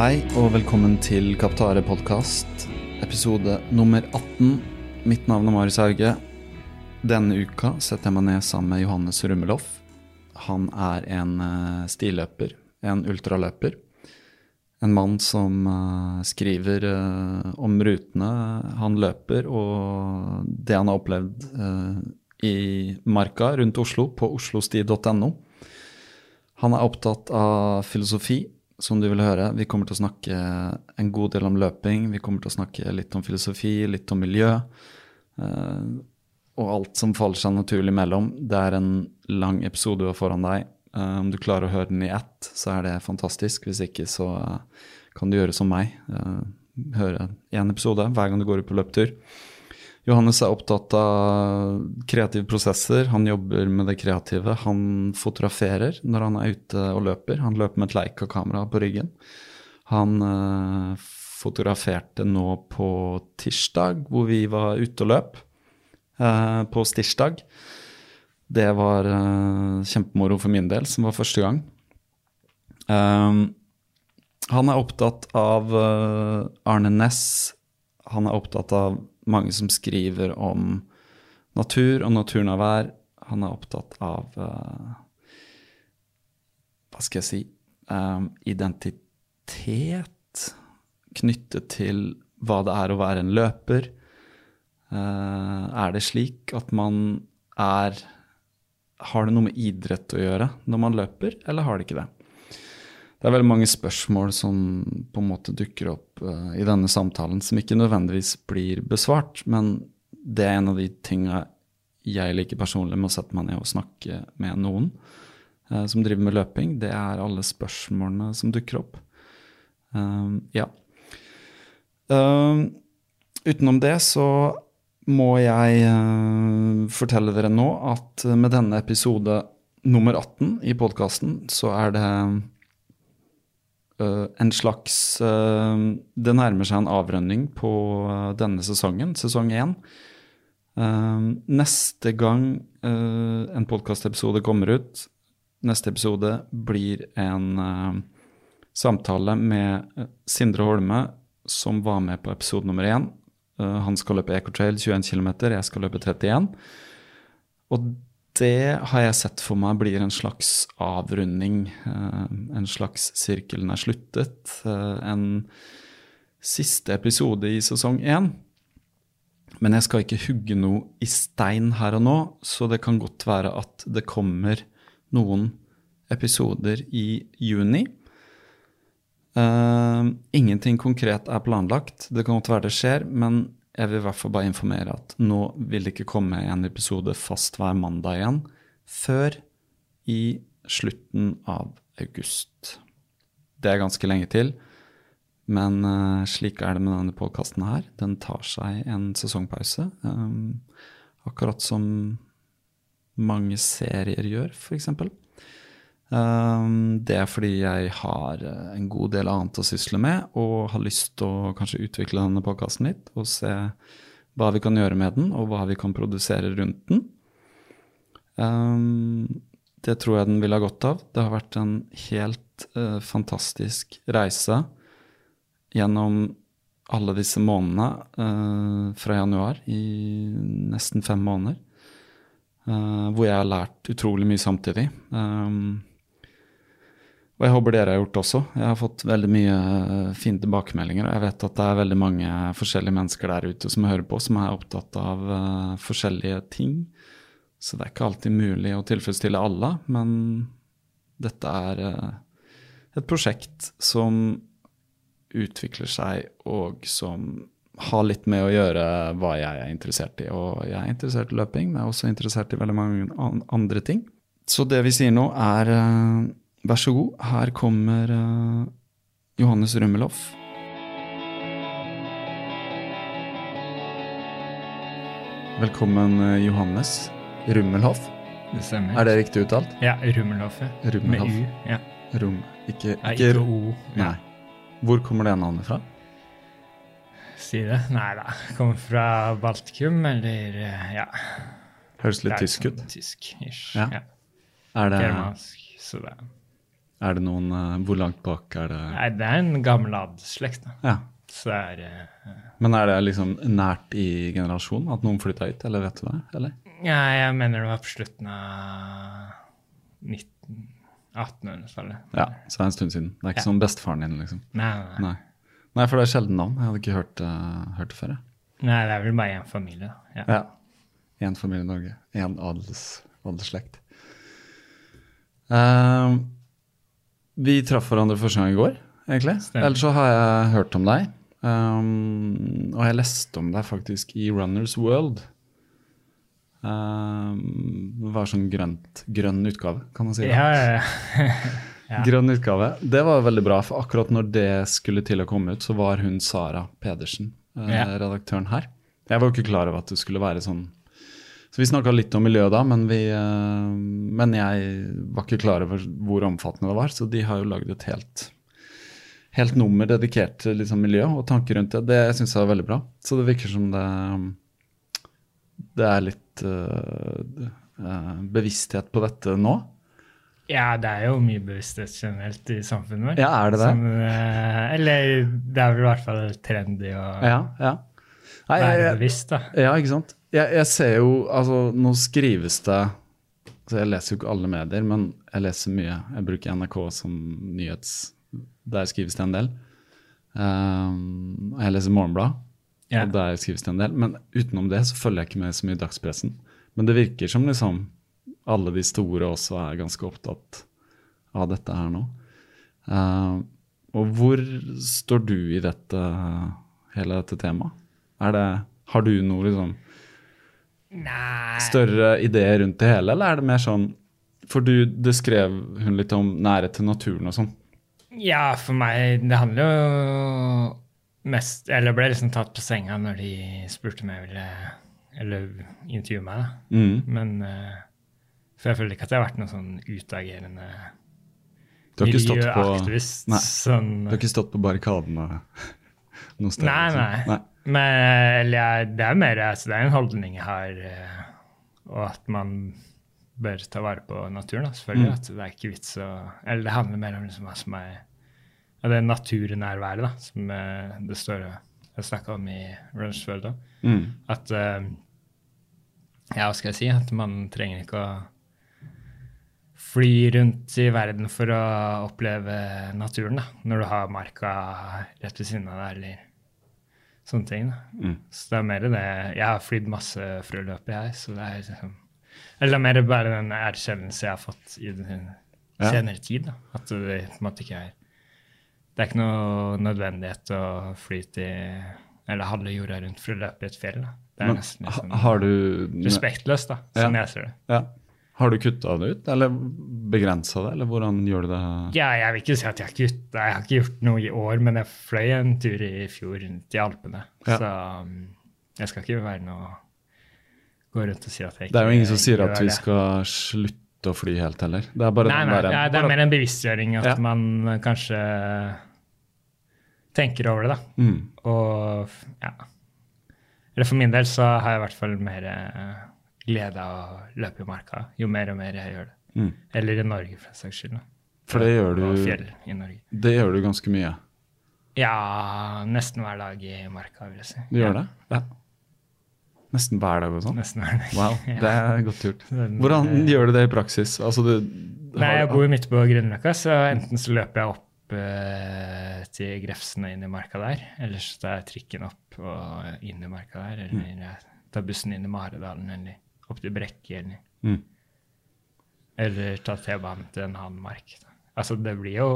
Hei og velkommen til Kaptare podkast, episode nummer 18. Mitt navn er Marius Hauge. Denne uka setter jeg meg ned sammen med Johannes Rummeloff. Han er en stiløper, stilløper, en ultraløper. En mann som uh, skriver uh, om rutene han løper, og det han har opplevd i marka rundt Oslo, på oslosti.no. Han er opptatt av filosofi, som du vil høre. Vi kommer til å snakke en god del om løping. Vi kommer til å snakke litt om filosofi, litt om miljø. Uh, og alt som faller seg naturlig mellom. Det er en lang episode du har foran deg. Uh, om du klarer å høre den i ett, så er det fantastisk. Hvis ikke, så uh, kan du gjøre som meg. høre én episode hver gang du går ut på løpetur. Johannes er opptatt av kreative prosesser. Han jobber med det kreative. Han fotograferer når han er ute og løper. Han løper med et Leica-kamera på ryggen. Han uh, fotograferte nå på tirsdag, hvor vi var ute og løp. Uh, på stirsdag. Det var uh, kjempemoro for min del, som var første gang. han er opptatt av Arne Næss. Han er opptatt av mange som skriver om natur og naturnærvær. Han er opptatt av uh, Hva skal jeg si um, Identitet knyttet til hva det er å være en løper. Uh, er det slik at man er Har det noe med idrett å gjøre når man løper, eller har det ikke det? Det er veldig mange spørsmål som på en måte dukker opp uh, i denne samtalen, som ikke nødvendigvis blir besvart. Men det er en av de tinga jeg liker personlig med å sette meg ned og snakke med noen uh, som driver med løping. Det er alle spørsmålene som dukker opp. Uh, ja. utenom det så må jeg fortelle dere nå at med denne episode nummer 18 i podkasten så er det en slags uh, Det nærmer seg en avrønning på uh, denne sesongen, sesong én. neste gang en podkastepisode kommer ut, neste episode blir en samtale med Sindre Holme, som var med på episode nummer én. han skal løpe Ecotrail 21 km, jeg skal løpe 31. Og det har jeg sett for meg blir en slags avrunding. Eh, en slags sirkelen er sluttet. Eh, en siste episode i sesong én. Men jeg skal ikke hugge noe i stein her og nå, så det kan godt være at det kommer noen episoder i juni. Uh, ingenting konkret er planlagt. Det kan godt være det skjer, men jeg vil i hvert fall bare informere at nå vil det ikke komme en episode fast hver mandag igjen før i slutten av august. Det er ganske lenge til, men uh, slik er det med denne podkasten her. Den tar seg en sesongpause. Um, akkurat som mange serier gjør, f.eks. Um, det er fordi jeg har eh, en god del annet å sysle med, og har lyst til å kanskje utvikle denne podkasten litt og se hva vi kan gjøre med den, og hva vi kan produsere rundt den. Um, det tror jeg den vil ha godt av. Det har vært en helt uh, fantastisk reise gjennom alle disse månedene uh, fra januar, i nesten fem måneder, hvor jeg har lært utrolig mye samtidig. Um, og jeg håper dere har gjort det også. Jeg har fått veldig mye fine tilbakemeldinger. Og jeg vet at det er veldig mange forskjellige mennesker der ute som hører på, som er opptatt av uh, forskjellige ting. Så det er ikke alltid mulig å tilfredsstille alle, men dette er uh, et prosjekt som utvikler seg, og som har litt med å gjøre hva jeg er interessert i. Og jeg er interessert i løping, men jeg er også interessert i veldig mange andre ting. Så det vi sier nå, er uh, Vær så god, her kommer uh, Johannes Rømmelhoff. Velkommen, uh, Johannes Rummelhoff. Det stemmer. Er det riktig uttalt? Ja, Rummelhoff. ja. Rummelhoff. Med U. ja. Rum. Ikke, Nei, ikke, ikke O. Nei. Hvor kommer det navnet fra? Si det. Nei da. Kommer fra Baltikum, eller eh, ja. Høres litt tysk ut. sånn Tysk-ish. Ja. Ja. Er det, Germansk. Så det er det noen uh, Hvor langt bak er det Nei, det er en gammel da. Ja. Så det er eh, Men er det liksom nært i generasjonen at noen flytta hit, eller vet du det? Eller? Ja, jeg mener det var på slutten av 19... 1800-tallet. Ja, så det er en stund siden. Det er ikke Ja. som bestefaren din, liksom. Nei, nei, nei. Nei. For det er sjelden navn. Jeg hadde ikke hørt, uh, hørt det før. jeg. nei, det er vel bare én familie. da. Ja. Ja. Familie i Norge. Én adels, adelsslekt. Eh, vi traff hverandre første gang i går, egentlig. Stemmer. Ellers så har jeg hørt om deg. Um, og jeg leste om deg faktisk i Runners World. Um, det var sånn grønt, grønn utgave, kan man si. det? Ja, ja, ja. Grønn utgave. Det var veldig bra, for akkurat når det skulle til å komme ut, så var hun Sara Pedersen, eh, redaktøren her. Jeg var jo ikke klar over at det skulle være sånn Så vi snakka litt om miljøet da, men, vi, eh, men jeg var ikke klar over hvor omfattende det var, så de har jo lagd et helt Helt nummer dedikert til liksom, miljø og tanker rundt det. Det syns jeg var veldig bra. Så det virker som det Det er litt eh, bevissthet på dette nå. Ja, det er jo mye bevissthet generelt i samfunnet vårt. Ja, er det det? Som, eller det er vel i hvert fall trendy å Ja, ja. Nei, være bevisst, da. Ja, ikke sant? Jeg, jeg ser jo Altså, nå skrives det så Jeg leser jo ikke alle medier, men jeg leser mye. Jeg bruker NRK som nyhets... Der skrives det en del. Um, jeg leser Morgenblad, yeah. og der skrives det en del. Men utenom det så følger jeg ikke med så mye i dagspressen. Men det virker som liksom alle de store også er ganske opptatt av dette her nå. Uh, og hvor står du i dette, hele dette temaet? Er det, har du noe liksom Nei større ideer rundt det hele, eller er det mer sånn For du, det skrev hun litt om nærhet til naturen og sånn. Ja, for meg Det handler jo mest Eller ble liksom tatt på senga når de spurte om jeg ville Eller intervjue meg, da. Mm. Men uh, For jeg føler ikke at jeg har vært noen sånn utagerende på, miljøaktivist. Nei. Sånn, du har ikke stått på barrikadene noe sted? Nei, nei. nei. Men eller, det er mer altså, det er en holdning har, eh, og at man bør ta vare på naturen. Da, selvfølgelig. Mm. At det er ikke vits å Eller det handler mer om liksom, hva som er ja, det naturnærværet, da, som eh, det står jeg snakka om i Runsford òg. Mm. At eh, Ja, hva skal jeg si? At man trenger ikke å fly rundt i verden for å oppleve naturen, da. Når du har marka rett ved siden av deg, eller sånne ting. Mm. Så det er mer det Jeg har flydd masse frøløp, jeg, så det er liksom Eller det er mer bare den erkjennelse jeg har fått i den senere tid. da. At det på en måte ikke er Det er ikke noe nødvendighet å fly til Eller halve jorda rundt for å løpe i et fjell. da. Det er Men nesten ha- liksom har du respektløst, da, som Ja. jeg ser det. Ja. Har du kutta det ut, eller begrensa det, eller hvordan gjør du det? Ja, jeg vil ikke si at jeg har kutta. Jeg har ikke gjort noe i år, men jeg fløy en tur i fjor rundt i Alpene. Ja. Så um, jeg skal ikke være noe gå rundt og si at jeg ikke Det er jo ingen som sier at vi skal slutte å fly helt heller. Det er Nei, nei, der- ja, det er mer en bevisstgjøring at Ja. man kanskje tenker over det, da. mm. Og ja. Eller for min del så har jeg i hvert fall mer eh, glede av å løpe i marka jo mer og mer jeg gjør det. Mm. Eller i Norge, for den saks skyld. For det gjør Og du fjell i Norge. Det gjør du ganske mye. Ja, nesten hver dag i marka, vil jeg si. Du gjør det? Ja. Nesten hver dag og sånn? Nesten hver dag. Wow, det er godt gjort. Hvordan eh, gjør du det i praksis? Altså, du Nei, jeg bor midt på Grünerløkka, så enten så løper jeg opp eh, til Grefsen og inn i marka der, eller så tar jeg trikken opp og inn i marka der, eller Mm. jeg tar bussen inn i Maridalen, eller opp til Brekken. Mm. eller ta T-banen til en annen mark. Altså, det blir jo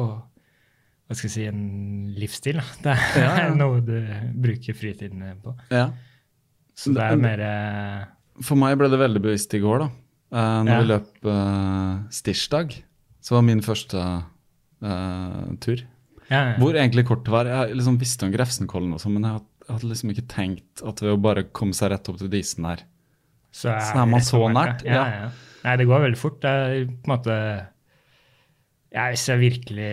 hva skal jeg si, en livsstil. Da. Det er Ja, ja. noe du bruker fritiden på. Ja. Så det er mer eh, For meg ble det veldig bevisst i går, da. Uh, når vi løp uh, Stirsdag, så var min første uh, tur. ja, ja. Hvor egentlig kortet var Jeg liksom visste om Grefsenkollen også, men jeg hadde, jeg hadde liksom ikke tenkt at ved å bare komme seg rett opp til disen der Så er, Så er man så nært, Ja, ja. Nei, det går veldig fort. Det er på en måte ja, Hvis jeg virkelig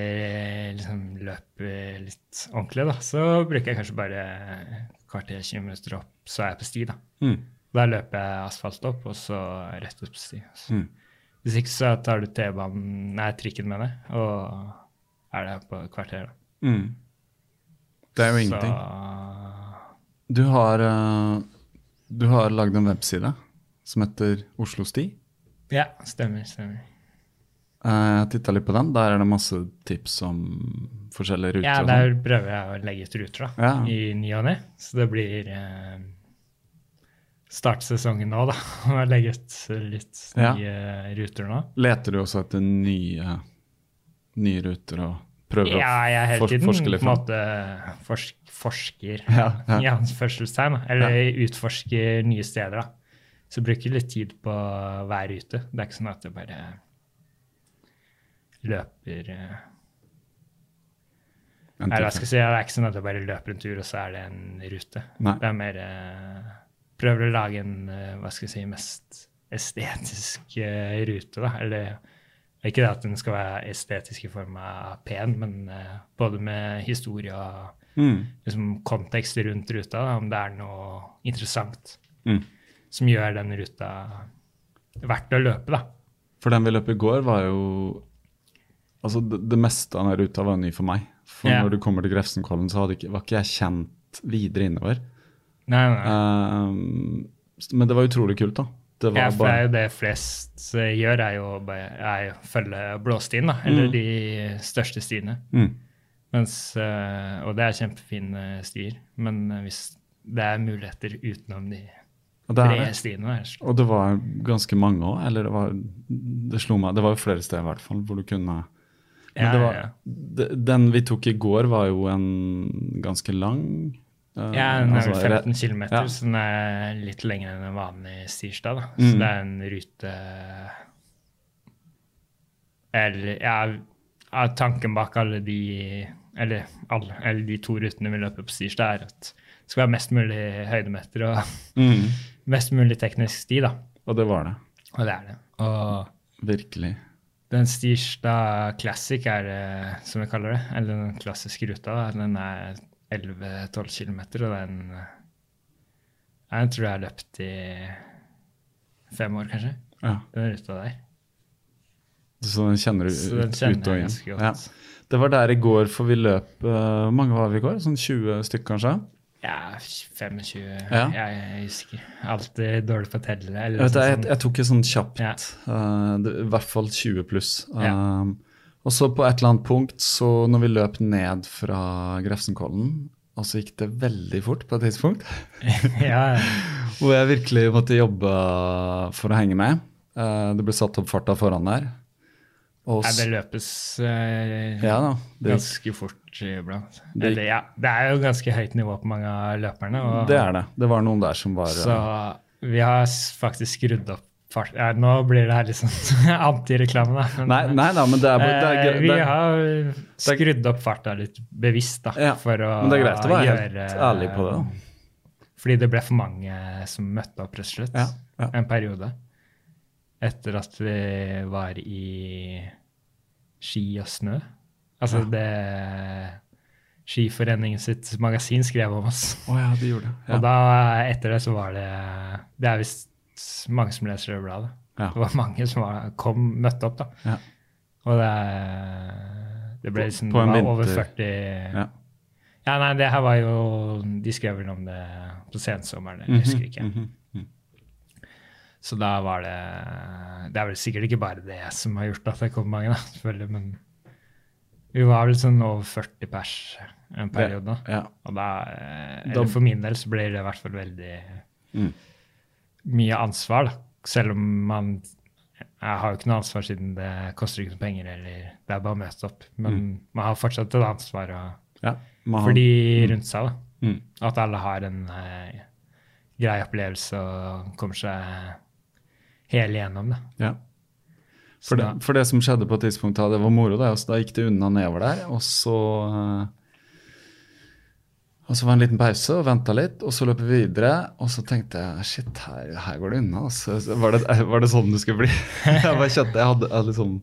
liksom løper litt ordentlig, da, så bruker jeg kanskje bare kvarter, 20 minutter opp, så er jeg på sti. Da mm. Da løper jeg asfalt opp, og så rett opp på sti. Mm. Hvis ikke så tar du T-banen, nei, trikken med jeg, og er der på et kvarter. da. Mm. Det er jo ingenting. Så Du har, uh, du har lagd en webside som heter Oslo Sti. ja, stemmer. stemmer. Uh, jeg titta litt på den. Der er det masse tips om forskjellige ruter. Ja, der sånn. prøver jeg å legge ut ruter da, Ja. i ny og ne. Så det blir eh, startsesongen nå, da. Å legge ut litt Ja. nye ruter nå. Leter du også etter nye, nye ruter og prøver Ja, jeg hele for- tiden forske på litt en fram? måte forsk, forsker Ja, ja. i anførselstegn. Eller utforsker nye steder. da. Så bruker jeg litt tid på hver rute. Det er ikke sånn at jeg bare løper eh, Nei, hva skal jeg si, Det er ikke sånn at jeg bare løper en tur, og så er det en rute. Nei. Det er mer eh, Prøver å lage en eh, hva skal jeg si, mest estetisk rute, da. Eller ikke det at den skal være estetisk i form av pen, men både med historie og Mm. liksom, kontekst rundt ruta, da, om det er noe interessant Mm. Som gjør den ruta verdt å løpe, da. For den vi løp i går, var jo Altså, det, det meste av den ruta var ny for meg. For Ja. når du kommer til Grefsenkollen, så ikke, var ikke jeg kjent videre innover. Nei, nei. Um, men det var utrolig kult, da. Det var Ja, for det er jo det flest eh, gjør, er jo å følge blåstien, da. Eller Mm. de største stiene. mm. Mens, eh, og det er kjempefine stier. Men eh, hvis det er muligheter utenom de Og det er der, Og det var ganske mange òg, eller det var Det slo meg Det var jo flere steder i hvert fall hvor du kunne Men Ja, var, ja. Den vi tok i går, var jo en ganske lang uh, Ja, den er altså, vel re- 15 km, så den er litt lengre enn en vanlig stirsdag. da. Mm. Så det er en rute Eller ja, tanken bak alle de eller, alle, eller de to rutene vi løper på stirsdag, er at det skal være mest mulig høydemeter og Mm. Mest mulig teknisk sti, da. Og det var det. Og det er det. Og Virkelig. den Stirsdag Classic er det, som vi kaller det, eller den klassiske ruta, den er 11-12 km, og den Jeg tror jeg har løpt i fem år, kanskje, Ja. den ruta der. Så den kjenner du Så den kjenner ut og inn. Ja. Det var der i går, for vi løp uh, mange var vi i går? Sånn 20 stykker, kanskje? Ja, 25 Ja. Jeg jeg husker. Alltid dårlig på telle. Eller Jeg, vet, sånn jeg, jeg tok et sånn kjapt Ja. Uh, det, I hvert fall 20 pluss. Ja. Um, og så på et eller annet punkt, så når vi løp ned fra Grefsenkollen, og så gikk det veldig fort på et tidspunkt, ja, ja. hvor jeg virkelig måtte jobbe for å henge med. Uh, det ble satt opp farta foran der. Og Nei, det løpes eh, ja da. Det, ganske fort iblant. Det- ja, det er jo ganske høyt nivå på mange av løperne. Og, det er det. Det var noen der som var eh, Så vi har faktisk skrudd opp fart... Ja, nå blir det her litt sånn antireklame, da. Nei, nei da, men det er, det er, eh, vi har skrudd opp farta litt bevisst, da. Ja, for å Men det er greit å være gjøre helt ærlig på det. da. Fordi det ble for mange som møtte opp, rett og slett. Ja, ja. En periode. Etter at vi var i ski og snø. Altså det Skiforeningen sitt magasin skrev om oss. Oh, ja, de gjorde det. Ja. Og da, etter det, så var det Det er visst mange som leser det bladet. Ja. Det var mange som var, kom, møtte opp, da. Ja. Og det, det ble liksom på en det over 40 Ja. Ja, nei, det her var jo De skrev vel om det på sensommeren, jeg husker ikke. Mm mhm. Så da var det Det er vel sikkert ikke bare det som har gjort at det kom mange, da, selvfølgelig, men vi var vel sånn over 40 pers en periode. da. Ja. Og da, eh, eller For min del så blir det i hvert fall veldig Mm. mye ansvar, da. Selv om man Jeg har jo ikke noe ansvar siden det koster ikke noe penger, eller det er bare å møte opp. Men Mm. man har fortsatt et ansvar og, ja. Har- for de rundt seg, da. Mm. At alle har en eh, grei opplevelse og kommer seg hele igjennom det. Ja. For det, for det som skjedde på et tidspunkt da det var moro, da, altså, da gikk det unna nedover der, og så eh, og så var det en liten pause og venta litt, og så løp vi videre. Og så tenkte jeg shit, her, her går det unna. Altså. Var, det, var det sånn det skulle bli? jeg bare kjente jeg hadde, hadde liksom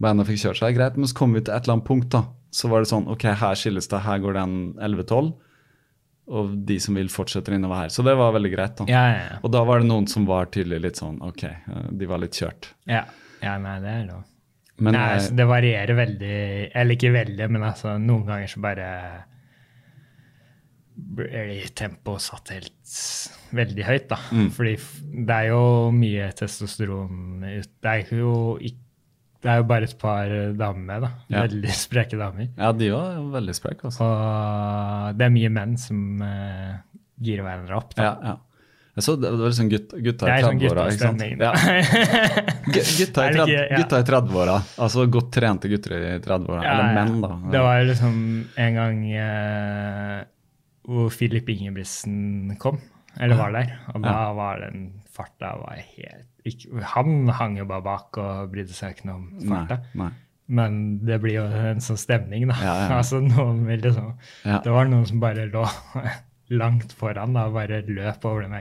Beina fikk kjørt seg greit, men så kom vi til et eller annet punkt. da. Så var det sånn ok, her skilles det, her går den 11-12. Og de som vil, fortsetter innover her. Så det var veldig greit. da. Ja, ja, ja. Og da var det noen som var tydelig litt sånn ok, eh, de var litt kjørt. ja. ja nei, det er lov. Men Nei, altså, det varierer veldig Eller ikke veldig, men altså, noen ganger så bare blir tempoet satt helt veldig høyt, da. Mm. Fordi det er jo mye testosteron ut Det er jo ikke det er jo bare et par damer med, da. Ja. Veldig spreke damer. Ja, de var veldig spreke, Også. Og det er mye menn som uh, girer hverandre opp. Da. Ja, ja. Jeg så det, det var liksom gutt, gutta i er sånn 30-åra. ikke sant? guttastemning. Ja. Gutta i Er det 30 ikke- ja. i 30-åra. Altså godt trente gutter i 30-åra. Ja, Eller menn, da. Det var liksom en gang uh, hvor Filip Ingebrigtsen kom, eller var der. Og da var den farta var helt ikke, Han hang jo bare bak og brydde seg ikke noe om farta. nei. Men det blir jo en sånn stemning, da. Ja, ja. altså noen vil liksom. Det var noen som bare lå langt foran da, og bare løp over den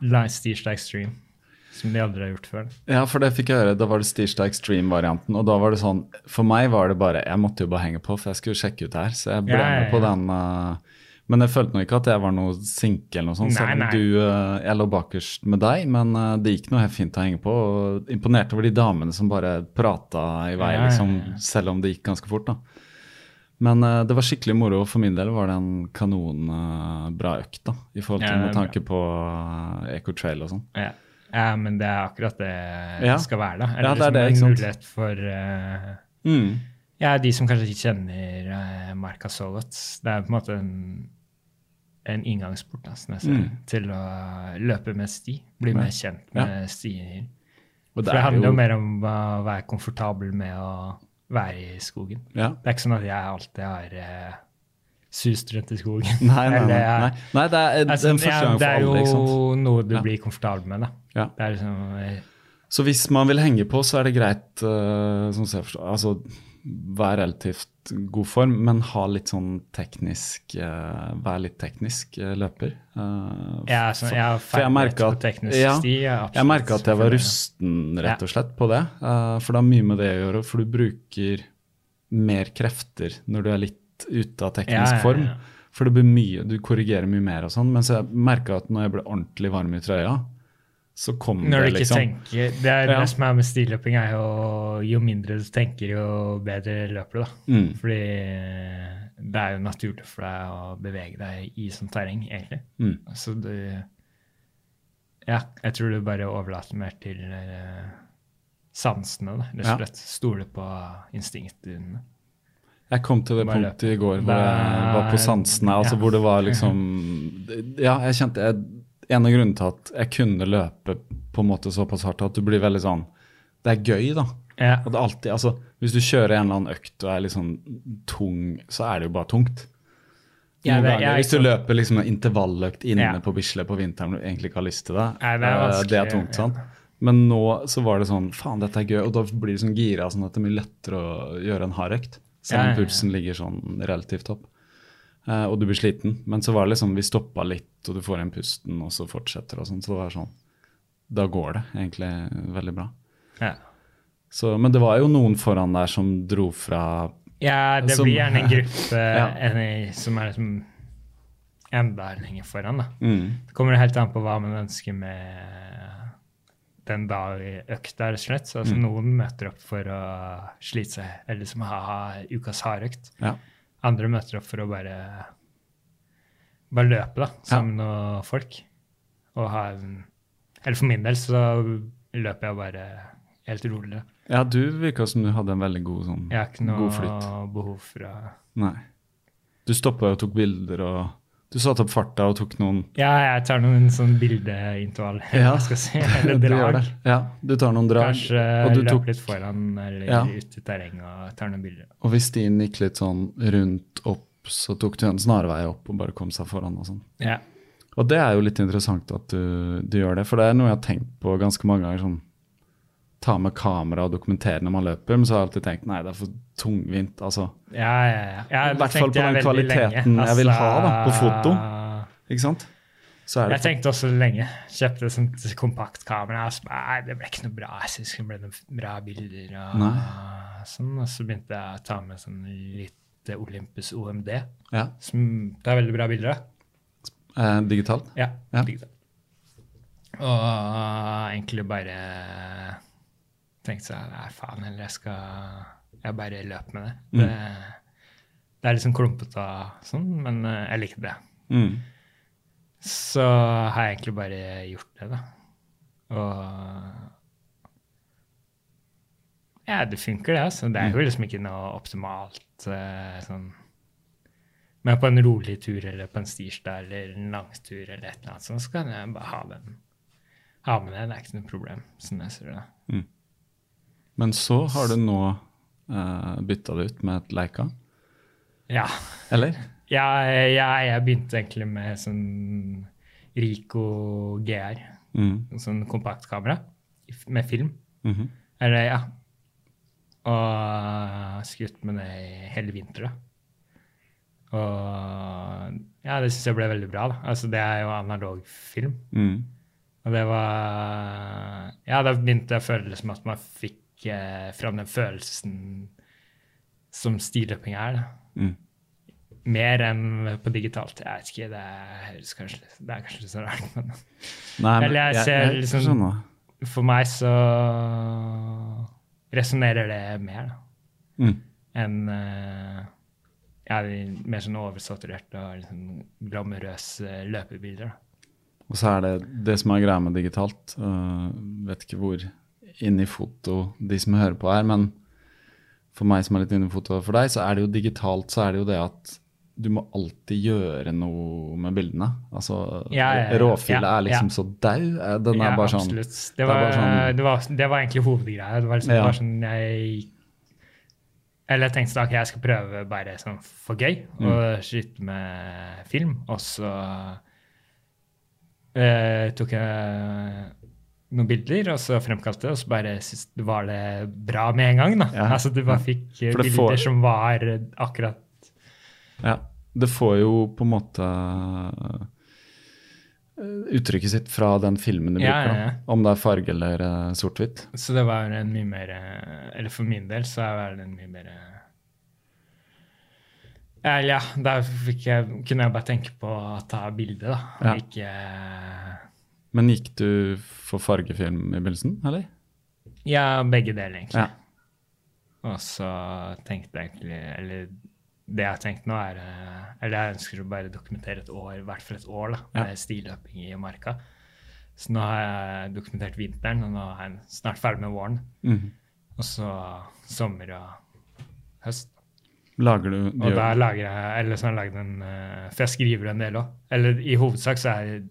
der Stirsdag Stream, som de aldri har gjort før. ja, for det fikk jeg høre. Da var det Stirsdag Extreme-varianten. Og da var det sånn For meg var det bare Jeg måtte jo bare henge på, for jeg skulle sjekke ut her. Så jeg ble med på den. eh, men jeg følte nå ikke at jeg var noe sinke eller noe sånt. Nei, nei. du eh, Jeg lå bakerst med deg, men eh, det gikk noe helt fint å henge på. Og imponert over de damene som bare prata i vei, liksom, selv om det gikk ganske fort. da. Men uh, det var skikkelig moro. For min del var det en kanonbra økt, da, i forhold til Ja, med tanke på uh, Eco Trail og sånn. Ja. ja, men det er akkurat det Ja. det skal være, da. Ja, det er det, liksom ikke en mulighet for uh, Mm. ja, de som kanskje ikke kjenner uh, Marka så godt. Det er på en måte en, en inngangsport ser, Mm. til å løpe med sti. Bli mer kjent med stier. Og For det handler jo mer om å være komfortabel med å være i skogen. ja. Det er ikke sånn at jeg alltid har eh, sust rundt i skogen. Nei, nei, nei. Nei. nei det er Altså, den første ja, det for er alle. Det er jo noe du Ja. blir komfortabel med, da. Ja. Det er liksom eh, Så hvis man vil henge på, så er det greit uh, som jeg forstår, altså være relativt god form, men ha litt sånn teknisk uh, Være litt teknisk uh, løper. Uh, Jeg er, sånn, for- jeg for jeg på at- ja, merka at jeg var rusten, rett og slett, på det. For det har mye med det å gjøre, for du bruker mer krefter når du er litt ute av teknisk Ja, ja, ja. form. For det blir mye, du korrigerer mye mer og sånn. Mens jeg merka at når jeg ble ordentlig varm i trøya, så kom Når du det ikke liksom. tenker, Det er Ja. det som er med stilløping, er jo jo mindre du tenker, jo bedre løper du. da. Mm. Fordi det er jo naturlig for deg å bevege deg i sånt terreng, egentlig. Mm. Så du Ja, jeg tror du bare overlater mer til eh, sansene, da. Rett og slett. Stole på instinktet dine. Jeg kom til det Bare punktet i går hvor jeg var på sansene. altså ja. hvor det var liksom Ja, jeg kjente jeg, En av grunnene til at jeg kunne løpe på en måte såpass hardt at du blir veldig sånn Det er gøy, da. Ja. Er alltid, altså, Hvis du kjører en eller annen økt og er litt sånn tung, så er det jo bare tungt. Ganger, jeg er hvis du løper liksom en intervalløkt inne Ja. på Bislett på vinteren du egentlig ikke har lyst til det, Nei, det er eh, det er tungt. ja. Men nå så var det sånn Faen, dette er gøy. Og da blir du sånn gira sånn at det er mye lettere å gjøre en hard økt. Selv om pulsen ligger sånn relativt opp. Eh, og du blir sliten. Men så var det liksom Vi stoppa litt, og du får igjen pusten, og så fortsetter og sånn. Så det var sånn da går det egentlig veldig bra. Ja. Så, men det var jo noen foran der som dro fra Ja, det Som- blir gjerne en gruppe Ja. en, som er liksom enda lenger foran, da. mm, Det kommer helt an på hva man ønsker med den dag økta, rett og slett. Så, altså, Mm. Noen møter opp for å slite seg, eller som har ha ukas hardøkt. Ja. Andre møter opp for å bare bare løpe, da, sammen med noen folk. Og ha en Eller for min del så løper jeg bare helt rolig. ja, du virka som du hadde en veldig god sånn Jeg har ikke noe behov for å Nei. Du stoppa og tok bilder, og du satte opp farta og tok noen Ja, jeg tar noen sånn bildeintervall. Ja. si. Eller Du drag. det. Ja, du tar noen drag. Kanskje og du løpe tok, litt foran eller Ja. ut i terrenget og tar noen bilder. og hvis stien gikk litt sånn rundt opp, så tok du en snarvei opp og bare kom seg foran og sånn. Ja. Og det er jo litt interessant at du, du gjør det, for det er noe jeg har tenkt på ganske mange ganger. sånn, Ta med kamera og dokumentere når man løper, men så har jeg alltid tenkt nei, det er for tungvint. altså. Ja, ja, ja. I hvert fall på den kvaliteten altså, jeg vil ha da, på Altså, foto. Ikke sant? Så det Jeg tenkte også lenge. Kjøpte et sånt kompaktkamera. og så Nei, det ble ikke noe bra. Jeg synes det ble noen bra bilder. Og, sånn, og så begynte jeg å ta med sånn litt Olympus OMD, ja, som det er veldig bra bilder av. eh, digitalt. Ja, Ja. digitalt. Og egentlig bare tenkte sånn Nei, faen heller, jeg skal Jeg bare løp med det. Mm. Det, det er sånn klumpete og sånn, men eh, jeg likte det. Mm. Så har jeg egentlig bare gjort det, da. Og Ja, det funker, det. altså. Det er jo liksom ikke noe optimalt eh, sånn Men på en rolig tur eller på en stirsdag eller en langtur eller et eller annet sånt, så kan jeg bare ha den ha med det. Det er ikke noe problem. sånn jeg ser det. Men så har du nå uh, bytta det ut med et Leica, Ja. eller? Ja, jeg, jeg begynte egentlig med sånn Rico GR, Mm. sånn kompaktkamera med film. Mhm. Eller, ja. Og skutt med det hele vinteren. Og ja, det syns jeg ble veldig bra, da. Altså, det er jo analog film. Mm. Og det var Ja, da begynte jeg å føle det som at man fikk eh, fram den følelsen som stilløping er, da. Mm. Mer enn på digitalt. Jeg vet ikke, det høres kanskje Det er kanskje så rart, men Nei, men Eller jeg ser liksom- skjønner. for meg så resonnerer det mer, da. Mm. enn uh, ja, mer sånn oversaturerte og liksom glamorøse løpebilder. Da. Og så er det det som er greia med digitalt. Uh, vet ikke hvor inne i foto de som hører på her, men for meg som er litt inne i foto for deg, så er det jo digitalt så er det jo det at du må alltid gjøre noe med bildene. Altså, Ja, ja, ja. Råfila er liksom så dau. Den er bare sånn absolutt. Det var, sånn- det, var, det var egentlig hovedgreia. Det var liksom bare sånn jeg Eller jeg tenkte da, okay, jeg skal prøve bare sånn for gøy Mm. å skyte med film, og så uh, tok jeg noen bilder, og så fremkalte det, og så bare synes, var det bra med en gang. da. Ja, Altså Du bare fikk eh, bilder får- som var akkurat Ja. Det får jo på en måte øh, uttrykket sitt fra den filmen du Ja, bruker. ja. Om det er farge eller sort-hvitt. Så det var en mye mer eh, Eller for min del så er det en mye mer eh, ja, da jeg, kunne jeg bare tenke på å ta bilde, da. Og Ja. ikke eh, Men gikk du for fargefilm i begynnelsen, eller? Ja, begge deler, egentlig. Ja. Og så tenkte jeg egentlig Eller det jeg har tenkt nå, er eh, Eller jeg ønsker å bare dokumentere et år, i hvert fall et år, da, med Ja. stilløping i marka. Så nå har jeg dokumentert vinteren, og nå er jeg snart ferdig med våren. Mhm. Og så sommer og høst. Lager du, Og da lager jeg eller så har jeg laget en, eh, For jeg skriver en del òg. Eller i hovedsak så er mitt,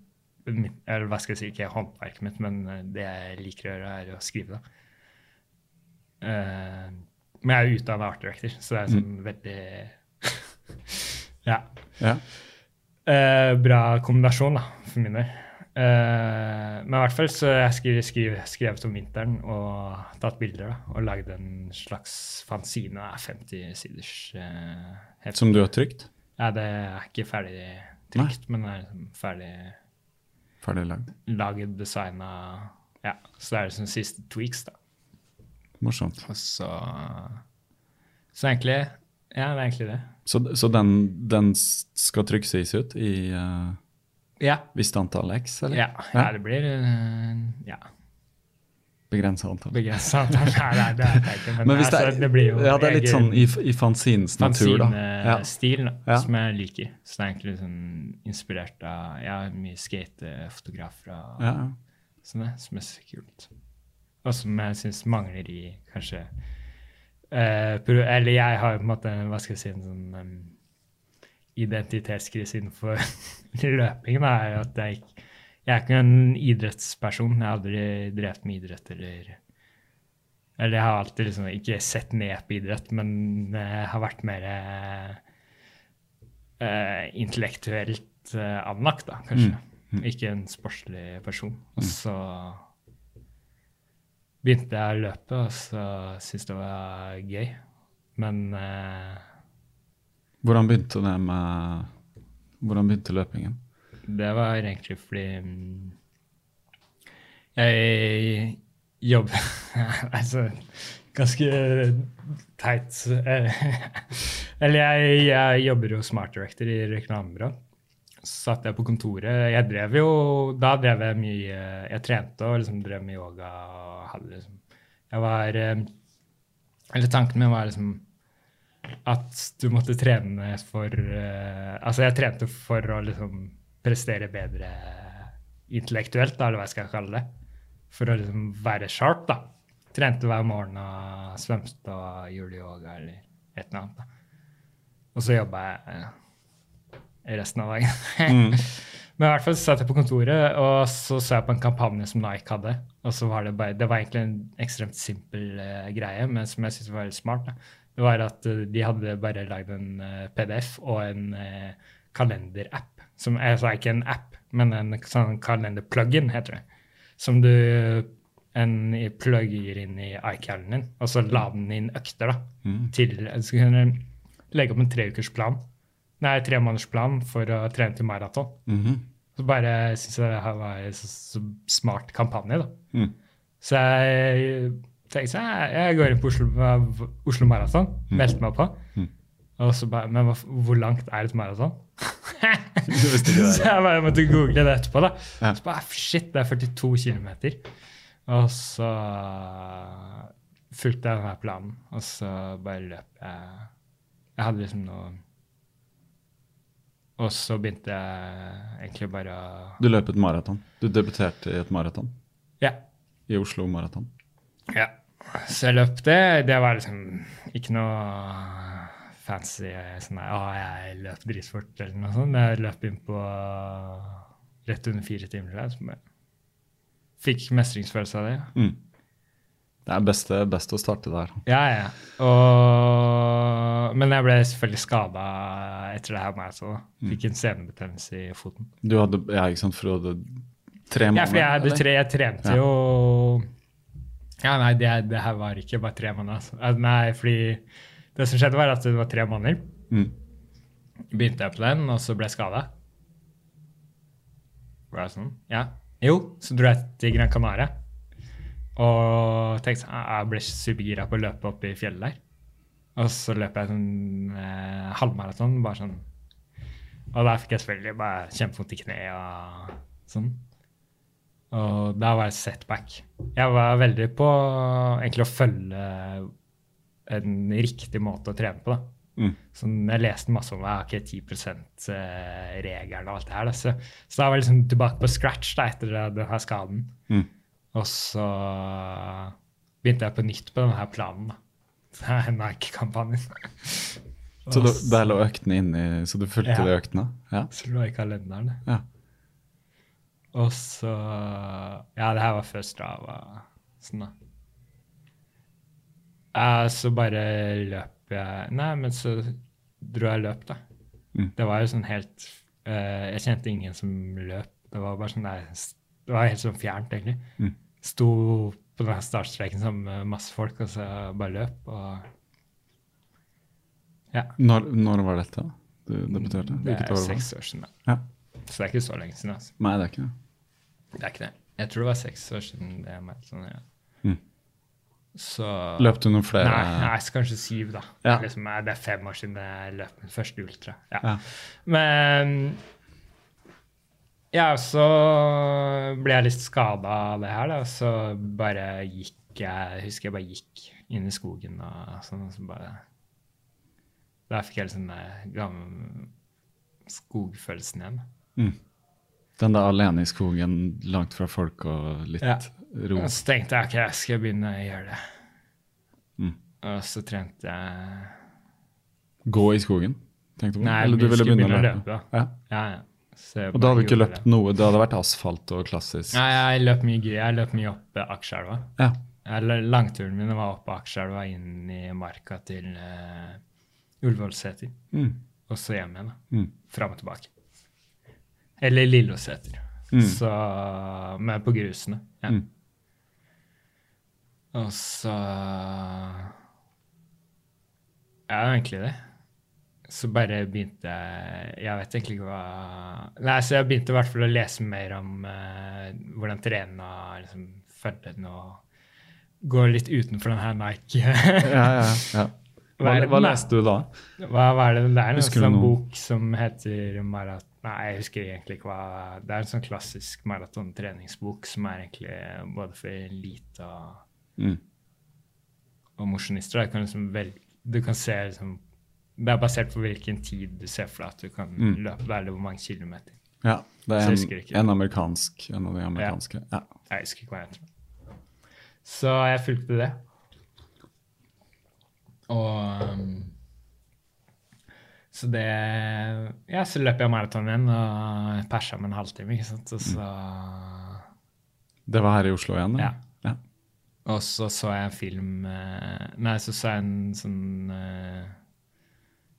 eller hva skal jeg si, ikke håndverket mitt, men eh, det jeg liker å gjøre, er å skrive. da. Uh, men jeg er jo utdannet art director, så det er sånn veldig Ja. Ja. Uh, bra kombinasjon, da, for min del. Uh, men i hvert fall så jeg skrevet, skrevet, skrevet om vinteren og tatt bilder da, og lagd en slags fanzine. Det er 50 siders. Uh, helt- Som du har trykt? ja, det er ikke ferdig trykt, men det er liksom ferdig Ferdig lagd. laget, designa ja, så det er sånn siste tweaks, da. Morsomt. Og så Så egentlig Ja, det er egentlig det. Så, så den, den skal trykkes ut i uh, Ja. visst antall X, eller? Ja, ja det blir uh, ja, Begrensa antall. begrensa antall. Nei, det er det ikke. Men, Men hvis det, altså, er, det blir jo ja, det er litt egen sånn i, i fanzinens natur, da. Ja. fanzinestil da, Ja. som jeg liker. Så det er egentlig sånn inspirert av Jeg har mye skatefotografer og Ja. sånne som er så kult. Og som jeg syns mangler i kanskje uh, Eller jeg har på en måte hva skal jeg si, en sånn um, identitetskrise innenfor løping. Da, er jo at jeg, ikke- jeg er ikke en idrettsperson. Jeg har aldri drevet med idrett eller Eller jeg har alltid liksom ikke sett ned på idrett, men jeg har vært mer eh, intellektuelt uh, anlagt, da, kanskje. Ikke en sportslig person. Og så begynte jeg å løpe, og så syntes det var gøy. Men uh, Hvordan begynte det med Hvordan begynte løpingen? Det var egentlig fordi mm, jeg jobber Altså ganske teit Eller jeg, jeg jobber jo Smart Director i reklamebyrå. Så satt jeg på kontoret. Jeg drev jo Da drev jeg mye Jeg trente og liksom drev med yoga og hadde liksom Jeg var eh, Eller tanken min var liksom at du måtte trene for eh, Altså, jeg trente for å liksom prestere bedre intellektuelt, da, eller hva jeg skal kalle det. For å liksom være sharp, da. Trente hver morgen og svømte og gjorde yoga eller et eller annet. da. Og så jobba jeg eh, resten av dagen. Men i hvert fall satt jeg på kontoret, og så så jeg på en kampanje som Nike hadde. Og så var det bare, det var egentlig en ekstremt simpel eh, greie, men som jeg syntes var veldig smart. da. Det var at uh, de hadde bare lagd en uh, PDF og en uh, kalenderapp. Som altså ikke en app, men en sånn kalenderplug-in, heter det. Som du en, plugger inn i iCalen din, og så lader den inn økter. da, til, Så kan du legge opp en treukersplan. Nei, tremånedersplan for å trene til maraton. Mhm. Så bare syns jeg det her var en så, så smart kampanje, da. Mm. Så jeg tenkte jeg, jeg går inn på Oslo, Oslo Maraton, meldte meg på. Og så bare Men hvor langt er et maraton? det, så jeg bare måtte google det etterpå, da. Ja. Så bare, Shit, det er 42 km. Og så fulgte jeg denne planen, og så bare løp jeg Jeg hadde liksom noe Og så begynte jeg egentlig bare å Du løp et maraton. Du debuterte i et maraton Ja. i Oslo Maraton. Ja. Så jeg løp det. Det var liksom ikke noe fancy sånn der, Å, jeg løp dritfort eller noe sånt. Men Jeg løp inn på rett under fire timer. tror jeg, så bare Fikk mestringsfølelse av det. Mm. Det er best, best å starte der. Ja, ja. Og, men jeg ble selvfølgelig skada etter det her maratonet. Fikk en senebetennelse i foten. Du hadde, ja, ikke sant, for du hadde tre Ja, for jeg, hadde tre, jeg trente Ja. jo Ja, nei, det, det her var ikke bare tre måneder. Altså. Nei, fordi det som skjedde, var at det var tre måneder. Mm. Begynte jeg på den, og så ble jeg skada. Var det sånn? Ja. Jo, så dro jeg til Gran Canaria. Og tenkte sånn, «Ah, jeg ble supergira på å løpe opp i fjellet der. Og så løp jeg sånn eh, halvmaraton, bare sånn. Og der fikk jeg selvfølgelig bare kjempevondt i kneet og sånn. Og da var jeg setback. Jeg var veldig på egentlig å følge en riktig måte å trene på. da. Mm. Så jeg leste masse om ok, 10 %-regelen og alt det her. Da. Så, så da var jeg liksom tilbake på scratch da, etter denne skaden. Mm. Og så begynte jeg på nytt på denne planen. da. Nike-kampanjen. Så du, der lå øktene inni, så du fulgte Ja. de øktene? Ja. Så lå i kalenderen. ja. Og så Ja, det her var før Strava. Sånn, da. Ja, så bare løp jeg Nei, men så dro jeg løp, da. Mm. Det var jo sånn helt eh, Jeg kjente ingen som løp. Det var bare sånn der, Det var helt sånn fjernt, egentlig. Mm. Sto på den startstreken sammen med masse folk, og så bare løp. Og ja. Når, når var dette? Du debuterte? Det er seks år siden, da. Ja. Så det er ikke så lenge siden. altså. Nei, det er ikke det. Det er ikke det. Jeg tror det var seks år siden det maratonet. Ja. Mm. Så Løp du noen flere? Nei, nei, kanskje syv, da. Ja. Liksom, det er fem år siden jeg løp min første ultra. Ja. Ja. Men ja, så ble jeg litt skada av det her, da. Så bare gikk jeg Husker jeg bare gikk inn i skogen og sånn, og så bare Da fikk jeg liksom den skogfølelsen igjen. Mm. Den der alene i skogen, langt fra folk og litt Ja. ro. Så tenkte jeg ok, jeg skal begynne å gjøre det. Mm. Og så trente jeg Gå i skogen, tenkte du på? Nei, Eller du vi ville begynne begynne å løpe? Ja. Ja, ja. Og da hadde du ikke løpt det. noe? Det hadde vært asfalt og klassisk? Nei, jeg løp mye gøy. Jeg løp mye opp Akerselva. Ja. Langturene Langturen min var opp Akerselva, inn i marka til uh, Ullevålseter. Mm. Og så hjem igjen. da. Mm. Fram og tilbake. Eller Lilleåseter. Mm. Så Med på grusene. Ja. Mm. Og så Ja, egentlig det. Så bare begynte jeg Jeg vet egentlig ikke hva Nei, så jeg begynte i hvert fall å lese mer om uh, hvordan trene og liksom følge den og gå litt utenfor den her Nike. Ja, ja, ja. Hva, hva leste du da? Hva var det? Det er en sånn bok som heter Marat... Nei, jeg husker egentlig ikke hva Det er en sånn klassisk maratontreningsbok som er egentlig både for elite og, Mm. og mosjonister. Du kan liksom Du kan se liksom Det er basert på hvilken tid du ser for deg at du kan Mm. løpe, eller hvor mange kilometer. Ja, det er en, en amerikansk, en av de amerikanske. Ja. Jeg husker ikke hva jeg heter. Så jeg fulgte det. Og um, Så det Ja, så løp jeg maraton igjen og persa med en halvtime, ikke sant. Og så, Det var her i Oslo igjen? Ja. ja. og så så jeg en film eh, Nei, så så jeg en sånn uh,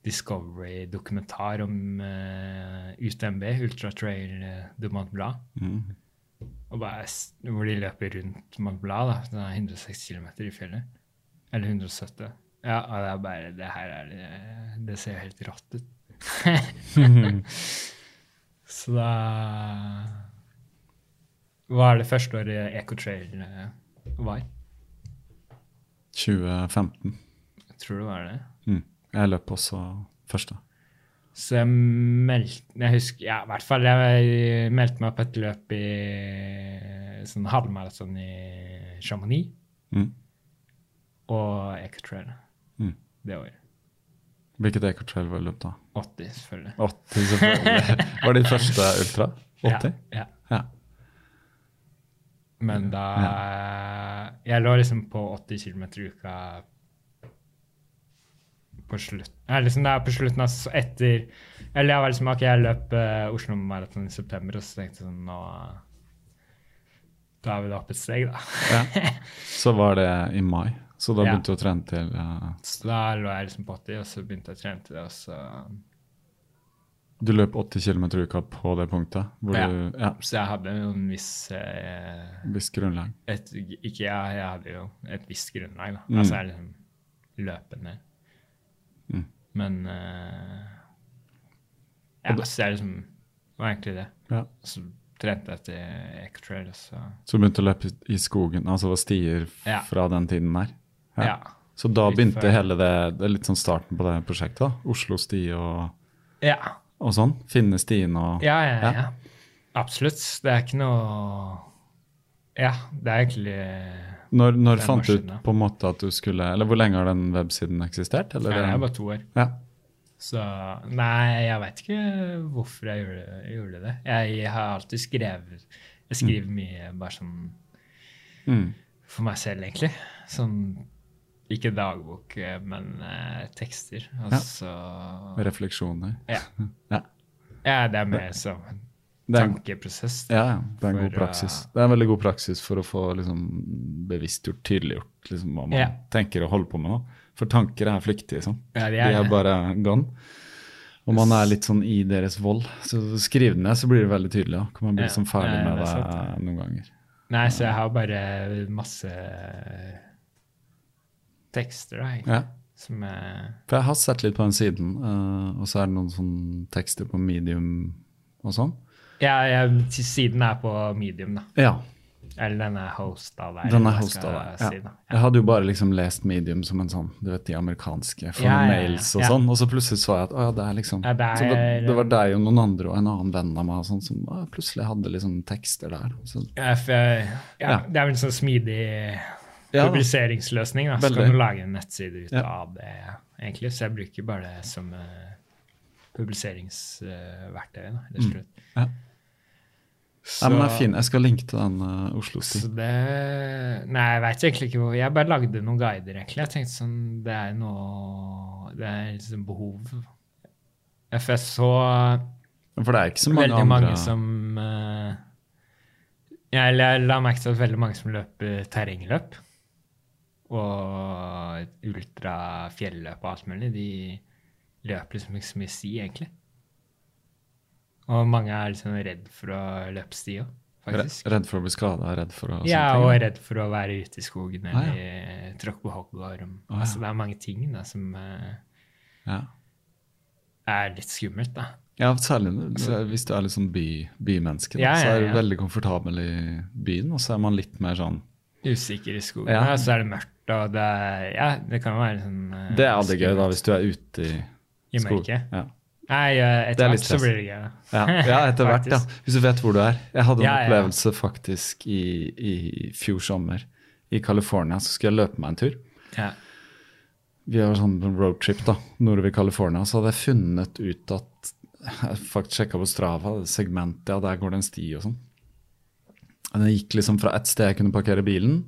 Discovery-dokumentar om uh, UTMB, Ultra Trail du Mont Blanc. Mm. Bare, hvor de løper rundt Mont Blanc, da. Det er 160 km i fjellet. Eller 170. Ja, og det er bare Det her er det Det ser helt rått ut. Så da Hva er det første året Ecotrail eh, var. 2015. Jeg tror det var det. Mm. Jeg løp også første. Så jeg meldte Jeg husker Ja, i hvert fall jeg meldte meg på et løp i sånn halvmaraton i Chamonix Mm. og Ecotrail. Det året. Hvilket ecotrail var løpt da? 80, selvfølgelig. 80, selvfølgelig. Var det din første ultra? 80? Ja, ja. Ja. Men da Jeg lå liksom på 80 km i uka på slutt ja, liksom det er på slutten av etter Eller jeg var liksom OK, jeg løp uh, Oslo Maraton i september, og så tenkte jeg sånn Nå Da er vi da oppe et steg, da. ja. Så var det i mai. Så da begynte du å trene til uh... Så da lå jeg liksom på 80, og så begynte jeg å trene til det, og så Du løp 80 km i uka på det punktet? Ja. du Ja, Så jeg hadde jo en viss uh, Viss grunnlag. et, Ikke jeg, jeg hadde jo et visst grunnlag, da. Mm. Altså jeg liksom løpende. Mm. Men uh, Ja, det- så jeg liksom Det var egentlig det. Ja. Så trente Ecotrail, og så Så begynte å løpe i skogen, altså det var stier Ja. fra den tiden der? Ja. Så da begynte hele det Det er litt sånn starten på det prosjektet, da? Oslo-sti og, Ja. og sånn? Finne stien og Ja, ja, Ja. ja. Absolutt. Det er ikke noe Ja, det er egentlig Når, når fant du ut på en måte at du skulle Eller hvor lenge har den websiden eksistert? Eller? Nei, det er bare to år. Ja. Så Nei, jeg veit ikke hvorfor jeg gjorde, gjorde det. Jeg har alltid skrevet Jeg skriver mye bare sånn Mm. for meg selv, egentlig. Sånn ikke dagbok, eh, men eh, tekster. Altså, Ja. Refleksjoner. ja. Ja. ja, det er mer som en er, tankeprosess. ja, ja, det er en god praksis. Det er en veldig god praksis for å få liksom, bevisstgjort, tydeliggjort liksom, hva man tenker og holder på med. nå. For tanker er flyktige. sånn. Ja, de De er er bare gone. Og man er litt sånn i deres vold. Så skriv det ned, så blir det veldig tydelig. Da kan man bli Ja, sånn ferdig ja, med det det, er noen ganger. Nei, så jeg har bare masse tekster, da, egentlig. Ja. Som er For jeg har sett litt på den siden, uh, og så er det noen sånne tekster på medium og sånn. Ja, ja, siden er på medium, da. Ja. Eller den er hosta der. Den er hosta der. Ja. Si, ja. Jeg hadde jo bare liksom lest Medium som en sånn, du vet de amerikanske, for Ja, mails og sånn, og så plutselig så jeg at å ja, det er liksom det er- så det, det var deg og noen andre og en annen venn av meg og sånn, som å, plutselig hadde liksom tekster der. Så, Ja, for Ja. Det er vel en sånn smidig Ja, publiseringsløsning. Da. Så Veldig. kan du lage en nettside ut Ja. av det, egentlig. Så jeg bruker bare det som uh, publiseringsverktøy. uh, rett og slett. Mm. ja. Nei, men det er fin. Jeg skal linke til den uh, Oslo-sti. Så det Nei, jeg veit egentlig ikke hvor Jeg bare lagde noen guider, egentlig. Jeg tenkte sånn Det er noe Det er liksom behov For jeg så For det er ikke så mange veldig andre mange som uh, ja, eller Jeg la merke til at veldig mange som løper terrengløp og ultrafjelløp og alt mulig, de løper liksom ikke så mye sti, egentlig. Og mange er liksom redd for å løpe sti òg, faktisk. Redd for å bli skada, redd for å Ja, ting, og redd for å være ute i skogen Ah, eller tråkke på hoggorm. Ah, ja. Altså, det er mange ting da, som eh, Ja. er litt skummelt, da. ja, særlig hvis du er litt sånn by, bymenneske, da, Ja, så er du veldig komfortabel i byen, og så er man litt mer sånn Usikker i skogen. Ja. Og Så er det mørkt, og det er Ja, det kan være sånn uh, Det er aldri gøy, da, hvis du er ute i, I skogen. Ja. Nei, etter er hvert så blir det gøy. Ja, ja, etter hvert, ja. Hvis du vet hvor du er. Jeg hadde en ja. opplevelse faktisk i, i fjor sommer. I California så skulle jeg løpe meg en tur. Ja. Vi har sånn roadtrip da, nordover i California. Så hadde jeg funnet ut at Jeg faktisk sjekka på Strava, segmentet, ja, der går det en sti og sånn. Den gikk liksom fra et sted jeg kunne parkere bilen,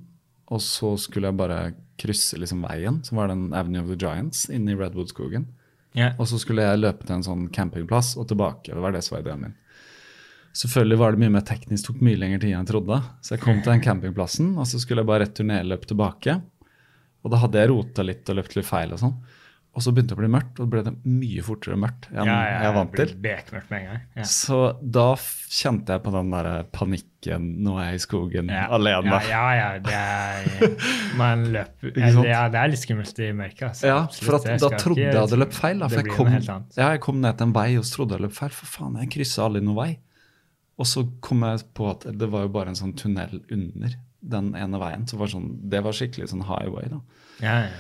og så skulle jeg bare krysse liksom veien. som var den Avenue of the Giants inne i Redwood-skogen. Yeah. Og så skulle jeg løpe til en sånn campingplass og tilbake. Det var det som var ideen min. Selvfølgelig var det mye mer teknisk, tok mye lengre tid enn jeg trodde. Så jeg kom til den campingplassen, og så skulle jeg bare returnere løpe tilbake. Og da hadde jeg rota litt og løpt litt feil og sånn. Og så begynte det å bli mørkt, og det ble det mye fortere mørkt enn ja, ja, jeg er vant til. Bekmørkt med en gang. Ja. Så da kjente jeg på den der panikken. Nå er jeg i skogen Ja. alene. Ja, ja, ja, det er Man løper Ja, det er litt skummelt i mørket. Altså. Ja, for at, da trodde ikke- jeg hadde løpt feil. Da, for jeg kom, ja, jeg kom ned til en vei og så trodde jeg løpt feil. For faen, jeg kryssa aldri noen vei. Og så kom jeg på at det var jo bare en sånn tunnel under den ene veien. Så var sånn, det var skikkelig sånn highway. da. Ja, ja.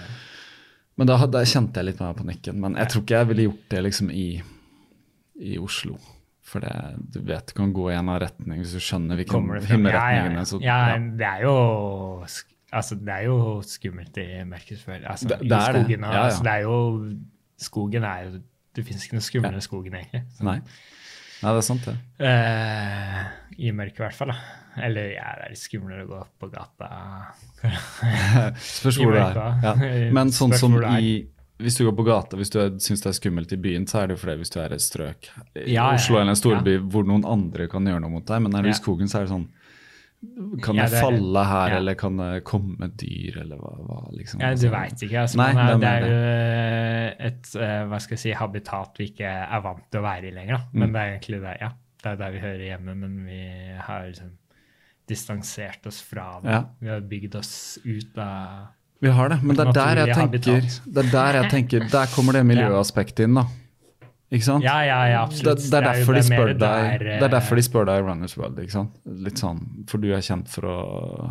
Men da, da kjente jeg litt mer panikken. Men jeg tror ikke jeg ville gjort det liksom i, i Oslo. For det, du vet du kan gå i en av retning hvis du skjønner hvilken himmelretning det frem? Ja, ja, ja. ja, ja. det er jo Altså, det er jo skummelt i selvfølgelig. Altså, Det- det er det. skogen, Ja, ja. Altså, det er jo Skogen er jo Det fins ikke noe skumlere i skogen, egentlig. Så, Nei. Nei, det er sant, det. eh, I mørket, i hvert fall. da. Eller ja, det er litt skumlere å gå på gata. Spørs hvor du er. Ja. Men sånn som i Hvis du går på gata, hvis du syns det er skummelt i byen, så er det jo fordi hvis du er et strøk i Ja, Oslo eller en storby ja. hvor noen andre kan gjøre noe mot deg, men er du i skogen, så er det sånn Kan Ja, det det er- falle her, ja. eller kan det komme dyr, eller hva, hva liksom? Ja, altså. du veit ikke. Altså, Nei, man er, det det er jo et eh, hva skal jeg si, habitat vi ikke er vant til å være i lenger. Da. Mm. Men det er egentlig det, ja, det er der vi hører hjemme, men vi har liksom distansert oss fra det. Ja. Vi har bygd oss ut av Vi har det, men det er der jeg tenker det er der jeg tenker, Der kommer det miljøaspektet inn, da. Ikke sant? Ja, ja, ja, absolutt. det, er derfor de det er spør mer deg der, Det er derfor eh, de spør deg i Runners World. ikke sant? Litt sånn, For du er kjent for å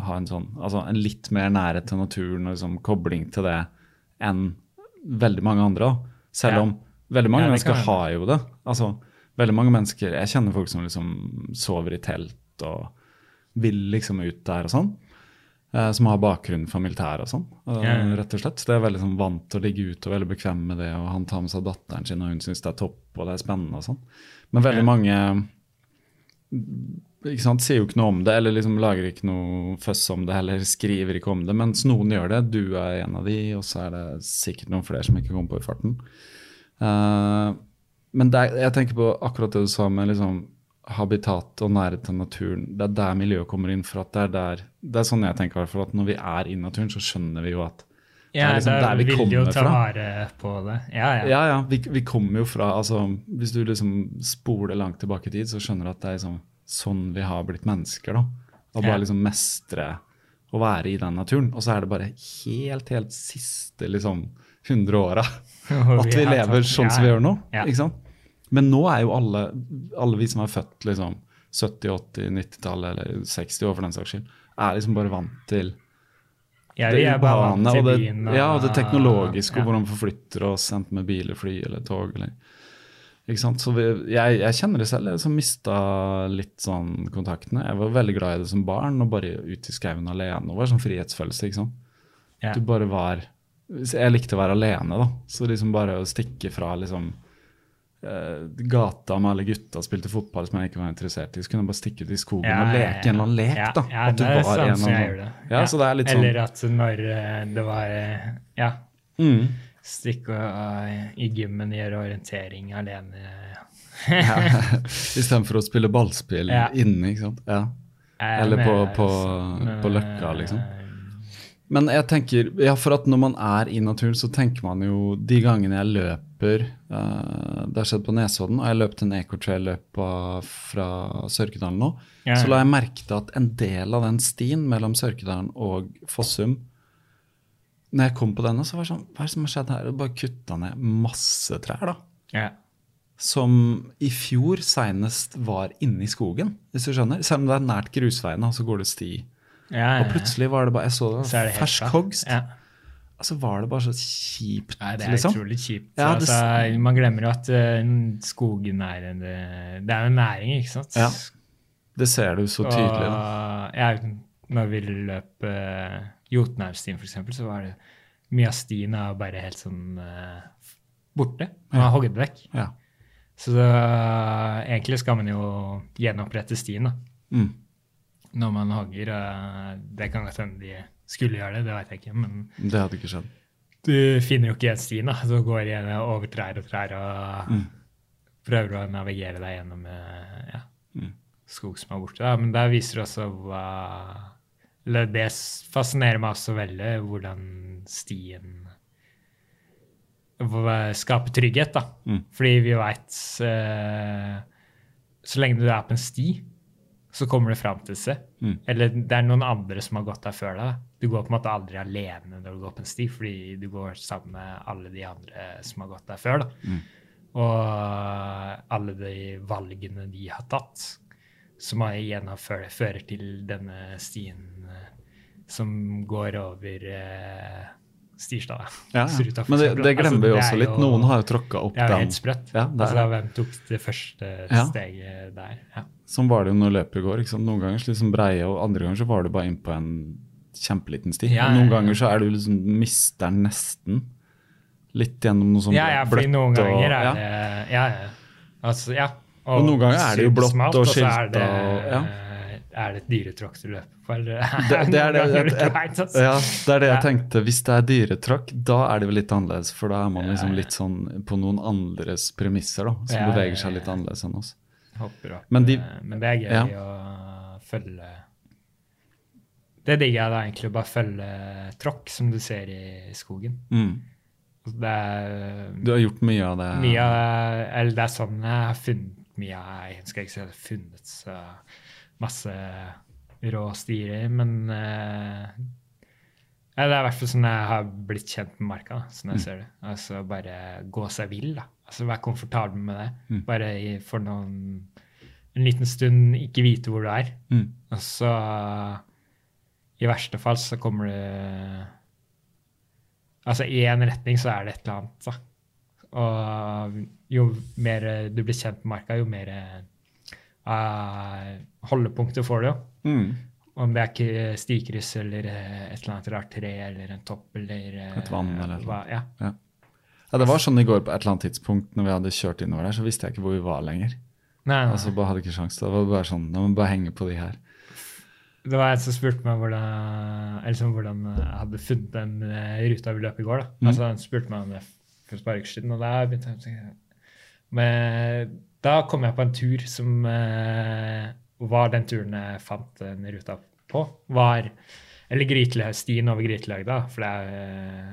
ha en sånn, altså en litt mer nærhet til naturen og liksom kobling til det enn veldig mange andre. Selv om veldig mange mennesker har jo det. Altså, veldig mange mennesker, Jeg kjenner folk som liksom sover i telt og vil liksom ut der og sånn. eh, Som har bakgrunn fra militæret og sånn, eh, rett og slett. Så det er veldig sånn vant til å ligge ute og veldig bekvem med det. Og han tar med seg datteren sin, og hun syns det er topp og det er spennende og sånn. Men veldig mange ikke sant, sier jo ikke noe om det, eller liksom lager ikke noe føss om det, eller skriver ikke om det. Mens noen gjør det. Du er en av de, og så er det sikkert noen flere som ikke kommer på i farten. Uh, men det, er- jeg tenker på akkurat det du sa med liksom habitat og nærhet til naturen. Det er der miljøet kommer inn. for at Det er der, det er sånn jeg tenker hvert fall, at når vi er i naturen, så skjønner vi jo at Ja, det er liksom da der vi vil jo ta vare på det. Ja, ja. Ja, ja, vi, vi kommer jo fra altså, Hvis du liksom spoler langt tilbake i tid, så skjønner du at det er liksom, sånn vi har blitt mennesker. da. Å bare Ja. liksom mestre å være i den naturen. Og så er det bare helt, helt siste liksom 100 åra at vi lever sånn som vi gjør nå. Ja. ikke sant? Men nå er jo alle, alle vi som er født liksom 70-, 80-, 90-tallet eller 60 år for den saks skyld, er liksom bare vant til Ja, det urbane og det, ja, og det teknologiske, ja. og hvordan vi forflytter oss enten med bil, fly eller tog. Eller, ikke sant? Så vi, jeg, jeg kjenner det selv, jeg som mista litt sånn kontaktene. Jeg var veldig glad i det som barn, og bare ute i skauen alene. Det var sånn frihetsfølelse. ikke sant? Ja. Du bare var Jeg likte å være alene, da. Så liksom bare å stikke fra liksom gata med alle gutta spilte fotball som jeg ikke var interessert i, så kunne jeg bare stikke ut i skogen Ja, og ja, leke en eller annen lek. ja, da. Ja, det er en som jeg gjorde. Ja, så det er litt sånn Eller at når eh, det var eh, Ja, mm. stikke eh, i gymmen, gjøre orientering alene. ja. Istedenfor å spille ballspill Ja. inne, ikke sant. Ja. Eller på- på- på Løkka, eh, liksom. Men jeg tenker, ja, for at når man er i naturen, så tenker man jo de gangene jeg løper eh, Det har skjedd på Nesodden, og jeg løp en ecotrail-løp fra Sørkedalen nå. Ja. Så la jeg merke til at en del av den stien mellom Sørkedalen og Fossum Når jeg kom på denne, så var det sånn Hva er det som har skjedd her? Det bare kutta ned masse trær, da. Ja. Som i fjor seinest var inne i skogen, hvis du skjønner. Selv om det er nært grusveiene, så går det sti. Ja, Og plutselig var det bare Jeg så det, det fersk hogst. Ja. Altså var det bare så kjipt, Nei, det er liksom. utrolig kjipt. Ja, det- altså, man glemmer jo at uh, skogen er en eh, Det er en næring, ikke sant? Ja, Det ser du så tydelig. Og ja, når vi løp uh, Jotunheimstien, for eksempel, så var det mye av stien er bare helt sånn uh, borte. Man har hogget vekk. Ja. Så da, egentlig skal man jo gjenopprette stien da, Mm. når man hogger. Uh, det kan godt hende de skulle gjøre det, det vet jeg ikke. Men Det hadde ikke skjedd. du finner jo ikke igjen stien. da. Du går igjen over trær og trær og Mm. prøver å navigere deg gjennom eh, ja, Mm. skog som er borte. Da. Men der viser det også hva Det fascinerer meg også veldig, hvordan stien skaper trygghet. da. Mm. Fordi vi veit Så lenge du er på en sti, så kommer du fram til seg. Mm. Eller det er noen andre som har gått der før deg. Du går på en måte aldri alene når du går på en sti, fordi du går sammen med alle de andre som har gått der før. da. Mm. Og alle de valgene de har tatt, som har igjen fører, til denne stien eh, som går over eh, Stirstad. Ja, ja. Men det, det glemmer Altså, vi det også litt. jo- Noen har jo tråkka opp Det er jo helt sprøtt. Ja, det er altså, hvem tok det første steget der? Ja. Sånn var det jo når løpet går. Noen ganger liksom breie, og andre ganger så var du bare inn på en kjempeliten sti. Ja, og noen ganger så er du liksom mister den nesten litt gjennom noe sånt ja, ja, bløtt. noen og- ganger er ja. det Ja, ja. Altså, ja. Og noen ganger er det jo blått smalt, og skilta og- ja. Er det et dyretråkk du løper på, Det, det, er det, jeg, altså. ja, det er det jeg tenkte. Hvis det er dyretråkk, da er det vel litt annerledes. For da er man liksom litt sånn på noen andres premisser, da. Som Ja, beveger seg litt annerledes enn oss. Men de- eh, men det er gøy Ja. å følge Det digger jeg da egentlig, å bare følge tråkk, som du ser i skogen. Mm. Det er Du har gjort mye av det. mye av Eller det er sånn jeg har funnet mye av Jeg skal ikke si at jeg har funnet så masse rå stier, men uh, ja, Det er i hvert fall sånn jeg har blitt kjent med marka, da, sånn jeg ser det. Altså bare gå seg vill, da. Altså være komfortabel med det. Mm. Bare i, for noen en liten stund ikke vite hvor du er. Mm. Og så i verste fall så kommer du Altså i en retning så er det et eller annet, da. Og jo mer du blir kjent med marka, jo mer uh, holdepunkter får du jo. Mm. Om det er ikke stikryss eller eh, et eller annet rart tre eller en topp eller eh, Et vann eller noe. ja. Ja. ja, det var sånn i går på et eller annet tidspunkt når vi hadde kjørt innover der, så visste jeg ikke hvor vi var lenger. Nei, nei. Altså, bare hadde ikke sjans. Det var bare sånn, Da må bare henge på de her. Det var en som spurte meg hvordan, eller liksom hvordan jeg hadde funnet den eh, ruta vi løp i går. da. Mm. Altså Han spurte meg om det for et par uker siden, og da begynte jeg å tenke Men da kom jeg på en tur som uh, var den turen jeg fant den ruta på. var, Eller Grytelø- stien over Gryteløgda. For det eh,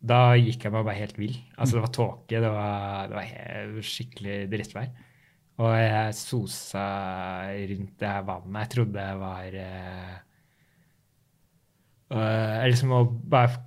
da gikk jeg meg bare helt vill. Altså Det var tåke, det var, det var skikkelig drittvær. Og jeg sosa rundt det her vannet. Jeg trodde jeg var eh, jeg liksom å bare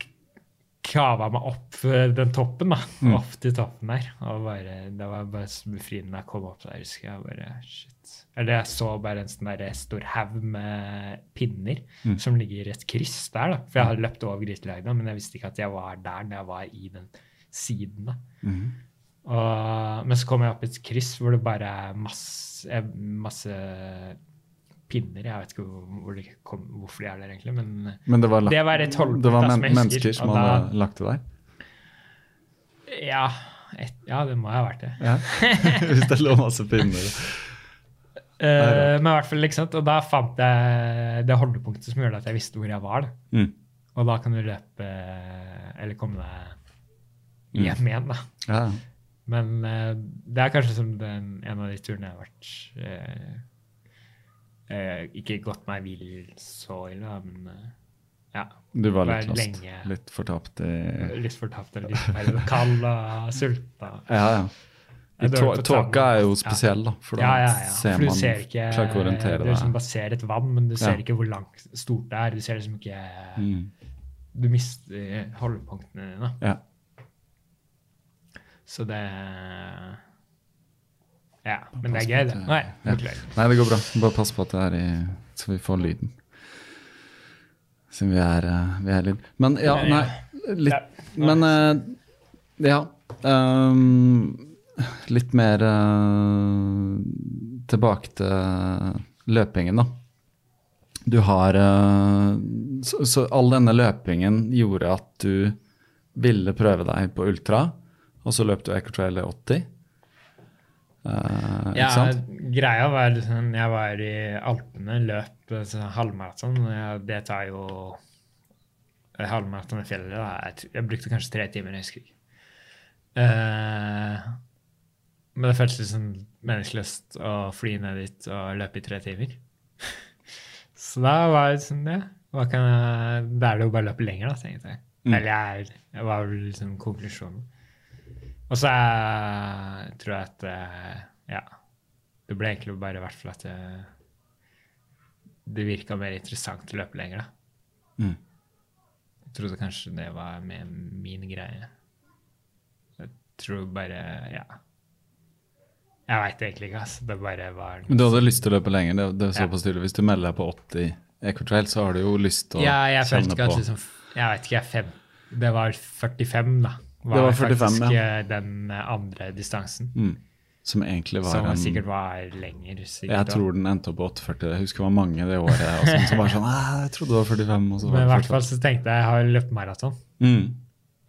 kava meg opp eh, den toppen, da. Mm. Opp til toppen der. Og bare, det var bare så befriende jeg kom opp der. husker jeg bare, shit. Eller jeg så bare en sånn der stor haug med pinner Mm. som ligger i et kryss der. da. For jeg hadde løpt over grytelagene, men jeg visste ikke at jeg var der når jeg var i den siden. da. Mhm. Og, men så kom jeg opp i et kryss hvor det bare er masse, eh, masse pinner. Jeg vet ikke hvor, de kom, hvorfor de er der, egentlig. men... Men det var, lagt, Det var et holdepunkt, det var men som mennesker som da- hadde lagt det der? Ja, et, ja, det må ha vært det. Ja. Hvis det lå masse pinner. Uh, men i hvert fall, ikke sant? Og da fant jeg det holdepunktet som gjorde at jeg visste hvor jeg var. Da. Mm. Og da kan du løpe Eller komme deg hjem igjen, da. Ja. Men eh, det er kanskje som den, en av de turene jeg har vært eh, eh, Ikke gått meg vill så ille, men ja. Du var litt Var lost. lenge. Litt fortapt i Litt fortapt eller litt mer kald og sulta. Ja, ja. Tåka er jo Ja. spesiell, da. For da Ja, ja, ja. ser For man ser ikke Klarer ikke å orientere Du liksom bare ser et vann, men du ser ikke hvor langt stort det er. Du ser liksom ikke Mm. Du mister holdepunktene dine. Ja. Så det Ja. Men det er gøy, det. Nei, Ja. Nei, det går bra. Bare pass på at det er i Så vi får lyden. Siden vi er, eh, vi er lyd. Men ja, nei Litt Men eh, ja. Um, litt mer uh, tilbake til løpingen, da. Du har uh, så, så all denne løpingen gjorde at du ville prøve deg på ultra, og så løp du Ecotrail 80. Uh, Ja, ikke sant? greia var liksom Jeg var i Alpene, løp altså, halvmaraton. Det tar jo eh, Halvmaraton i fjellet. Da. Jeg, jeg brukte kanskje tre timer, jeg husker ikke. Uh, men det føltes liksom meningsløst å fly ned dit og løpe i tre timer. Så da var det sånn, ja, kan jeg, Da er det jo bare å løpe lenger, da, tenkte jeg. Mm. Eller jeg var vel liksom konklusjonen. Og så jeg tror jeg at eh, ja, det ble egentlig bare i hvert fall at det, det virka mer interessant å løpe lenger. da. Mm. Jeg trodde kanskje det var med min greie. Jeg tror bare Ja. Jeg veit egentlig ikke, altså. Det bare var Men du hadde lyst til å løpe lenger. Det, det er såpass tydelig. Hvis du melder deg på 80 Ecotrail, så har du jo lyst til å Ja, jeg kjenne på liksom Jeg vet ikke, jeg fem, det var 45, da. Det var 45, faktisk ja. den andre distansen. mm. Som egentlig var Som sikkert var lenger. Sikkert, Jeg tror den endte opp på 8,40. Jeg husker det var mange det året og sånn, som var sånn Jeg trodde det var 45, og så var Men i hvert fall så tenkte jeg jeg har løpt maraton. Mm.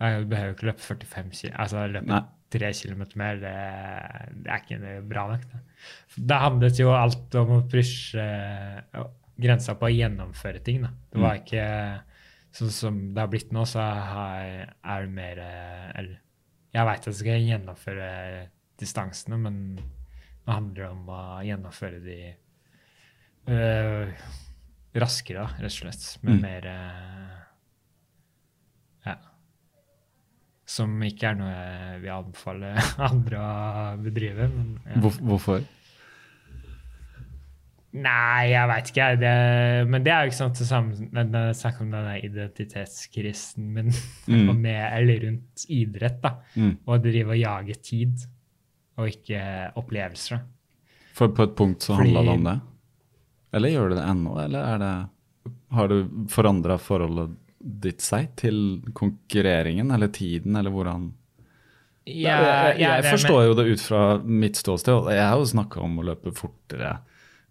Jeg behøver ikke løpe 45 km. Altså løpe Nei. tre kilometer mer, det, det er ikke bra nok. Det. Det handlet jo alt om å pushe eh, grensa på å gjennomføre ting. Da. Det var ikke sånn som det har blitt nå, så er det mer eh, Eller jeg veit jeg skal gjennomføre distansene, men nå handler det om å gjennomføre de øh, raskere, rett og slett. Med Mm. mer øh, Ja. Som ikke er noe jeg vil anbefale andre å bedrive. Men, ja. Hvorfor? Nei, jeg veit ikke. Det, men det er jo ikke sant det samme snakk om denne identitetskrisen min Mm. med, eller rundt idrett. da, Mm. Og drive og jage tid, og ikke opplevelser. For på et punkt så handla det om det? Eller gjør det det ennå, eller er det Har du forandra forholdet ditt seg til konkurreringen eller tiden, eller hvordan jeg, jeg, jeg forstår jo det ut fra mitt ståsted. og Jeg har jo snakka om å løpe fortere.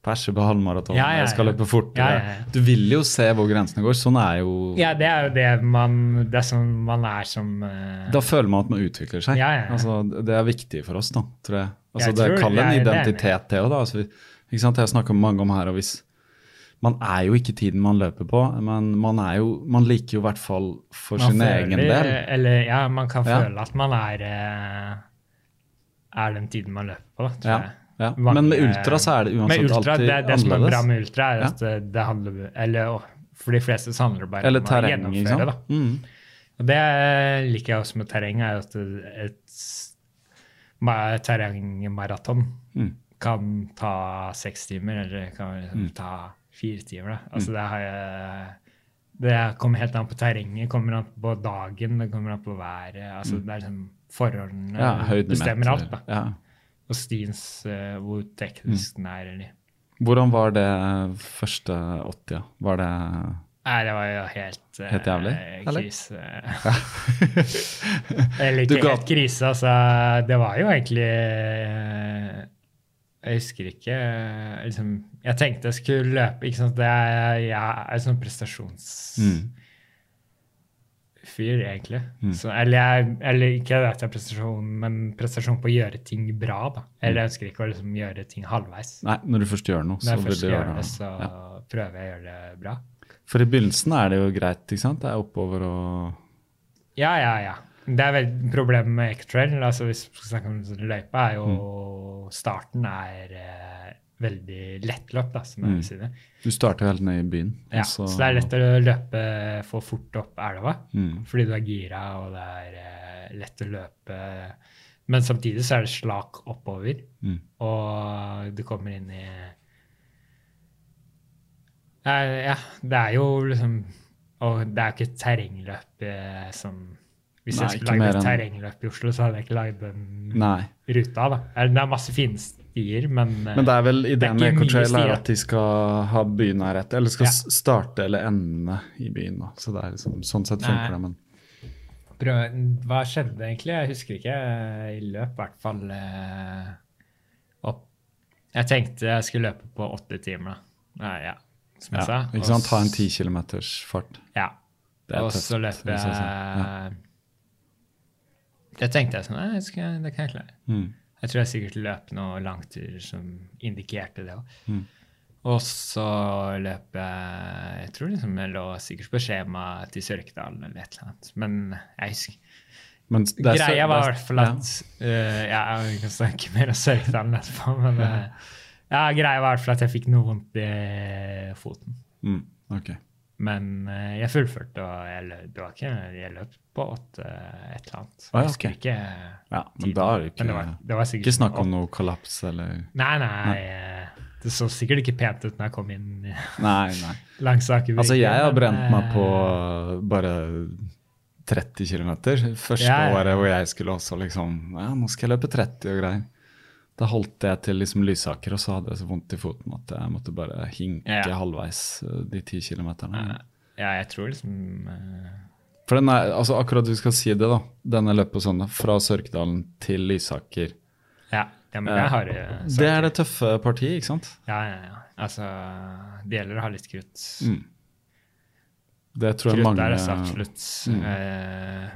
Perse på halvmaraton, Ja, ja, jeg skal løpe ja. Du vil jo se hvor grensene går. Sånn er jo Ja, det er jo det man Det er sånn man er som uh... Da føler man at man utvikler seg. Ja, ja, ja. Altså, det er viktig for oss, da, tror jeg. Altså, Jeg det tror- kaller en identitet, det òg, da. Altså, ikke sant? Jeg har snakka med mange om her, og hvis Man er jo ikke tiden man løper på, men man er jo Man liker jo i hvert fall for man sin egen del. Eller ja, man kan føle at man er eh, Er den tiden man løper på, tror jeg. Ja. Mange- Men med ultra så er det uansett ultra, alltid det, det som er bra med ultra, er at ja. det handler Eller for de fleste så handler det bare Eller om å terreng, ikke gjennomføre. Liksom. Da. Mm. Og det liker jeg også med terreng, er at et ma- terrengmaraton Mm. kan ta seks timer, eller kan Mm. ta fire timer. Da. Altså det har jeg Det kommer helt an på terrenget, kommer an på dagen, det kommer an på været. altså Det er sånn Forholdene Ja, bestemmer alt. da. Ja. Og stiens uh, hvor teknisk den er. eller Hvordan var det første 80? Ja? Var det Nei, det var jo helt uh, Helt jævlig, eller? Krise. eller Du ikke helt krise, altså. Det var jo egentlig uh, Jeg husker ikke eh, liksom, Jeg tenkte jeg skulle løpe. ikke sant? Det er, jeg er sånn prestasjons... Mm. Egentlig. Så, eller, jeg, eller ikke at jeg har prestasjon, men prestasjon på å gjøre ting bra. da. Eller jeg ønsker ikke å liksom, gjøre ting halvveis. Nei, når du først gjør noe, så vil du gjør gjøre det, så Ja. prøver jeg å gjøre det bra. For i begynnelsen er det jo greit, ikke sant? Det er oppover og Ja, ja, ja. Det er vel problemet med Ecotrail, altså hvis vi skal snakke om løypa, er jo Mm. starten er eh, lett løp. da, som jeg Mm. vil si det. Du starter helt ned i byen. Ja, så... så det er lett å løpe for fort opp elva, Mm. fordi du er gira, og det er eh, lett å løpe. Men samtidig så er det slak oppover, Mm. og du kommer inn i Ja, det er jo liksom Og det er jo ikke et terrengløp eh, som Hvis Nei, jeg skulle lagd et terrengløp i Oslo, så hadde jeg ikke lagd den Nei. ruta. da. Det er masse fine stier, men, eh, Men det er vel ideen med Coachella er at de skal ha etter, eller skal Ja. starte eller ende i byen. da. Så det er liksom, sånn sett funker det, men Prøv, hva skjedde egentlig? Jeg husker ikke. Jeg løp i hvert fall eh, opp Jeg tenkte jeg skulle løpe på åtte timer, da. Nei, ja, som jeg ja, sa. ikke sant? Ta en ti kilometers fart. Ja. Og så løper jeg jeg sier. Det tenkte jeg sånn det kan jeg klare. Mm. Jeg tror jeg sikkert løp noen langturer som indikerte det òg. Mm. Og så løp jeg Jeg tror liksom jeg lå sikkert på skjema til Sørkedalen eller et eller annet. Men jeg husker Men er Greia var i er- hvert fall at eh, ja, Jeg kan snakke mer om Sørkedalen etterpå, men uh, ja, greia var i hvert fall at jeg fikk noe vondt i foten. Mm, ok. Men eh, jeg fullførte, og jeg det var ikke, jeg løp på åtte et eller annet. Ah, ja, Jeg ikke Ja, men da er det ikke, det var, det var ikke snakk om noe kollaps eller Nei, nei. eh, Det så sikkert ikke pent ut når jeg kom inn Nei, nei. langs Aker Altså, jeg har brent meg eh, på bare 30 km. Første ja, ja. året hvor jeg skulle også liksom Ja, nå skal jeg løpe 30 og greier. Da holdt jeg til liksom Lysaker, og så hadde jeg så vondt i foten at jeg måtte bare hinke Ja. halvveis eh, de ti kilometerne. Ja, jeg tror liksom uh... For den er, altså akkurat du skal si det, da. Denne løpet på søndag, fra Sørkedalen til Lysaker. Ja, ja men jeg har uh, Det er det tøffe partiet, ikke sant? Ja, ja, ja. Altså, det gjelder å ha litt krutt. Mm. Det tror jeg Krutt mange, er altså absolutt Mm. eh,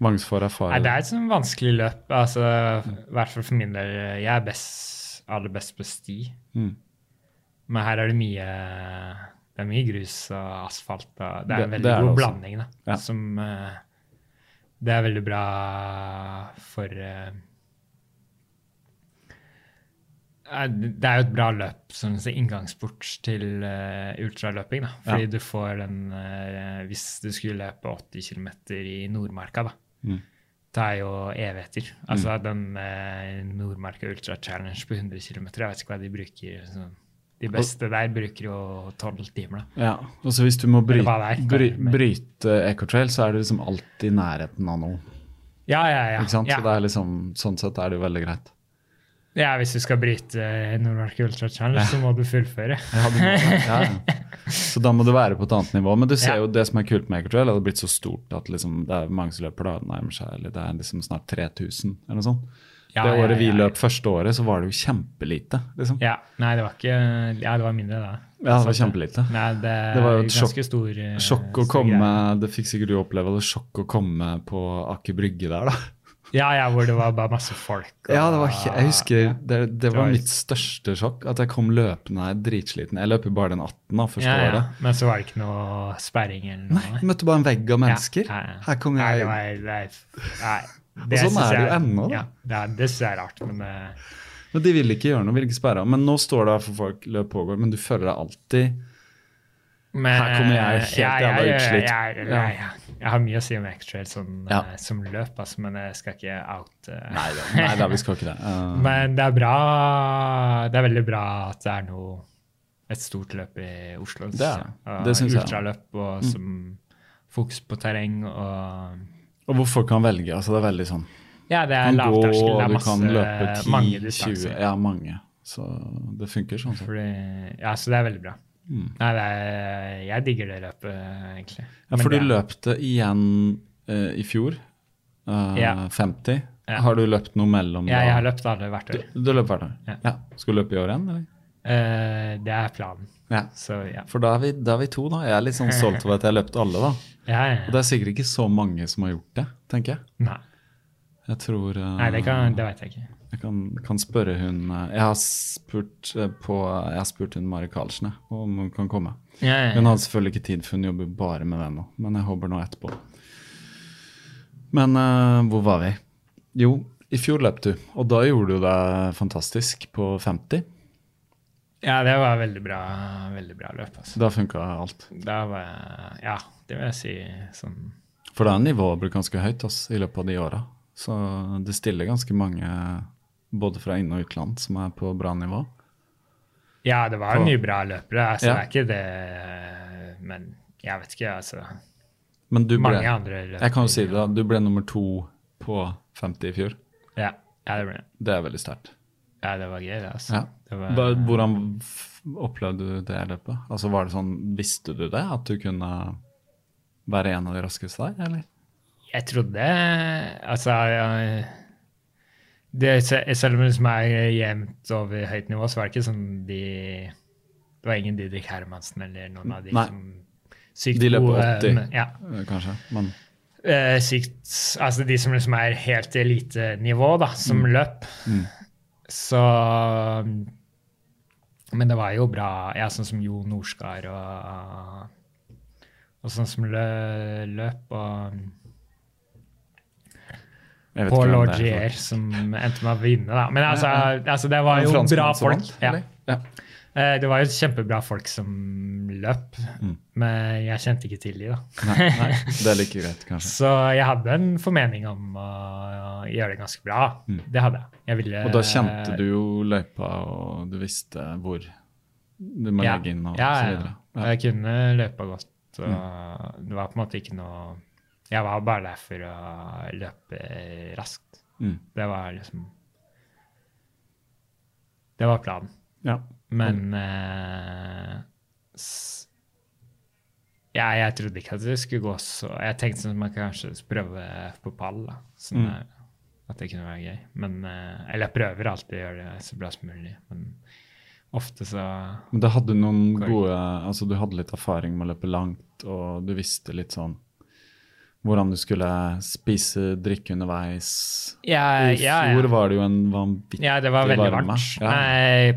mange får erfare. Nei, det er et sånn vanskelig løp. Altså, I hvert fall for min del. Jeg er best, aller best på sti. Mm. Men her er det mye det er mye grus og asfalt. Og det er en veldig det er god også. blanding. da, Ja. som uh, Det er veldig bra for eh, Det er jo et bra løp som sånn inngangsport til uh, ultraløping. da, Fordi Ja. du får den uh, Hvis du skulle løpe 80 km i Nordmarka, da, Mm. det er jo evigheter. Altså den eh, Nordmarka Ultra Challenge på 100 km, jeg vet ikke hva de bruker. sånn de beste der bruker jo tolv timer. da. Ja, og så hvis du må bryte, Eller hva det er, bry, bryte Ecotrail, så er du liksom alltid i nærheten av noe. Ja, ja, ja. Ikke sant? ja. Så det er liksom, sånn sett er det jo veldig greit. Ja hvis du skal bryte Nordmark Ultra Challenge, så må du fullføre. Ja, du må ja, ja. Så da må du være på et annet nivå. Men du ser Ja. jo det som er kult med Ecotrail, Trail, at det har blitt så stort at liksom, det er mange som løper da, nærmer seg, eller det er liksom snart 3000 eller noe sånt. Ja, det året vi ja, ja. løp første året, så var det jo kjempelite, liksom. Ja, Nei, det var ikke Ja, det var mindre da. Ja, det var kjempelite. Nei, det, Det var jo et sjokk, stor eh, Sjokk å komme, det fikk sikkert du oppleve, det sjokk å komme på Aker Brygge der, da. Ja, ja, hvor det var bare masse folk. og- Ja, det var, jeg husker, det, det var mitt største sjokk at jeg kom løpende dritsliten. Jeg løp jo bare den 18 da, første ja, ja. året. Men så var det ikke noe sperring eller Nei, noe? jeg møtte bare en vegg av mennesker. Ja. Her kom Nei, jeg det var, det er, nei, Og sånn er det jo ennå. Ja, det, det synes jeg er rart, men Uh... Men de vil ikke gjøre noe, vil ikke sperre. Men nå står det her for folk løp pågår, men du føler deg alltid Men, Her kommer jeg helt ja, jævla utslitt. Jeg, Ja. jeg, har mye å si om X-Trail som, Ja. eh, som løp, altså, men jeg skal ikke out Uh. Nei da, nei, da vi skal ikke det. Uh, Men det er bra Det er veldig bra at det er noe et stort løp i Oslo. Det det. Synes jeg. Ultraløp og som fokus på terreng og Og hvor folk kan velge. altså Det er veldig sånn Ja, det er kan gå, lavterskel. Det er du masse, kan løpe 10, mange 20. Ja, mange. Så det funker sånn. Fordi, ja, så det er veldig bra. Mm. Nei, er, jeg digger det løpet, egentlig. Ja, Men for du det løp det igjen uh, i fjor. Uh, Ja. 50. Ja. Har du løpt noe mellom Ja, jeg har løpt alle hvert år. du løp hvert år? Ja. Ja. Skal du løpe i år igjen, eller? Uh, det er planen. Ja. Så ja. For da er, vi, da er vi to, da. Jeg er litt sånn solgt over at jeg har løpt alle, da. ja, ja. Og det er sikkert ikke så mange som har gjort det, tenker jeg. Nei. Jeg tror uh, Nei, det, kan, det vet jeg ikke. Jeg kan, kan spørre hun eh, Jeg har spurt eh, på Jeg har spurt hun Mari Karlsen om hun kan komme. Ja, Hun ja. hadde selvfølgelig ikke tid, for hun jobber bare med det nå. Men jeg håper nå etterpå. Men uh, hvor var vi? Jo, i fjor løp du, og da gjorde du det fantastisk på 50. ja, det var veldig bra, veldig bra løp. Altså. Da funka alt. Da var jeg, ja, det vil jeg si sånn For da er nivået blitt ganske høyt altså, i løpet av de åra. Så det stiller ganske mange, både fra inn- og utland, som er på bra nivå. Ja, det var På- mye bra løpere. Altså, Ja. Det er ikke det Men jeg vet ikke, altså. Men du ble, Mange andre løpere. jeg kan jo si det, da, du ble nummer to på 50 i fjor. Ja, ja det ble det. Det er veldig sterkt. Ja, det var gøy, det. altså. Ja. Det var, Hvordan opplevde du det løpet? Altså Var det sånn, Visste du det, at du kunne være en av de raskeste der, eller? Jeg trodde Altså jeg- det, Selv om det som er jevnt over høyt nivå, så var det ikke sånn de Det var ingen Didrik Hermansen eller noen av de Nei. som sykt De løper gode, 80. men- Ja. Eh, Kanskje. Men Uh, sykt Altså de som liksom er helt elitenivå, da, som Mm. løp. Så Men det var jo bra. Ja, sånn som Jo Norskar og Og sånn som lø, løp, og jeg Logier, er. Som endte med å vinne, da. Men altså, Ja, altså det var jo bra folk. vant, Ja. Ja. Eh, Det var jo kjempebra folk som løp, Mm. men jeg kjente ikke til de, da. Nei, nei, det er like greit, kanskje. Så jeg hadde en formening om å gjøre det ganske bra. Det hadde jeg. jeg ville, Mm. Og da kjente du jo løypa, og du visste hvor du må ja, legge inn og ja, så ja, videre. ja. Jeg kunne løpe godt. Og Det var på en måte ikke noe Jeg var bare der for å løpe raskt. Mm. Det var liksom Det var planen. Ja. Men eh, ja, jeg trodde ikke at det skulle gå så Jeg tenkte sånn at man kanskje skulle prøve på pall. da. Sånn Mm. At det kunne være gøy. Men, eh, eller jeg prøver alltid å gjøre det så bra som mulig. Men ofte så Men da hadde noen gode Altså, du hadde litt erfaring med å løpe langt, og du visste litt sånn hvordan du skulle spise, drikke underveis. Ja, I fjor ja. var det jo en vanvittig ja, det var veldig varme. varmt. Ja. Jeg,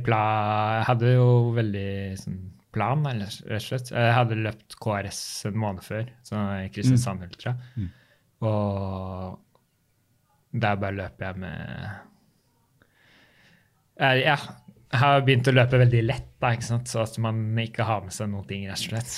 hadde jo veldig sånn, plan, eller rett og slett. Jeg hadde løpt KRS en måned før, så Kristiansand Ultra. Mm. Og der bare løper jeg med Eh, Ja, jeg har begynt å løpe veldig lett, da, ikke sant? så at man ikke har med seg noen ting, rett og slett.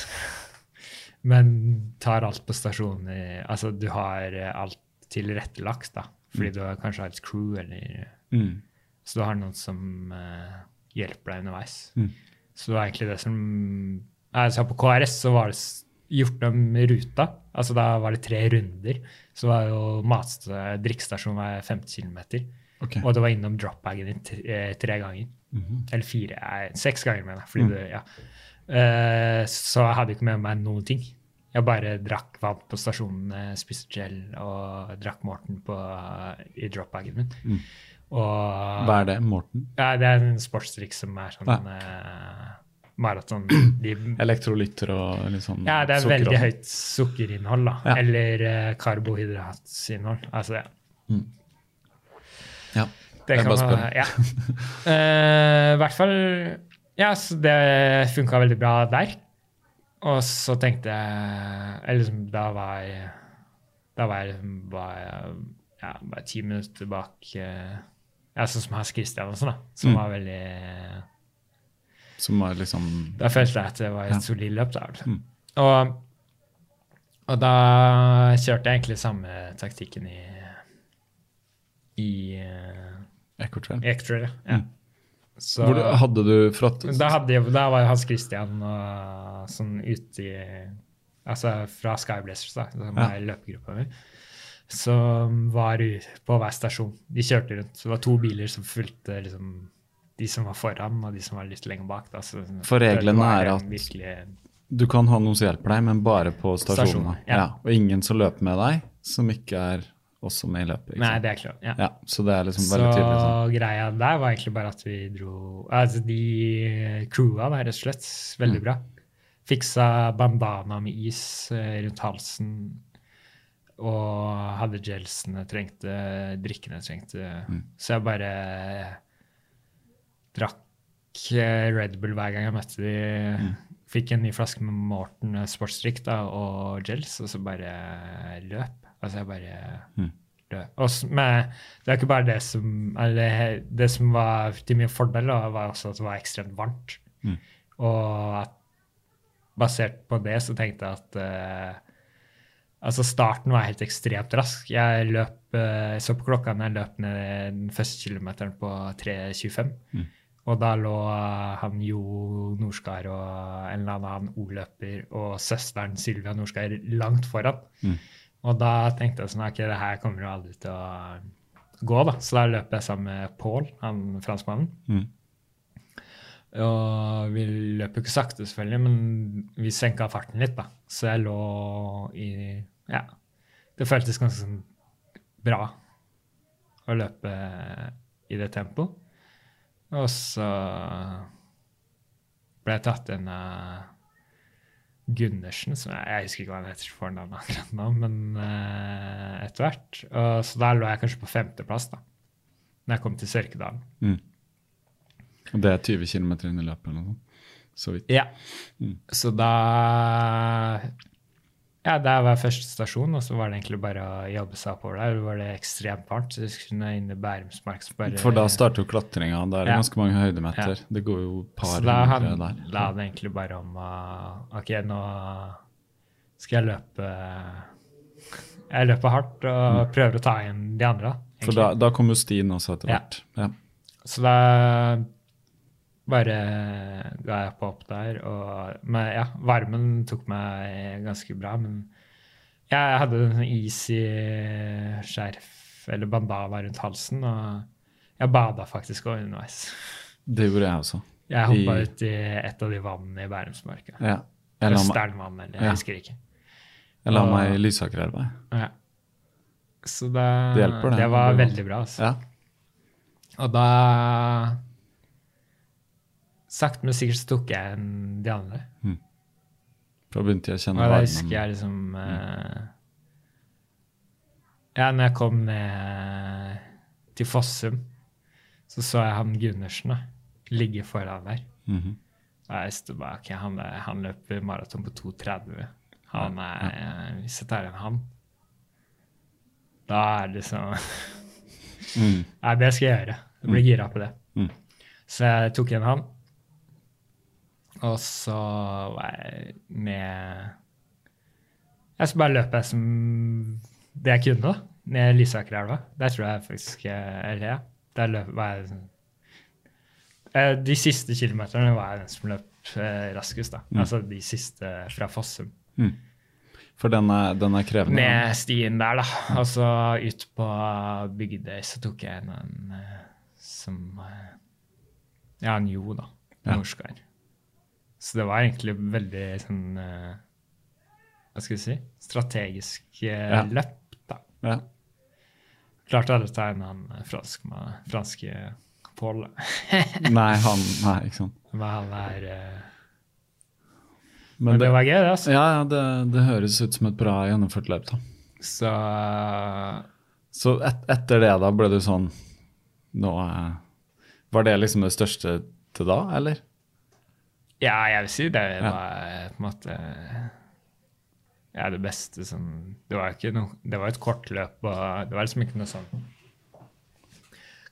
Men tar alt på stasjonen. Altså, du har eh, alt tilrettelagt, da. Fordi du har kanskje har et crew, eller Mm. Så du har noen som uh, hjelper deg underveis. Mm. Så det var egentlig det som altså På KRS så var det gjort om ruta. Altså da var det tre runder. Så var jo mat- drikkestasjonen var 50 km. Okay. Og det var innom dropbagen tre, eh, tre ganger. Mhm. Eller fire. nei, Seks ganger, mener jeg. Fordi Mm. det, ja. Eh, så jeg hadde ikke med meg noen ting. Jeg bare drakk vann på stasjonen, eh, spiste gel og drakk Morten på, i dropbagen min. Mm. Og Hva er det? Morten? ja, det er en sportsdrikk som er sånn eh, maraton. De, Elektrolytter og litt sånn ja, det er sukker veldig sånn. høyt sukkerinnhold, da. Ja. Eller uh, karbohydratinnhold. Altså, ja. Ja. Det Jeg kan bare spørre. Ja. Eh, I hvert fall Ja, så det funka veldig bra der. Og så tenkte jeg Eller liksom, da var jeg Da var jeg, liksom- var jeg ja, bare ti minutter bak eh, ja, Sånn som Hans Christian og sånn, da. Som Mm. var veldig Som var liksom Da følte jeg at det var et Ja. solid løp. da. Mm. Og, og da kjørte jeg egentlig samme taktikken i i uh, Ecotrail. Ja. Mm. Så Hvor hadde du fratt? da, hadde jeg, da var Hans Christian og, sånn uti Altså fra Skyblazers, da, som Ja. er løpegruppa mi, som var på hver stasjon. De kjørte rundt. Så det var to biler som fulgte liksom, de som var foran, og de som var litt lenger bak. Da. Så For reglene er at- virkelig, Du kan ha noen som hjelper deg, men bare på stasjonene. Stasjon, ja. Ja. Og ingen som løper med deg, som ikke er også med i løpet. Nei, det er klart. Ja. Ja, så det er liksom Så veldig tydelig sånn. greia der var egentlig bare at vi dro Altså, de crewa der, rett og slett. Veldig Mm. bra. Fiksa bandana med is eh, rundt halsen. Og hadde gelsene trengte, drikkene trengte. Mm. Så jeg bare drakk eh, Red Bull hver gang jeg møtte de. Mm. Fikk en ny flaske med Morten sportsdrikk og gels, og så bare løp. Altså, jeg bare Mm. med, det er ikke bare det som Eller det som var til min fordel, var også at det var ekstremt varmt. Mm. Og at, basert på det så tenkte jeg at uh, Altså, starten var helt ekstremt rask. Jeg løp uh, så på klokka når jeg løp ned den første kilometeren på 3.25. Mm. Og da lå han Jo Norskar og en eller annen O-løper og søsteren Sylvia Norskar langt foran. Mm. Og da tenkte jeg sånn, ok, det her kommer jo aldri til å gå, da. Så da løp jeg sammen med Paul, han franskmannen. Mm. Og vi løp jo ikke sakte, selvfølgelig, men vi senka farten litt, da. Så jeg lå i Ja. Det føltes ganske sånn bra å løpe i det tempoet. Og så ble jeg tatt inn av Gundersen, som jeg, jeg husker ikke hva han heter for navn akkurat nå, men uh, etter hvert. Og så der lå jeg kanskje på femteplass, da. Når jeg kom til Sørkedalen. Mm. Og det er 20 km inn i løpet eller noe sånt. Så vidt. Ja. Mm. Så da Ja, der var første stasjon, og så var det egentlig bare å jobbe seg oppover der. Det var det ekstremt varmt, så jeg skulle inn i Bærumsmark. bare- For da starter jo klatringa. Da er det Ja. ganske mange høydemeter. Ja. Det går jo par Så da han, der. la det egentlig bare om uh, OK, nå skal jeg løpe Jeg løper hardt og prøver å ta igjen de andre. Egentlig. For da, da kom jo stien også etter Ja. hvert. Ja. Så da bare ga jeg på opp der. Og, men ja, varmen tok meg ganske bra. Men jeg hadde en is i skjerf eller bandava rundt halsen, og jeg bada faktisk òg underveis. Det gjorde jeg også. Jeg hoppa I- ut i et av de vannene i Bærumsmarka. Ja. Østernvann, eller jeg Ja. husker ikke. jeg la Og- meg i Lysakerelva. Ja. Så det, Det hjelper, det. det var veldig bra. Altså. Ja. Og da Sakte, men sikkert så tok jeg en de andre. For da begynte jeg å Og kjenne da husker jeg liksom eh, Ja, når jeg kom ned til Fossum, så så jeg han Gundersen da, ligge foran der. Mhm. Og jeg sto bare ok, han, han løper maraton på 2,30. Han er, Hvis jeg tar igjen han, da er det liksom Mm. Det skal jeg gjøre. Jeg blir gira på det. Mm. Så jeg tok igjen han. Og så var jeg med Jeg skulle bare løpe som det jeg kunne, da. Ned Lysakerelva. Der tror jeg faktisk Eller ja. Der løp, var jeg sånn Eh, De siste kilometerne var jeg den som løp eh, raskest, da. Mm. Altså de siste fra Fossum. Mm. For den er, den er krevende. Ned stien der, da. Og så ut på Bygdøy så tok jeg en, en eh, som Ja, en Jo, da. Ja. Norskar. Så det var egentlig veldig sånn eh, Hva skal vi si? Strategisk eh, Ja. løp, da. Ja. Klarte aldri å tegne han eh, fransk, franske Pål. Nei, han Nei, ikke sant. Men han er uh... Men Men det det, var gøy, det, altså. ja, ja, det, det høres ut som et bra gjennomført løp, da. Så Så et, etter det, da, ble du sånn Nå Var det liksom det største til da, eller? Ja, jeg vil si det var ja. på en måte ja, det beste som Det var ikke noe Det var et kort løp, og det var liksom ikke noe sånn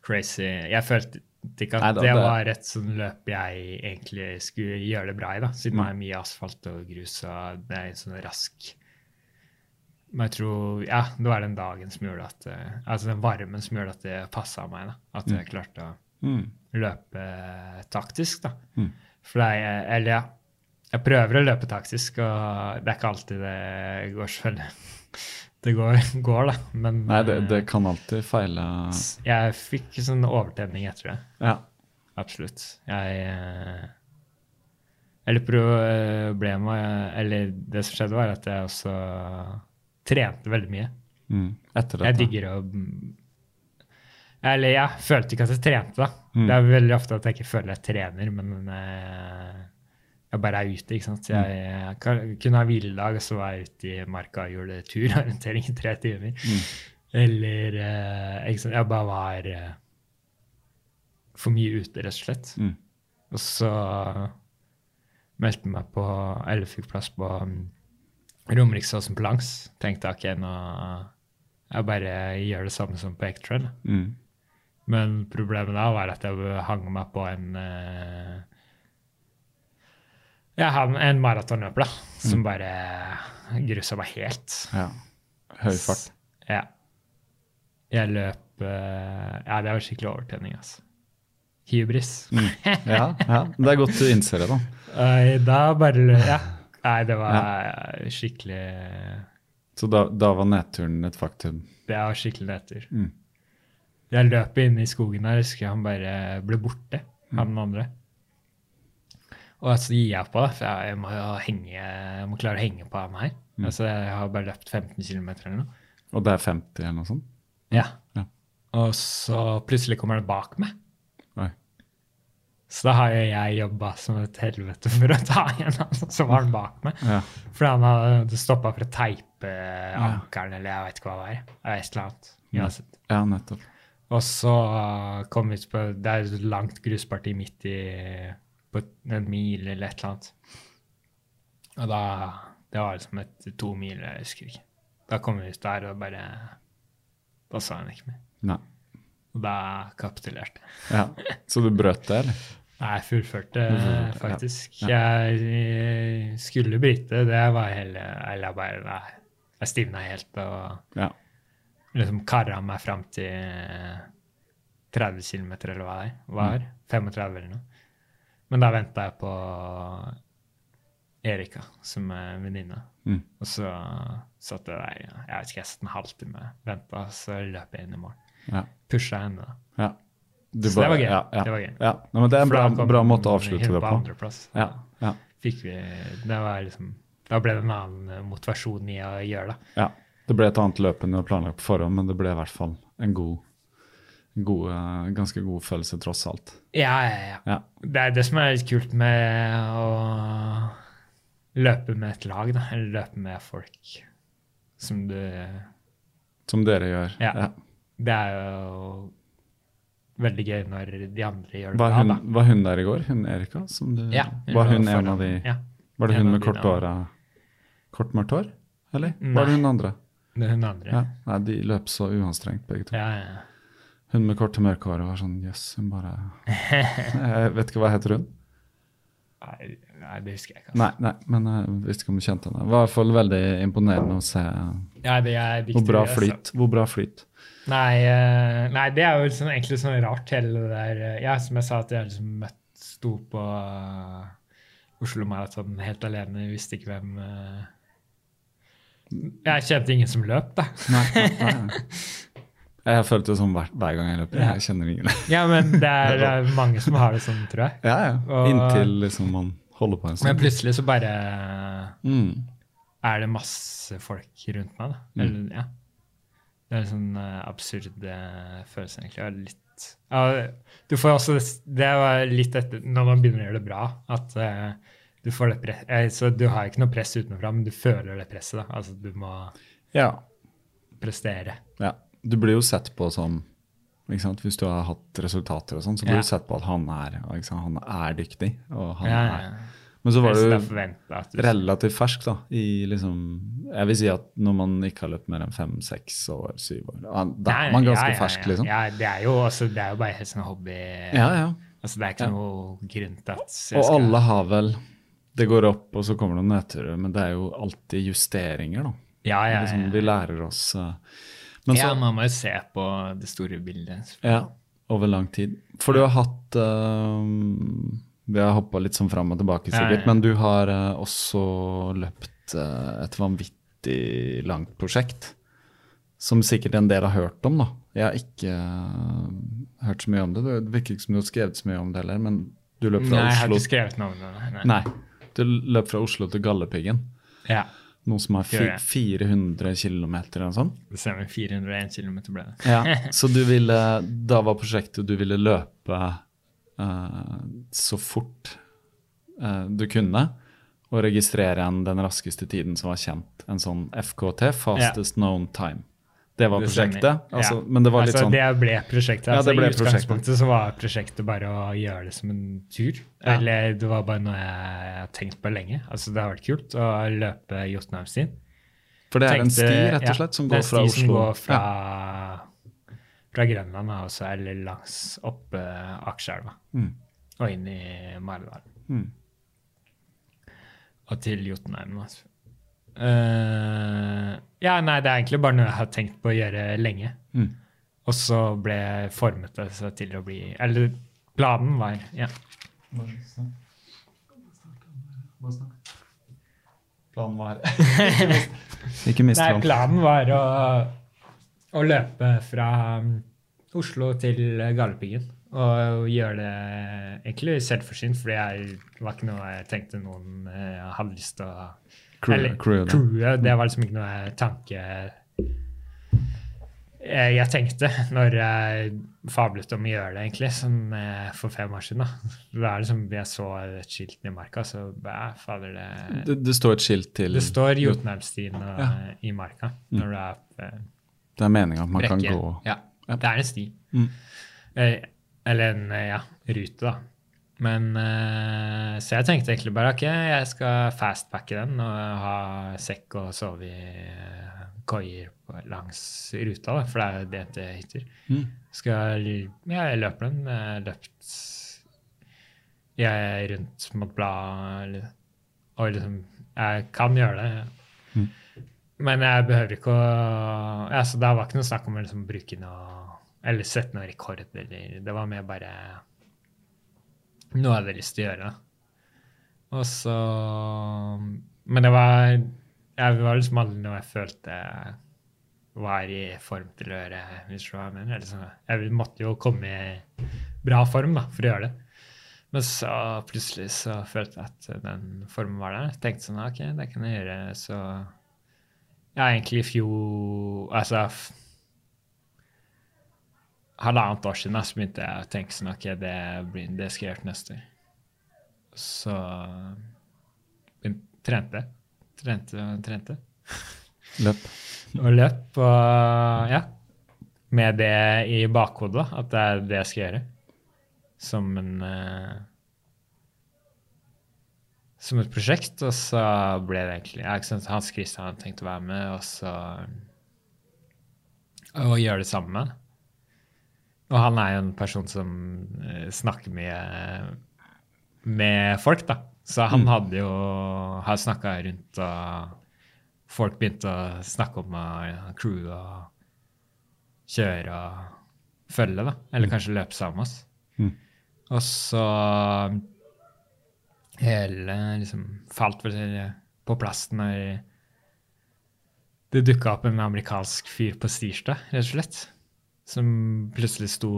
crazy Jeg følte ikke at Nei, da, det det- var et sånn løp jeg egentlig skulle gjøre det bra i, da, siden Mm. det er mye asfalt og grus, og det er sånn rask Men jeg tror Ja, det var den dagen som gjorde at eh, Altså den varmen som gjorde at det passa meg, da. At Mm. jeg klarte å Mm. løpe taktisk, da. Mm. For er, eller ja, jeg prøver å løpe taktisk, og det er ikke alltid det går veldig Det går, går da, men Nei, det, det eh, kan alltid feile jeg fikk sånn overtenning etter det. Ja. Absolutt. Jeg eh, Eller problemet Eller det som skjedde, var at jeg også trente veldig mye. Mm. Etter Jeg dette. digger å Eller jeg følte ikke at jeg trente, da. Mm. Det er veldig ofte at jeg ikke føler jeg trener, men eh, jeg bare er ute. ikke sant? Så jeg, jeg kunne ha hviledag, og så var jeg ute i marka og gjorde turorientering i tre timer. Mm. Eller eh, ikke sant? Jeg bare var eh, for mye ute, rett og slett. Mm. Og så meldte jeg meg på, eller fikk plass på um, Romeriksåsen på langs. Tenkte ok, nå jeg bare gjør det samme som på Ektrail. Mm. Men problemet da var at jeg hang meg på en eh, Jeg hadde en maratonløper da, som bare grusa meg helt. Ja. Høy fart. Ja. Jeg løp eh, Ja, det var skikkelig overtenning, altså. Hybris. Ja, ja. Det er godt du innser det, da. Da bare Ja. Nei, det var skikkelig Så da, da var nedturen et faktum. Det var skikkelig nedtur. Mm. Jeg løp inn i skogen der, husker jeg han bare ble borte, han andre. Og så gir jeg på, da, for jeg, må henge, jeg må klare å henge på han her. Altså, jeg har bare løpt 15 km eller noe. Og det er 50 eller noe sånt? Ja. Ja. Og så plutselig kommer han bak meg. Oi. Så da har jo jeg jobba som et helvete for å ta igjen han som var han bak meg. Ja. For han hadde stoppa for å teipe ankelen, eller jeg veit ikke hva det var. Et eller annet. Ja, nettopp. Og så kom vi på Det er et langt grusparti midt i på en mil eller et eller annet. Og da Det var liksom et to mil, jeg husker ikke. Da kom vi ut der, og bare Da sa han ikke mer. Nei. Og da kapitulerte jeg. Ja. Så du brøt det, eller? Nei, jeg fullførte Fullførte, faktisk. ja. Jeg skulle bryte, det var hele Eller jeg bare Nei. Jeg stivna helt og Ja. Liksom kara meg fram til 30 km, eller hva det var. 35 eller noe. Men da venta jeg på Erika, som er venninne. Mm. Og så satt jeg der, jeg vet ikke, jeg satt en halvtime, venta, så løp jeg inn i mål. Ja. Pusha henne, da. ja. Så det var gøy. Ja, ja. Det var gøy. Ja. Nei, men det er en bra, bra måte å avslutte det på andreplass. Ja. ja. Fikk vi, det var liksom, da ble det en annen motivasjon i å gjøre det. ja. Det ble et annet løp enn du hadde planlagt på forhånd, men det ble i hvert fall en god, en god eh, ganske god følelse, tross alt. Ja, ja, ja. Ja. Det er det som er litt kult med å løpe med et lag, da. Eller løpe med folk som du Som dere gjør. Ja. Det er jo veldig gøy når de andre gjør det Var, bra, hun, da. var hun der i går? Hun Erika? Som du, Ja, var hun en av de Ja, Var det hun med kort. Kort mørkt hår? Eller? Var det Nei. hun andre? Det er hun andre. Ja. Nei, de løp så uanstrengt, begge to. Ja, ja. Hun med korte mørke hår var sånn Jøss, hun bare Jeg vet ikke hva heter hun? Nei, nei, det husker jeg ikke. altså. Nei, nei, men jeg visste ikke om du kjente henne. Det var i hvert fall veldig imponerende å se Ja, det er hvor bra flyt. Hvor bra flyt. Nei, eh, nei, det er jo liksom, egentlig sånn rart, hele det der eh, Ja, som jeg sa, at jeg liksom møtt, sto på uh, Oslo Maraton helt alene, visste ikke hvem eh, Jeg kjente ingen som løp, da. Nei, nei, nei. Jeg har følt det sånn hver, hver gang jeg løper. Ja. Jeg kjenner ingen. Ja, men det er, det mange som har det sånn, tror jeg. Ja, ja. Og- Inntil liksom man holder på en Men plutselig så bare Mm. er det masse folk rundt meg, da. Eller, ja. Det er en sånn uh, absurd eh, følelse, egentlig. Litt, uh, du får også Det var litt etter når man begynner å gjøre det bra, at eh, du får det press, eh, Så du har ikke noe press utenfra, men du føler det presset. da. Altså, du må Ja. prestere. ja. Du blir jo sett på som? Hvis du har hatt resultater og sånn, så blir Ja. du sett på at han er, han er dyktig. Og han Ja, er. ja. Men så var du relativt fersk, da. I liksom Jeg vil si at når man ikke har løpt mer enn fem, seks år, syv år, da er man ganske ja, ja. fersk, liksom. Ja, det er jo, også, det er jo bare helt sånn hobby. Ja, ja. Altså, det er ikke Ja. noe grunn til at Og skal alle har vel Det går opp, og så kommer det noen nedturer, men det er jo alltid justeringer, da. Ja, ja, Liksom, ja. vi lærer oss eh, Men så ja, man må jo se på det store bildet. Ja, over lang tid. For du har hatt uh, Vi har hoppa litt sånn fram og tilbake, sikkert, men du har uh, også løpt uh, et vanvittig langt prosjekt. Som sikkert en del har hørt om, da. Jeg har ikke hørt så mye om det. Det virker ikke som du har skrevet så mye om det heller, men du løp fra Nei, jeg har ikke skrevet noe om det. Nei. Nei. Du løp fra Oslo til Galdhøpiggen. Ja, Noe som er fi 400 km eller noe sånt. det stemmer. 401 km ble det. Ja, så du ville, da var prosjektet du ville løpe uh, så fort uh, du kunne, og registrere en, den raskeste tiden som var kjent. En sånn FKT, fastest known time. Det var prosjektet. Altså, Ja. Men det var litt altså, sånn Det ble prosjektet. Ja, Altså, det ble I utgangspunktet så var prosjektet bare å gjøre det som en tur. Ja. Eller det var bare noe jeg har tenkt på lenge. Altså Det har vært kult å løpe Jotunheimstien. For det er en sti, rett og slett, som det er går fra en sti som Oslo. går fra, Ja. fra Grønland, også, eller langs opp uh, Akerselva Mm. og inn i Maridalen. Mm. Og til Jotunheimen. Altså. Eh, ja, nei, det er egentlig bare noe jeg har tenkt på å gjøre lenge. Mm. Og så ble jeg formet det seg til å bli Eller planen var ja. Planen var Ikke mist Nei, planen. planen var å, å løpe fra um, Oslo til Galdhøpiggen. Og gjøre det egentlig selvforsynt, for det var ikke noe jeg tenkte noen eh, hadde lyst til å Crew- Eller crew, da. crewet, det var liksom ikke noe tanke jeg, tenkte når jeg fablet om å gjøre det, egentlig, sånn eh, for fem år siden. da. Det er liksom, Jeg så et skilt i marka, så bæ, fader, det Det, det står et skilt til Det står Jotunheimstien Ja. i marka Mm. når du er Det er meninga at man kan gå Ja, det er en sti. Mm. Eh, eller en eh, ja, rute, da. Men eh, Så jeg tenkte egentlig bare ok, jeg skal fastpacke den og ha sekk og sove i eh, koier langs ruta, da, for det er jo det det heter. Mm. Skal Ja, jeg løper den. Jeg løpt jeg rundt mot bladet og liksom Jeg kan gjøre det. Mm. Men jeg behøver ikke å ja, Så det var ikke noe snakk om å liksom bruke noe Eller sette noen rekord. Eller, det var mer bare noe jeg hadde lyst til å gjøre. Og så Men det var jeg var liksom aldri noe jeg følte var i form til å gjøre. hvis du hva jeg mener. Eller jeg måtte jo komme i bra form da, for å gjøre det. Men så plutselig så følte jeg at den formen var der. Tenkte sånn, ok, det kan jeg gjøre. Så ja, egentlig i fjor Altså halvannet år siden så begynte jeg å tenke sånn, ok, det, blir, det skal jeg gjøre til neste år. Så trente. Trente og trente. Løp. Og løp og ja. Med det i bakhodet, da, at det er det jeg skal gjøre. Som en uh, Som et prosjekt. Og så ble det egentlig ja, ikke sant, Hans Christian hadde tenkt å være med, og så Og gjøre det sammen med. Og han er jo en person som eh, snakker mye med folk, da. Så han hadde jo har snakka rundt, og folk begynte å snakke om uh, crew og kjøre og følge, da. Eller kanskje løpe sammen med oss. Mm. Og så hele liksom falt på plass når det dukka opp en amerikansk fyr på Stirsdag, rett og slett. Som plutselig sto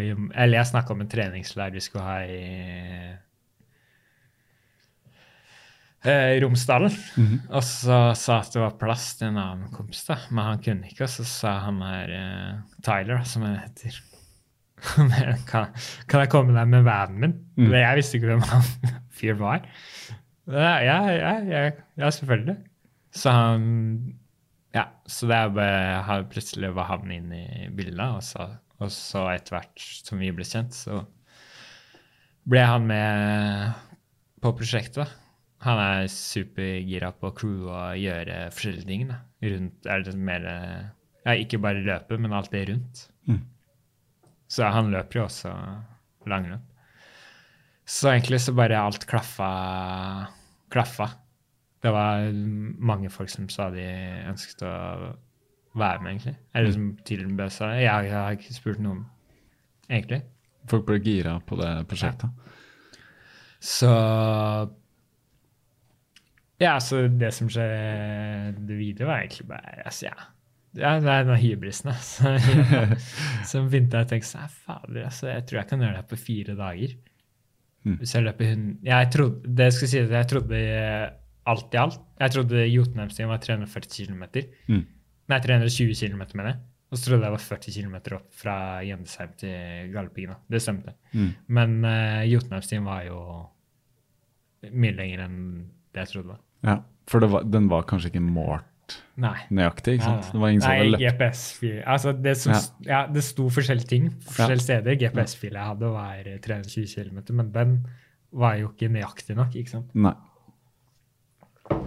i Eller jeg snakka om en treningsleir vi skulle ha i i Romsdalen. Og så sa at det var plass til en annen kompis, da, men han kunne ikke. Og så sa han her uh, Tyler, som han heter kan, kan jeg komme deg med vanen min? Mm. Men Jeg visste ikke hvem han fyr var. Ja, ja, ja, ja, ja, selvfølgelig. Så han Ja, så det han- Plutselig var han inne i bildet, og så, og så etter hvert som vi ble kjent, så ble han med på prosjektet. da. Han er supergira på crew og gjøre forskjellige ting. da. Rundt, er det mer, ja, ikke bare løpe, men alt det rundt. Mm. Så han løper jo også langrenn. Så egentlig så bare alt klaffa. klaffa. Det var mange folk som sa de ønsket å være med, egentlig. Eller som tilbød seg det. Jeg, jeg har ikke spurt noen, egentlig. Folk ble gira på det prosjektet. Så Ja, så det som skjedde videre, var egentlig bare altså, ja. ja, det er den hybrisen, altså. Så begynte jeg å tenke sånn Fader, altså, jeg tror jeg kan gjøre det på fire dager. Mm. Hvis jeg løper hund... Jeg trodde, det skal si at jeg trodde alt i alt Jeg trodde Jotunheimstien var 340 km. Mm. Nei, 320 km, mener jeg. Og så trodde jeg det var 40 km opp fra Gjendesheim til Galdhøpiggen. Det stemte. Mm. Men uh, Jotunheimstien var jo mye lenger enn det jeg trodde. Ja, For det var, den var kanskje ikke målt Nei. nøyaktig? ikke sant? Nei, Det var ingen som Nei, GPS-fil. Altså, det, som, Ja. ja. det sto forskjellige ting forskjellige Ja. steder. GPS-filet jeg hadde, var 320 km, men den var jo ikke nøyaktig nok. ikke sant? Nei.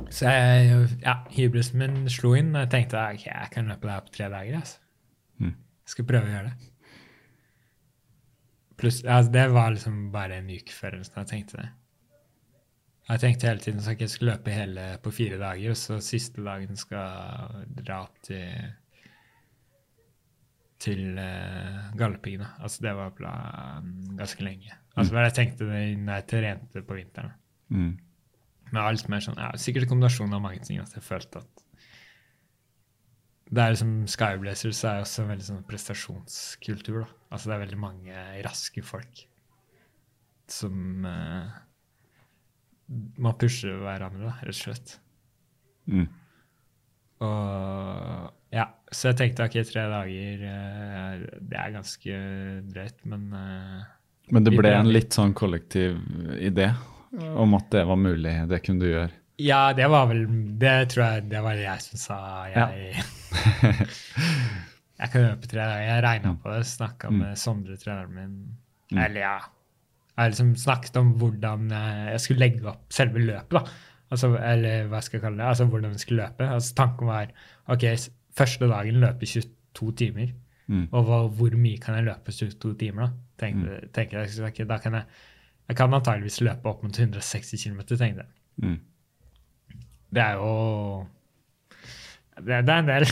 Så jeg, ja, hybrisen min slo inn, og jeg tenkte ok, jeg kan løpe det her på tre dager. altså. Mm. Jeg skal prøve å gjøre det. Plus, altså, det var liksom bare en uke før jeg tenkte det. Jeg tenkte hele tiden at jeg skulle løpe hele på fire dager, og så siste dagen skal dra opp til til uh, Galdhøpiggen. Altså, det var planen ganske lenge. Altså, hva jeg tenkte det når jeg trente på vinteren. Mm. Men alt mer sånn, ja, sikkert en kombinasjon av mange ting at jeg følte at det er liksom Skyblazers er også en veldig sånn prestasjonskultur. da. Altså Det er veldig mange raske folk som uh, må pushe hverandre, da, rett og slett. Mm. Og ja, Så jeg tenkte ok, tre dager uh, Det er ganske drøyt, men uh, Men det ble ble- en litt sånn kollektiv idé om at det var mulig, det kunne du gjøre. Ja, det var vel Det tror jeg det var det jeg som sa jeg Jeg kan løpe tre dager. Jeg regna på det, snakka Mm. med Sondre, treneren min. Mm. Eller ja Jeg liksom snakket om hvordan jeg skulle legge opp selve løpet. da. Altså, eller hva skal jeg kalle det? Altså hvordan vi skulle løpe. Altså Tanken var ok, første dagen løpe 22 timer. Mm. Og hva, hvor mye kan jeg løpe 22 timer, da? Tenkte, tenker jeg, da kan jeg, jeg kan antageligvis løpe opp mot 160 km, tenkte jeg. Mm. Det er jo Det, det er en del,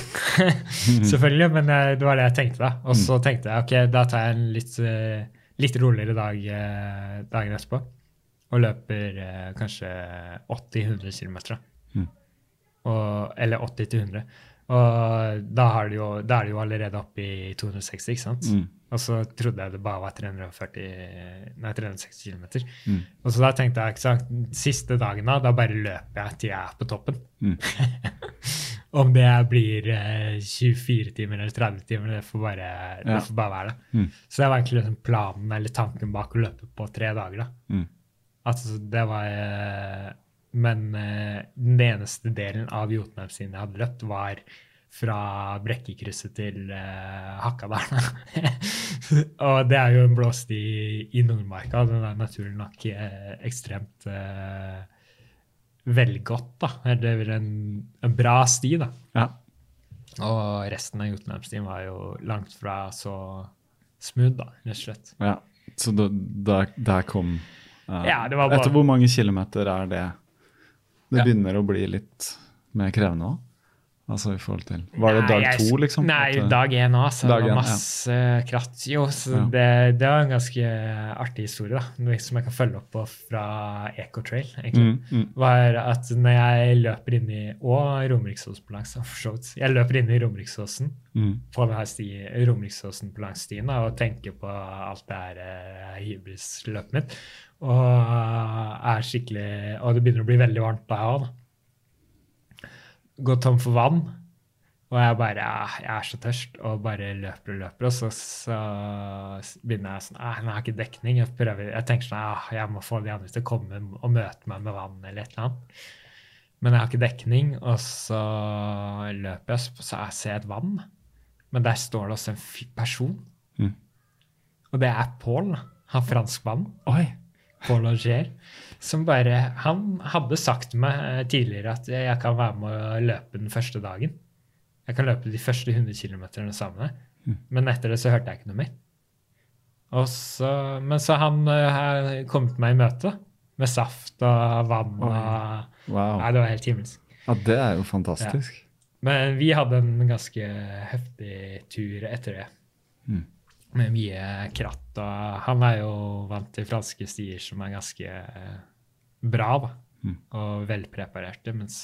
selvfølgelig, men eh, det var det jeg tenkte. da. Og så tenkte jeg ok, da tar jeg en litt, eh, litt roligere dag eh, dagen etterpå. Og løper kanskje 80-100 km. Mm. Og, eller 80-100. Og da, det jo, da er det jo allerede oppe i 260, ikke sant? Mm. Og så trodde jeg det bare var 340, nei, 360 km. Mm. Og så da tenkte jeg ikke sant, siste dagen da, da bare løper jeg til jeg er på toppen. Mm. Om det blir eh, 24 timer eller 30 timer, det får bare, det får bare være det. Mm. Så det var egentlig liksom planen eller tanken bak å løpe på tre dager. da. Mm. Altså, det var eh, Men eh, den eneste delen av Jotunheimstiden jeg hadde løpt, var fra Brekkekrysset til uh, Hakadalen. og det er jo en blåst i, i Nordmarka, den er naturlig nok eh, ekstremt eh, velgått, da. Eller en, en bra sti, da. Ja. Og resten av Jotunheimstien var jo langt fra så smooth, da, rett og slett. ja. Så da, der, der kom uh, Ja, det var bare- Etter hvor mange kilometer er det? Det begynner å bli litt mer krevende òg? Altså i forhold til Var det Nei, dag to, liksom? Nei, At, eh, dag én òg. Så Dag det var var ja. masse kratt. Jo, så Ja. det, det var en ganske artig historie, da, noe som jeg kan følge opp på fra Ecotrail. egentlig. Mm, mm, var at når jeg løper inn i Og Romeriksåsen på langs, for så vidt. Jeg løper inn i Romeriksåsen mm, på denne sti, Romeriksåsen på langs stien og tenker på alt det her eh, hybrisløpet mitt. Og er skikkelig Og det begynner å bli veldig varmt da òg, da. Går tom for vann. Og jeg bare jeg er så tørst, og bare løper og løper. Og så, så begynner jeg sånn «Ah, Jeg har ikke dekning. Jeg, prøver, jeg tenker sånn ah, jeg må få de andre til å komme og møte meg med vann eller et eller annet. Men jeg har ikke dekning, og så løper jeg, så jeg ser et vann. Men der står det også en person. Mm. Og det er Paul. Han franskmannen. Oi! Paul Auger. Som bare Han hadde sagt til meg eh, tidligere at jeg kan være med å løpe den første dagen. Jeg kan løpe de første 100 km sammen. Mm. Men etter det så hørte jeg ikke noe mer. Og så, men så han eh, har kommet meg i møte med saft og vann og Wow. Nei, det var helt himmelsk. Ja, det er jo fantastisk. Men vi hadde en ganske heftig tur etter det. Mm. Med mye kratt og han er jo vant til franske stier som er ganske eh, bra, da. Mm. Og velpreparerte, mens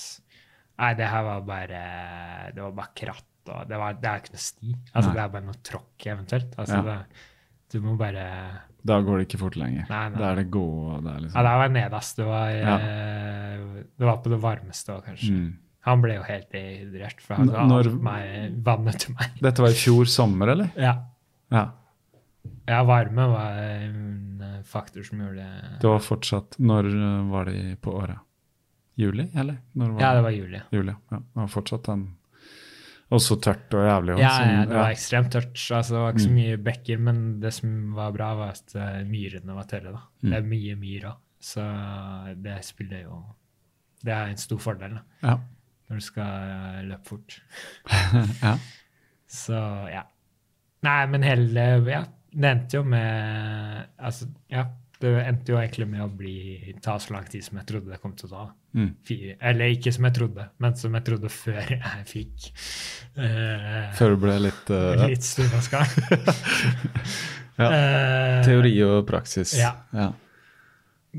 Nei, det her var bare Det var bare kratt, og det, var, det er ikke noe sti. Altså, Nei. det er bare noe tråkk, eventuelt. Altså, Ja. det, du må bare Da går det ikke fort lenger. Nei, nei. Da er det gå, og det er Ja, liksom var var nederst. Det var, Ja. eh, det var på det varmeste òg, kanskje. mm. Han ble jo helt dehydrert, for han ga når- vannet til meg. Dette var i fjor sommer, eller? Ja. Ja. Ja, varme var en eh, faktor som gjorde Det var fortsatt Når eh, var de på året? Juli, eller? Var Ja, det var juli. Juli, ja. Det var fortsatt den Også tørt og jævlig. også, Ja, ja, det var ekstremt tørt. Altså, det var ikke så Mm. mye bekker, men det som var bra, var at eh, myrene var tørre. da. Mm. Det er mye myr òg, så det spiller jo Det er en stor fordel da, ja. når du skal løpe fort. ja. Så ja. Nei, men hele Ja, det endte jo med Altså, ja. Det endte jo egentlig med å bli, ta så lang tid som jeg trodde det kom til å ta. Mm. Fire, eller ikke som jeg trodde, men som jeg trodde før jeg fikk uh, Før du ble litt uh, litt storvaska. Ja. Uh, Teori og praksis. Ja.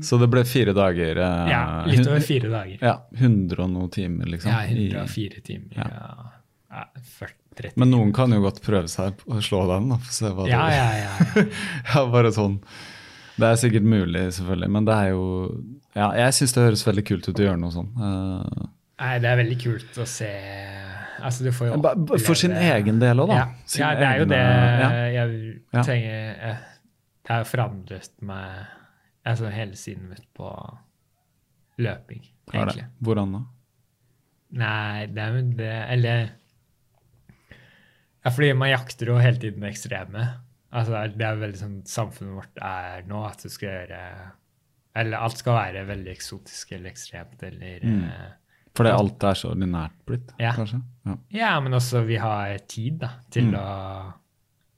Så det ble fire dager Uh, Ja, litt over fire dager. Ja, 100 og noe timer, liksom. Ja, i- 104 timer. Ja. Ja. Ja, 40, 30 Men noen kan jo godt prøve seg å slå den, da, for å se hva Ja, det ja, ja. ja. Ja, bare sånn. Det er sikkert mulig, selvfølgelig, men det er jo Ja, jeg syns det høres veldig kult ut å gjøre noe sånn. Uh, Nei, det er veldig kult å se Altså, ba- for sin egen del òg, da. Ja, ja, det er jo egne- det jeg tenker eh, Det har forandret meg altså hele synet mitt på løping, egentlig. Hvordan da? Nei, det er jo det Eller Ja, fordi man jakter jo hele tiden ekstreme. Altså, det er veldig sånn samfunnet vårt er nå, at du skal gjøre Eller alt skal være veldig eksotisk eller ekstremt eller Mm. eh, Fordi alt er så ordinært blitt, Ja. kanskje? Ja. Ja, men også vi har tid da, til Mm. å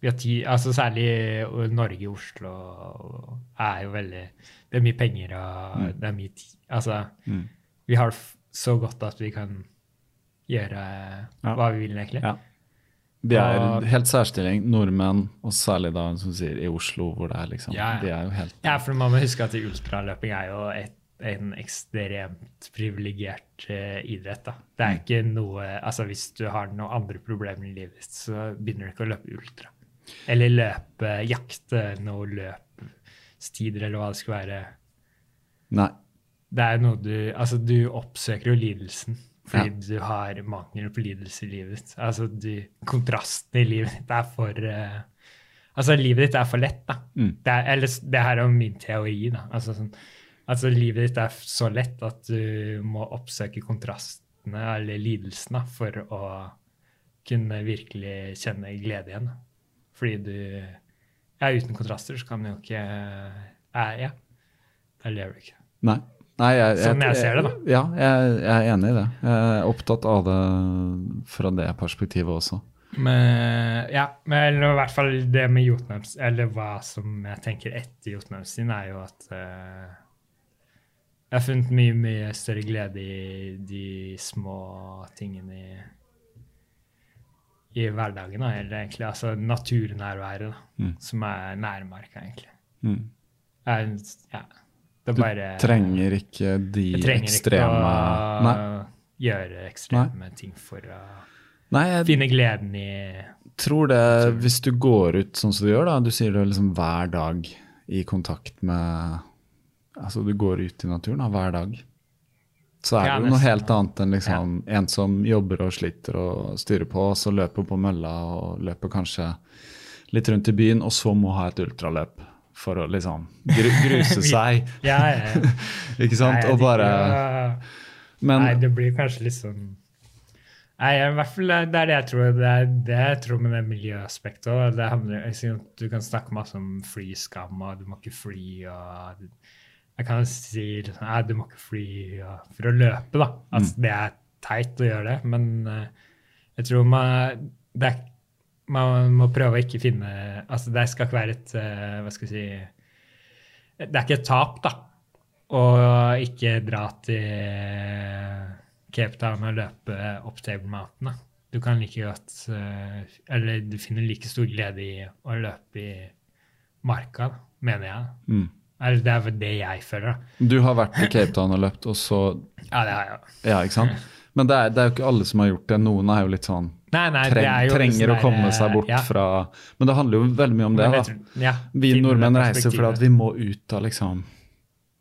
vi har tid, altså Særlig og Oslo, er jo veldig Det er mye penger og Mm. det er mye tid. Altså, Mm. vi har det så godt at vi kan gjøre hva vi vil, egentlig. Ja. De er Og- helt særstilling, nordmenn, og særlig da som sier i Oslo, hvor det er liksom Ja, ja. De er jo helt Ja, for man må huske at ultraløping er jo et, en ekstremt privilegert uh, idrett. da. Det er Mm. ikke noe Altså, hvis du har noen andre problemer i livet ditt, så begynner du ikke å løpe ultra. Eller løpe, jakte noe løpstider, eller hva det skulle være. Nei. Det er noe du Altså, du oppsøker jo lidelsen fordi du har mangel på lidelse i livet ditt. Altså, du, kontrasten i livet ditt er for uh, Altså, livet ditt er for lett, da. Mm. Det, er, eller, det her er jo min teori, da. Altså, sånn, altså, livet ditt er så lett at du må oppsøke kontrastene, eller lidelsen, da, for å kunne virkelig kjenne glede igjen. Da. Fordi du Ja, uten kontraster så kan du jo ikke eh, Ja. Da lever du ikke. Nei. Nei jeg, Sånn jeg ser det, da. Ja, jeg, jeg er enig i det. Jeg er opptatt av det fra det perspektivet også. Men, ja, men i hvert fall det med Jotnams, eller hva som jeg tenker etter Jotunheims sin, er jo at uh, jeg har funnet mye, mye større glede i de små tingene i, i hverdagen, da, eller egentlig altså naturnærværet, da, Mm. som er nærmarka, egentlig. Mm. Er, ja, er Du bare trenger ikke de trenger ekstreme ikke å Nei. gjøre ekstreme ting for å Nei, jeg finne gleden i tror det Hvis du går ut sånn som du gjør, da Du sier det liksom hver dag i kontakt med Altså, du går ut i naturen da, hver dag. Så er det jo noe helt annet enn liksom en som jobber og sliter og styrer på, og så løper på mølla og løper kanskje litt rundt i byen, og så må ha et ultraløp for å liksom gru, gruse seg. Ja, ja, ja. Ikke sant? Nei, og bare Men Nei, det blir kanskje litt sånn Nei, i hvert fall det er det jeg tror. Det er det jeg tror med det miljøaspektet òg. Det handler Du kan snakke masse om flyskam, og du må ikke fly, og Jeg kan si liksom, nei, du må ikke fly og, for å løpe, da. Altså, Det er teit å gjøre det, men eh, jeg tror man det er, Man må prøve å ikke finne Altså, det skal ikke være et eh, Hva skal jeg si Det er ikke et tap, da å ikke dra til Cape Town og løpe opp Table Mountain. Da. Du kan like godt eh, Eller du finner like stor glede i å løpe i marka, da, mener jeg. Mm. Eller det er det jeg føler, da. Du har vært i Cape Town og løpt, og så Ja, det har jeg. Ja, ikke sant? Men det er, det er jo ikke alle som har gjort det. Noen er jo litt sånn Nei, nei, treng, er Trenger sånn å komme seg bort ja. fra Men det handler jo veldig mye om det. Vet ja, Vi nordmenn reiser fordi vi må ut av liksom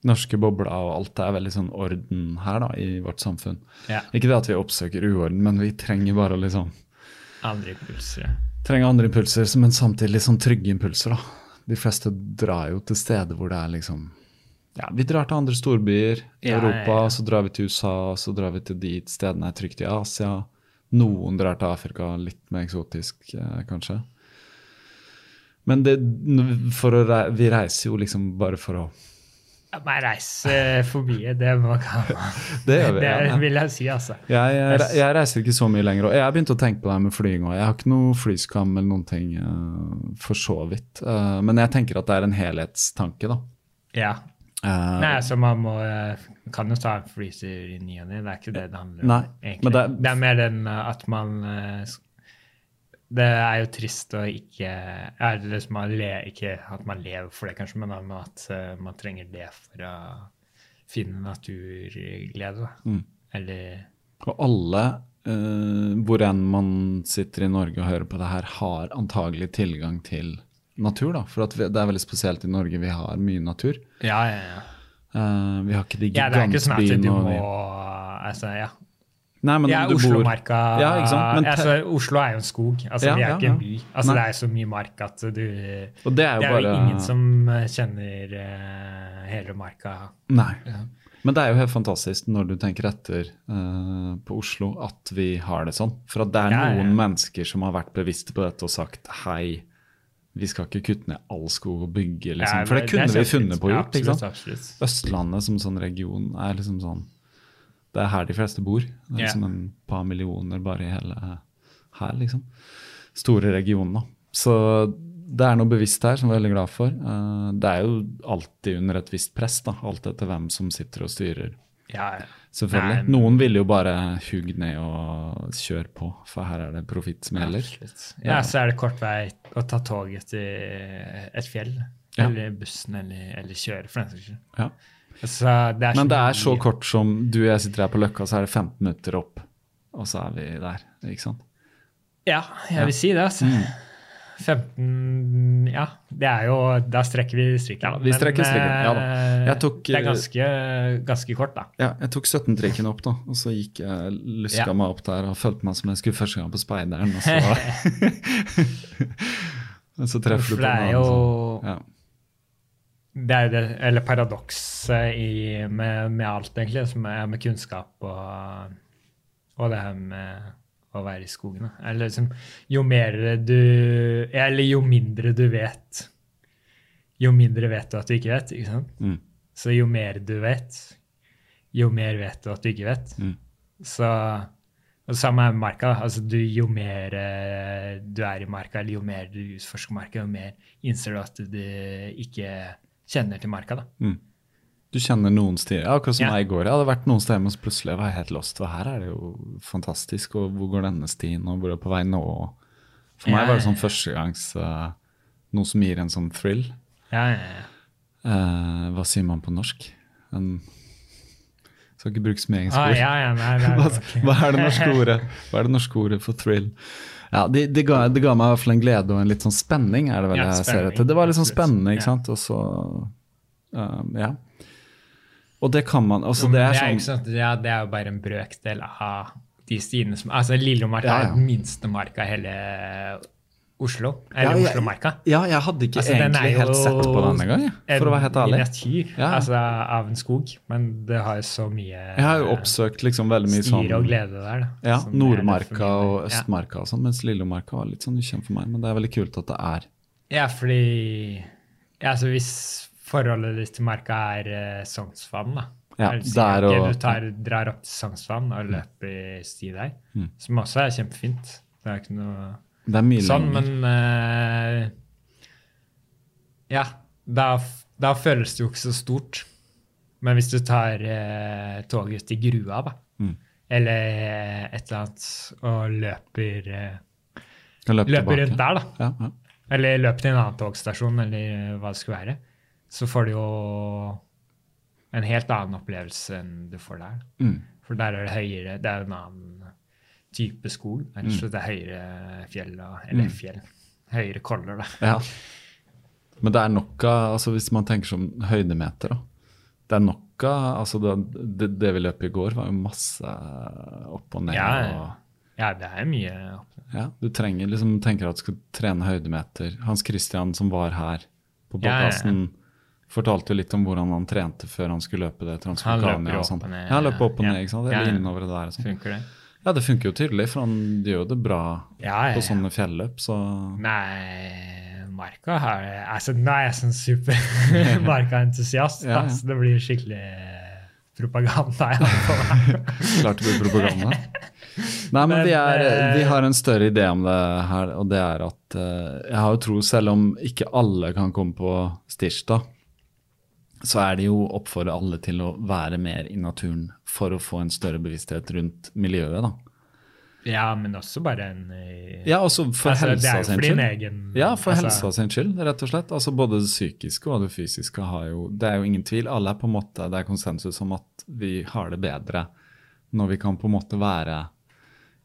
norske bobler, og alt er veldig sånn orden her da, i vårt samfunn. Ja, Ikke det at vi oppsøker uorden, men vi trenger bare liksom andre impulser. trenger andre impulser, men samtidig sånn trygge impulser. da. De fleste drar jo til steder hvor det er liksom Ja, vi drar til andre storbyer i Europa, så drar vi til USA, så drar vi til de stedene er trygt i Asia. Noen drar til Afrika, litt mer eksotisk eh, kanskje. Men det, å, vi reiser jo liksom bare for å Ja, Men reise forbi, det man kan. Det vi, Det ja, ja. vil jeg si, altså. Jeg, jeg, jeg reiser ikke så mye lenger. Og jeg har begynt å tenke på det her med flying òg. Jeg har ikke noe flyskam eller noen ting, uh, for så vidt. Uh, men jeg tenker at det er en helhetstanke, da. Ja. Eh, Nei, altså man må eh, kan jo ta en freezer i ny og ne, det er ikke det det handler om. Nei, egentlig. men det, det er, er- mer den eh, at man Det er jo trist å ikke er det liksom man le, Ikke at man lever for det, kanskje, men at man trenger det for å finne naturglede. Mm. Eller Og alle, uh, hvor enn man sitter i Norge og hører på det her, har antagelig tilgang til natur. da, For det er veldig spesielt i Norge. Vi har mye natur. Ja, ja, ja. Uh, vi har ikke de ja det er ikke sånn at du må altså, ja. Nei, men Ja, du bor Oslomarka Ja, altså, Oslo er jo en skog. Altså, Ja, vi er ja, ikke en by. Altså, Nei. det er så mye mark at du det er jo Det er bare ingen som eh, kjenner uh, hele marka. Nei. Men det er jo helt fantastisk når du tenker etter uh, på Oslo, at vi har det sånn. For at det er noen mennesker som har vært bevisste på dette og sagt hei, vi skal ikke kutte ned all skog og bygge, liksom. Ja, For det kunne vi funnet på å Ja, gjort. absolutt, absolutt. Østlandet som sånn region er liksom sånn Det er her de fleste bor. Det er Ja. liksom en par millioner bare i hele her, liksom. Store regionen, da. Så det er noe bevisst her som vi er veldig glad for. Eh, det er jo alltid under et visst press, da, alt etter hvem som sitter og styrer. Ja, ja. Selvfølgelig. Nei, men- Noen vil jo bare hugge ned og kjøre på, for her er det profitt som gjelder. Ja, Ja, så er det kort vei å ta toget til et fjell. Ja. Eller bussen, eller, eller kjøre, for den saks skyld. Ja. Altså, Men det er så mye- kort som du og jeg sitter her på Løkka, så er det 15 minutter opp, og så er vi der. Ikke sant? Ja, jeg vil si det, altså. Mm. 15 Ja, det er jo Da strekker vi strikken. Ja, vi strekker strikken, ja eh, tok, det er ganske, ganske kort, da. Ja, jeg tok 17-trikken opp, da, og så gikk jeg luska Ja. meg opp der og følte meg som jeg skulle første gang på Speideren, og så Og så treffer du på er jo som- ja. Det er jo det, eller paradokset med, med alt, egentlig, som er med kunnskap og, og det her med å være i skogen. Eller liksom, jo mer du Eller jo mindre du vet, jo mindre vet du at du ikke vet. ikke sant? Mm. Så jo mer du vet, jo mer vet du at du ikke vet. Mm. Så og det samme er med marka. Altså, du, jo mer eh, du er i marka, eller jo mer du utforsker marka, jo mer innser du at du ikke kjenner til marka. da. Mm. Du kjenner noen steder, Ja, akkurat som yeah. meg i går. Jeg hadde vært noen steder, men plutselig var jeg helt lost. For her er det jo fantastisk. Og hvor går denne stien, og hvor er det på vei nå? For meg var det sånn førstegangs uh, Noe som gir en sånn thrill. Ja, ja, ja. Uh, hva sier man på norsk? En Skal ikke bruke som ord. Ah, ord. ja, ja, nei, nei, Hva, ok. hva er Hva er det norske ordet for thrill? Ja, det, det, ga, det ga meg i hvert fall en glede og en litt sånn spenning, er det vel Ja, jeg ser etter. Det var litt sånn spennende, ikke sant. Og så uh, Ja. Og det kan man altså Det er det, er sånn ja, det er jo bare en brøkdel av de stiene som Altså, Lillomarka Ja, ja. er den minste marka i hele Oslo. Eller Ja. Oslomarka. Ja, jeg hadde ikke Altså, egentlig helt sett på den engang, for å være helt ærlig. miniatyr Ja. altså, av en skog, men det har jo så mye Jeg har jo oppsøkt liksom veldig mye sånn og glede der. Da, Ja, Nordmarka og Østmarka og sånn, mens Lillomarka var litt sånn ukjent for meg. Men det er veldig kult at det er Ja, ja fordi ja, altså Hvis forholdet ditt til marka er uh, Sognsvann, da Ja, det er og- Du tar, drar opp til Sognsvann og løper sti der, Mm. som også er kjempefint. Det er ikke noe Det er mye sånn, lenger. men uh, Ja, da, da føles det jo ikke så stort. Men hvis du tar uh, toget til Grua, da, Mm. eller et eller annet, og løper, uh, løpe løper tilbake. rundt der, da, Ja, ja. eller løper til en annen togstasjon, eller hva det skulle være, så får du jo en helt annen opplevelse enn du får der. Mm. For der er det høyere, det er en annen type skog. Mm. Det er høyere fjell, eller fjell, høyere koller, da. Ja. Men det er nok av altså Hvis man tenker som høydemeter, da. Det er nok av altså det, det, det vi løp i går, var jo masse opp og ned. Ja, og ja, det er mye opp. Ja, du trenger liksom, tenker at du skal trene høydemeter. Hans Christian som var her på Ja, ja, ja. Fortalte jo litt om hvordan han trente før han skulle løpe det Han løper opp sånn. og ned, Ja, han løper opp og ned, ikke sant? Ja, ja. innover det der sånn. Funker det? Ja, det funker jo tydelig, for han gjør jo det bra Ja, ja, på sånne fjelløp, så Nei, Marka har altså, jeg er sånn super Marka-entusiast, Ja, da, ja. så det blir skikkelig propaganda. jeg har klart det blir propaganda. Nei, men vi, er, vi har en større idé om det her, og det er at eh, jeg har jo tro, selv om ikke alle kan komme på Stirsdag, så er det jo opp for alle til å være mer i naturen for å få en større bevissthet rundt miljøet, da. Ja, men også bare en eh, Ja, også for altså, helsa sin skyld. egen Ja, for altså, helsa sin skyld, rett og slett. Altså Både det psykiske og det fysiske har jo Det er jo ingen tvil. Alle er på en måte, Det er konsensus om at vi har det bedre når vi kan på en måte være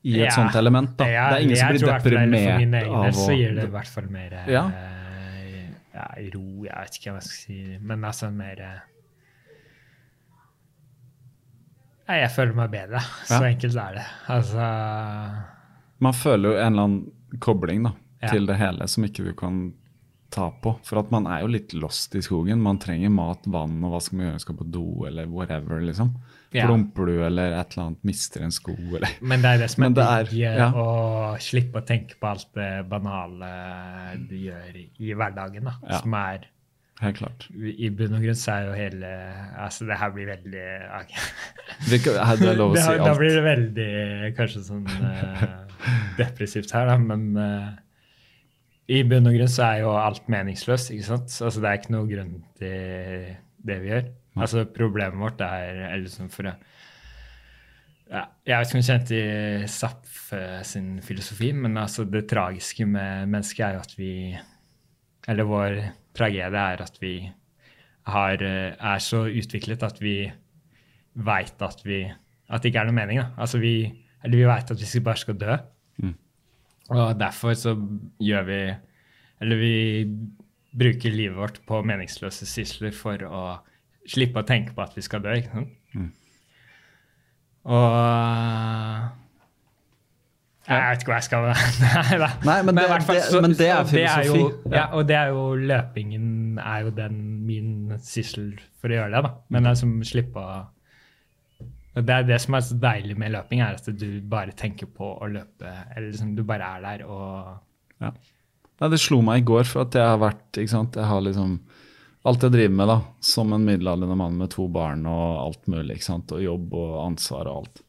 i et Ja, sånt element. da. ja, det er ingen som jeg blir tror i hvert fall- For min deprimert egen av del så gir det i hvert fall mer eh, Ja. Ja, ro, jeg vet ikke hva jeg skal si, men altså mer eh, Nei, jeg føler meg bedre. Så Ja. enkelt er det. Altså Man føler jo en eller annen kobling da, Ja. til det hele som ikke du kan ta på. For at man er jo litt lost i skogen. Man trenger mat, vann, og hva skal man gjøre? Skal på do, eller whatever, liksom. Plumper du, eller et eller annet, mister en sko, eller Men det er det som er det digg, ja. å slippe å tenke på alt det banale du gjør i, i hverdagen. da, Ja. Som er Helt klart. I bunn og grunn så er jo hele Altså, det her blir veldig okay. Kan- Det er lov å si alt. Da blir det veldig kanskje sånn uh, depressivt her, da, men uh, i bunn og grunn så er jo alt meningsløst, ikke sant? Altså, det er ikke noe grunn til det vi gjør. Altså, problemet vårt er er liksom for å ja, Jeg vet ikke om du kjente i Zapf eh, sin filosofi, men altså, det tragiske med mennesket er jo at vi Eller vår tragedie er at vi har, eh, er så utviklet at vi veit at vi At det ikke er noe mening. Da. Altså vi, eller vi veit at vi bare skal dø. Og derfor så gjør vi Eller vi bruker livet vårt på meningsløse sysler for å slippe å tenke på at vi skal dø. ikke sant? Og Jeg vet ikke hva jeg skal Nei da. Nei, men det- hvert fall det- men det er og jo, filosofi. ja, og det er jo løpingen er jo den min syssel for å gjøre det. da. Men det er som slipper og Det er det som er så deilig med løping, er at du bare tenker på å løpe. Eller liksom du bare er der og Ja. Nei, det slo meg i går, for at jeg har vært ikke sant, Jeg har liksom alt jeg driver med, da, som en middelaldrende mann med to barn og alt mulig. ikke sant, Og jobb og ansvar og alt.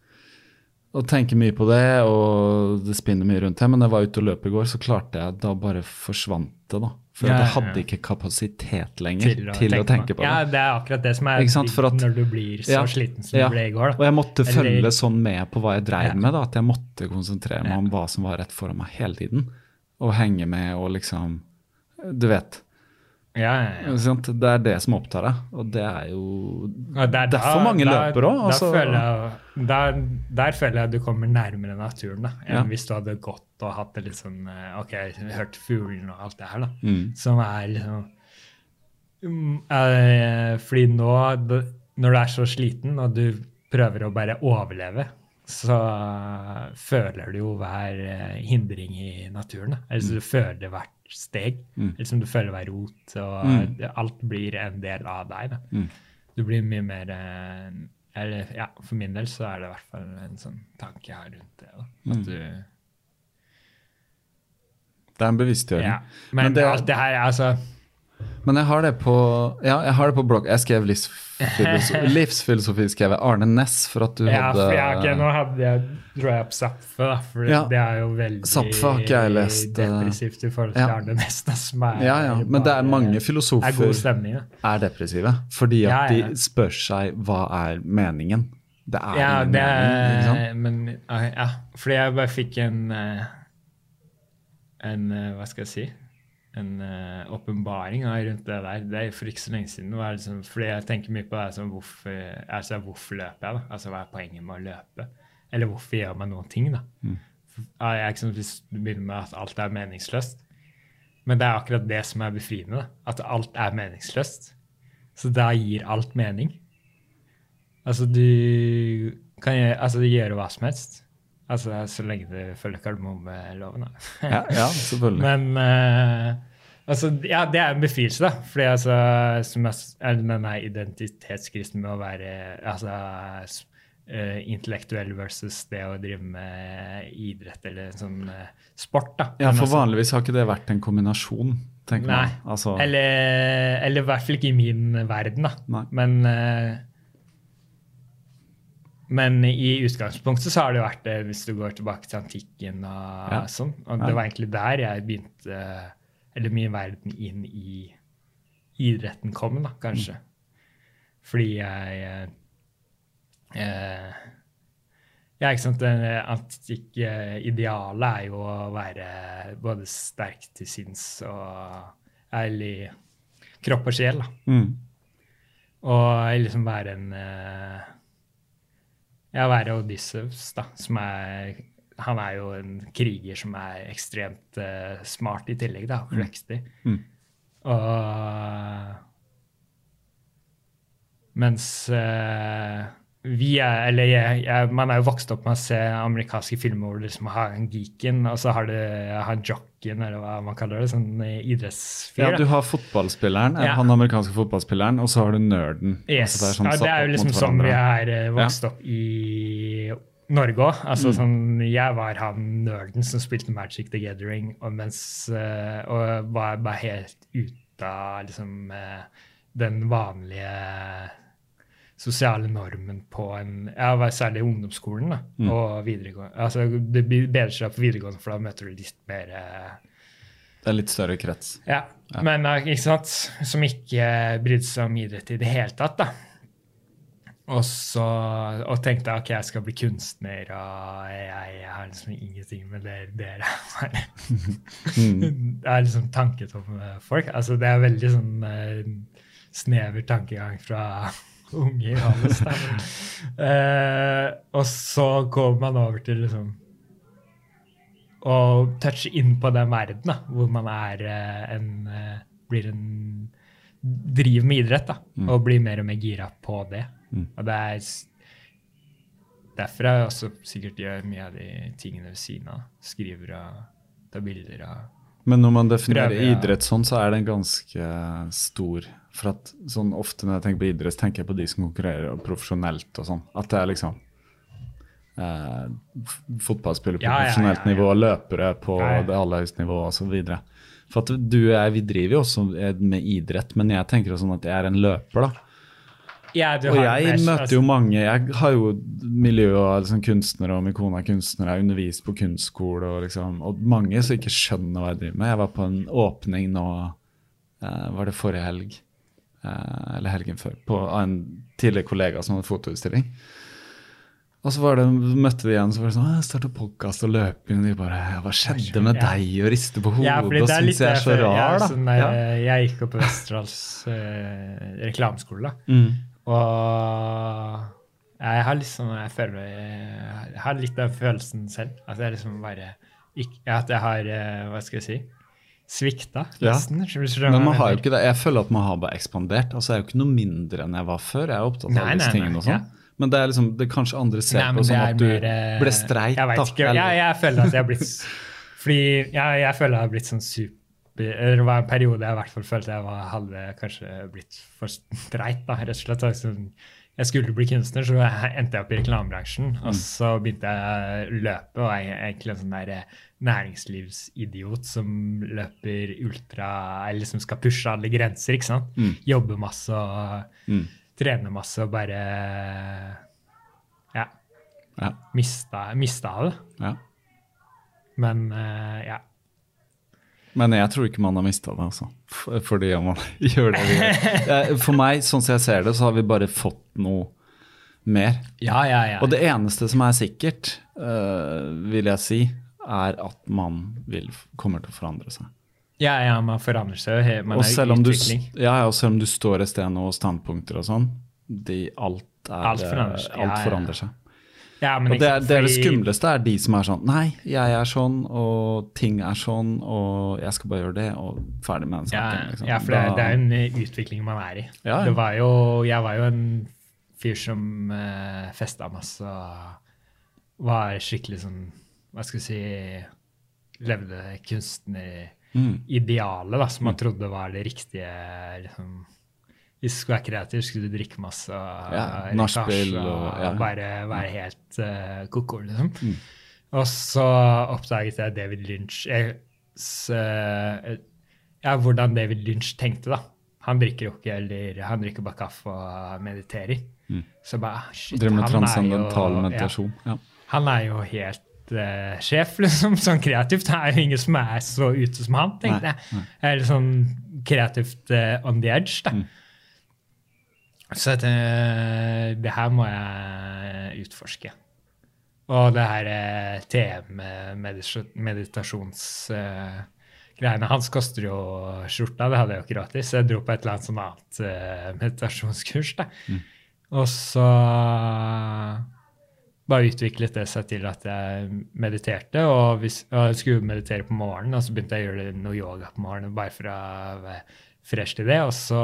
Og tenker mye på det, og det spinner mye rundt det. Men da jeg var ute og løp i går, så klarte jeg Da bare forsvant det, da. For Ja, jeg hadde ikke kapasitet lenger til å, tenke, på det. Ja, det er akkurat det som er at- når du blir så sliten som du ble i går. Da. Og jeg måtte Eller- følge sånn med på hva jeg dreiv med. da, At jeg måtte konsentrere meg om hva som var rett foran meg hele tiden. Og henge med og liksom Du vet. Ja, ja, ja. Det er det som opptar deg, og det er jo det der, derfor mange løper òg. Altså. der, der føler jeg du kommer nærmere naturen da, enn hvis du hadde gått og hatt det litt sånn eh, OK, hørt fuglene og alt det her, da. Mm. Som er liksom um, Fordi nå, når du er så sliten, og du prøver å bare overleve, så føler du jo hver eh, hindring i naturen. Da. Altså, du føler hvert steg. Mm. Liksom du føler deg rot, og Mm. alt blir en del av deg. Mm. Du blir mye mer eh, eller, ja, For min del så er det i hvert fall en sånn tanke jeg har rundt det. Da. At Mm. du, Det er en bevisstgjøring. ja. Men, Men det- det her, altså Men jeg har det på ja, jeg har det på blogg. Jeg skrev livsfilosofi, livsfilosofi skrev Arne Næss for at du ja, hadde for, jeg, okay, Nå hadde jeg, tror jeg opp Zapfe, da, for Ja. det er jo veldig Zapfe har ikke jeg lest, depressivt i forhold til ja. Arne Næss, Ja, ja. Men det er mange mange er filosofer stemning. Er depressive. Fordi at de spør seg hva er meningen. Det er Ja, ingen det mening. ikke sant? men ja, fordi jeg bare fikk en eh, en eh, Hva skal jeg si? En åpenbaring uh, rundt det der. Det er for ikke så lenge siden. Det liksom, fordi jeg tenker mye på det som hvorfor, altså, hvorfor løper jeg? da? Altså Hva er poenget med å løpe? Eller hvorfor gjør man noen ting? da? Mm. For- jeg, ikke sånn hvis du begynner med at alt er meningsløst. Men det er akkurat det som er befriende. da. At alt er meningsløst. Så da gir alt mening. Altså, du kan gjøre, altså, gjøre hva som helst. Altså, så lenge du følger kardemommeloven, da. Ja, ja selvfølgelig. Men uh, altså, ja, det er en befrielse, da. Fordi altså, som jeg, er denne identitetskrisen med å være altså, eh, intellektuell versus det å drive med idrett eller sånn uh, sport, da. Ja, for altså- vanligvis har ikke det vært en kombinasjon, tenker Nei. man. Altså, Eller, eller i hvert fall ikke i min verden, da. Nei. Men, men i utgangspunktet så har det vært det hvis du går tilbake til antikken og Ja. sånn. Og det var egentlig der jeg begynte Eller min verden inn i idretten kom, da, kanskje. Fordi jeg eh, Ja, ikke sant. Det antikke idealet er jo å være både sterk til sinns og ærlig kropp og sjel. da. mm, Og liksom være en eh, Ja, være Odysseus, da, som er Han er jo en kriger som er ekstremt uh, smart i tillegg, da. Fløkstig. Mm. Og Mens eh, vi er Eller jeg, jeg, man er jo vokst opp med å se amerikanske filmer hvor du liksom har en geeken, og så har du han jocken, eller hva man kaller det. Sånn eh, idrettsfyr. ja, du har fotballspilleren, Ja. han amerikanske fotballspilleren, og så har du nerden. Yes. Altså, det er sånn ja, det er jo liksom sånn vi er eh, vokst opp i Norge òg. Altså, Mm. sånn, jeg var han nerden som spilte Magic the Gathering, og, mens, eh, og var bare helt ute av liksom, eh, den vanlige sosiale normen på en ja, Særlig ungdomsskolen da, Mm. og videregående. Altså, det blir bedre seg på videregående, for da møter du litt mer eh, Det er litt større krets. ja, men eh, ikke sant, som ikke brydde seg om idrett i det hele tatt, da. Og så og tenkte ok, jeg skal bli kunstner, og jeg, jeg har liksom ingenting med det dere har. Det er liksom tanketomme eh, folk. Altså, det er veldig sånn eh, snever tankegang fra unge Johannes. Eh, og så går man over til liksom å touche inn på den verden da, hvor man er eh, en eh, blir en driver med idrett da, og blir mer og mer gira på det. Og det er derfor jeg også sikkert gjør mye av de tingene ved siden av. Skriver og tar bilder og Men når man definerer Prøver, idrett sånn, så er det en ganske stor. For at sånn ofte når jeg tenker på idrett, tenker jeg på de som konkurrerer profesjonelt og sånn. At det er liksom eh, fotballspillere på Ja, ja, ja, profesjonelt ja. nivå, løpere på det aller høyeste nivå osv. For at du og jeg, vi driver jo også med idrett, men jeg tenker jo sånn at jeg er en løper, da. Ja, du Og har jeg møter altså- jo mange Jeg har jo miljø av liksom kunstnere, og min kone er kunstner, jeg har undervist på kunstskole, og, liksom, og mange som ikke skjønner hva jeg driver med. Jeg var på en åpning nå, eh, var det forrige helg, eller helgen før, på av en tidligere kollega som hadde fotoutstilling. Og så var det, møtte vi igjen, så var det sånn «Å, 'Jeg starter podkast og løping', og de bare 'Hva skjedde med Ja. deg?' og rister på hodet Ja, og syns jeg er så rar, jeg, da. sånn Ja. Jeg gikk opp på Westerdals eh, reklameskole, da. Mm. Og jeg har liksom jeg føler Jeg har litt den følelsen selv. At jeg liksom bare ikke, At jeg har eh, Hva skal jeg si? Svikta, Ja. nesten. hva Men man har jo ikke det. Jeg føler at man har bare ekspandert. Altså, Jeg er jo ikke noe mindre enn jeg var før. Jeg er opptatt av Nei, disse nei, tingene og sånn. Men det er liksom, det kanskje andre ser Nei, på som at du mer, eh, ble streit. Jeg vet ikke. Jeg, jeg føler at jeg har blitt Fordi jeg, jeg føler jeg har blitt sånn super Det var en periode jeg i hvert fall følte jeg var, hadde kanskje blitt for streit. da, rett og slett. Altså, jeg skulle bli kunstner, så endte jeg opp i reklamebransjen. Og så begynte jeg å løpe, og jeg egentlig en sånn der eh, næringslivsidiot som løper ultra Eller som skal pushe alle grenser, ikke sant? Jobbe masse og Mm. trene masse og bare Ja. Ja, Mista, mista det. ja. Men uh, ja. Men jeg tror ikke man har mista det, altså. Fordi om man gjør det vi gjør. For meg, sånn som jeg ser det, så har vi bare fått noe mer. Ja, ja, ja. Og det eneste som er sikkert, uh, vil jeg si, er at man vil, kommer til å forandre seg. Ja, ja, man forandrer seg Man Og selv om, du, ja, og selv om du står et sted nå og standpunkter og sånn, de, alt, er, Alt forandrer seg. alt Ja, forandrer seg. Ja, men Og det, er, det, er det skumleste er de som er sånn Nei, jeg er sånn, og ting er sånn, og jeg skal bare gjøre det, og ferdig med den saken. Liksom. ja, for det, Da- det er en eh, utvikling man er i. Det var jo, jeg var jo en fyr som uh, festa masse og var skikkelig sånn Hva skal jeg si Levde kunstneridealet, Mm. da, som man trodde var det riktige. liksom hvis du skulle være kreativ, skulle du drikke masse Ja, nachspiel og- ja. bare være helt uh, ko-ko, liksom. Mm. Og så oppdaget jeg David Lynch jeg, s, eh, ja, Hvordan David Lynch tenkte, da. Han drikker jo ikke, eller han drikker bare kaffe og mediterer. Så bare ah, shit, Mm. Driver med transcendental meditasjon. Ja. Han er jo helt sjef, liksom. Sånn kreativt. Det er jo ingen som er så ute som han, tenkte jeg. Eller sånn kreativt uh, on the edge, da. Mm. Så jeg tenkte, det her må jeg utforske. Og det her uh, TM-meditasjonsgreiene hans koster jo skjorta, det hadde jeg jo ikke gratis. Så jeg dro på et eller annet sånn annet eh, meditasjonskurs. da. Og så bare utviklet det seg til at jeg mediterte. Og, hvis, jeg skulle meditere på morgenen, og så begynte jeg å gjøre noe yoga på morgenen bare for å være fresh til det. Og så,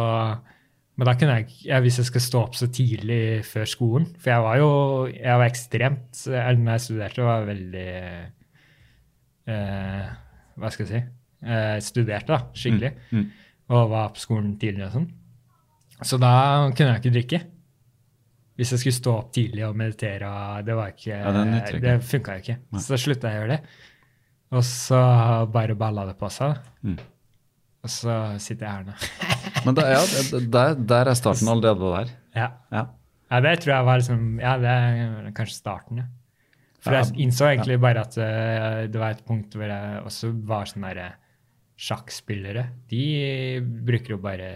men da kunne jeg, ja, hvis jeg skal stå opp så tidlig før skolen For jeg var jo jeg var ekstremt eller når jeg studerte, var jeg veldig eh, Hva skal jeg si? Eh, studerte, da, skikkelig. Mm. Og var på skolen tidlig og sånn. Så da kunne jeg ikke drikke. Hvis jeg skulle stå opp tidlig og meditere, det var ikke, Ja, det nytter ikke. det funka jo ikke. Så da slutta jeg å gjøre det. Og så bare balla det på seg. Mm. Og så sitter jeg her nå. Men da, ja, der, der er starten allerede der. ja. Ja. ja, det tror jeg var liksom Ja, det er kanskje starten, ja. For jeg innså egentlig bare at eh, det var et punkt hvor jeg også var sånn derre Sjakkspillere, de bruker jo bare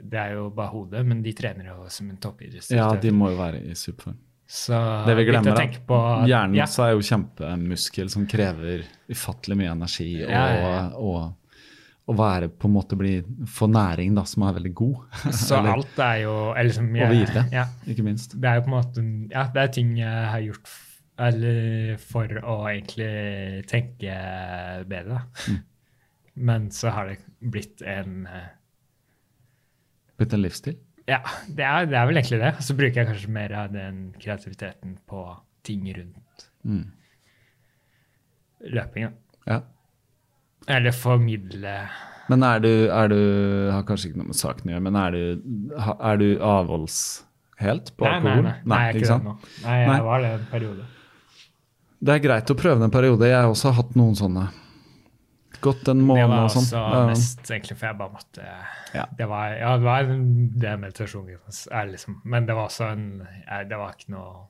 Det er jo bare hodet, men de trener jo som en toppidrettsutøver. ja, de må jo være i superform. Så Det vi glemmer, da. på Hjernen ja, er jo kjempemuskel som krever ufattelig mye energi. Og, Ja, ja, og å være på en måte bli, få næring da, som er veldig god. Så Eller- alt er jo eller som Og hvile. Ja, Ikke minst. det er jo på en måte Ja, det er ting jeg har gjort eller for å egentlig tenke bedre. Mm. Men så har det blitt en eh, Blitt en livsstil. Ja, det er, det er vel egentlig det. Så bruker jeg kanskje mer av den kreativiteten på ting rundt Mm. løpinga. Ja. Eller formidle Men er du, er du Har kanskje ikke noe med saken å gjøre, men er du, er du avholds helt på Nei, nei, alkohol? nei. nei, jeg er ikke sant? det nå. Nei, jeg Nei. var det en periode. Det er greit å prøve det en periode. Jeg har også hatt noen sånne. Gått en Det måned var og sånn. også Ja. mest egentlig for jeg bare måtte Ja. Det var, ja, det var en- det meditasjonen liksom Men det var også en jeg, Det var ikke noe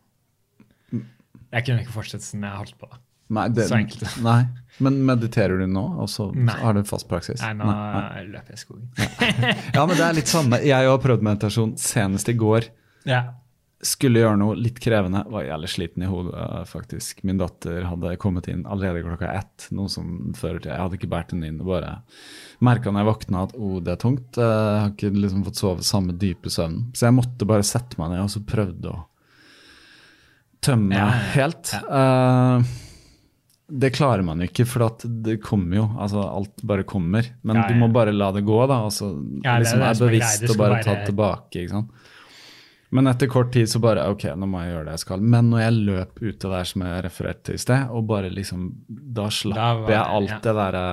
Jeg kunne ikke fortsette som jeg holdt på. Nei, det, Så enkelt. Nei. Men mediterer du nå, og så har du en fast praksis? Nei, nå Nei. løper jeg i skogen. Ja, men det er litt samme. Jeg har prøvd meditasjon senest i går. Ja. Skulle gjøre noe litt krevende. Var jævlig sliten i hodet, faktisk. Min datter hadde kommet inn allerede klokka ett, noe som fører til Jeg hadde ikke båret henne inn. og Bare merka når jeg våkna at oh, det er tungt. Eh, Jeg har ikke liksom fått sove samme dype søvn. Så jeg måtte bare sette meg ned og så prøvde å tømme Ja, ja, helt. Eh, det klarer man jo ikke, for det kommer jo. altså Alt bare kommer. Men Ja, du må bare la det gå, da. Og så Ja, det liksom det er er bevisst å bare ta tilbake. ikke sant? Men etter kort tid så bare ok, nå må jeg gjøre det jeg skal. Men når jeg løp ute der som jeg refererte til i sted, og bare liksom Da slapp Da var jeg alt ja. det derre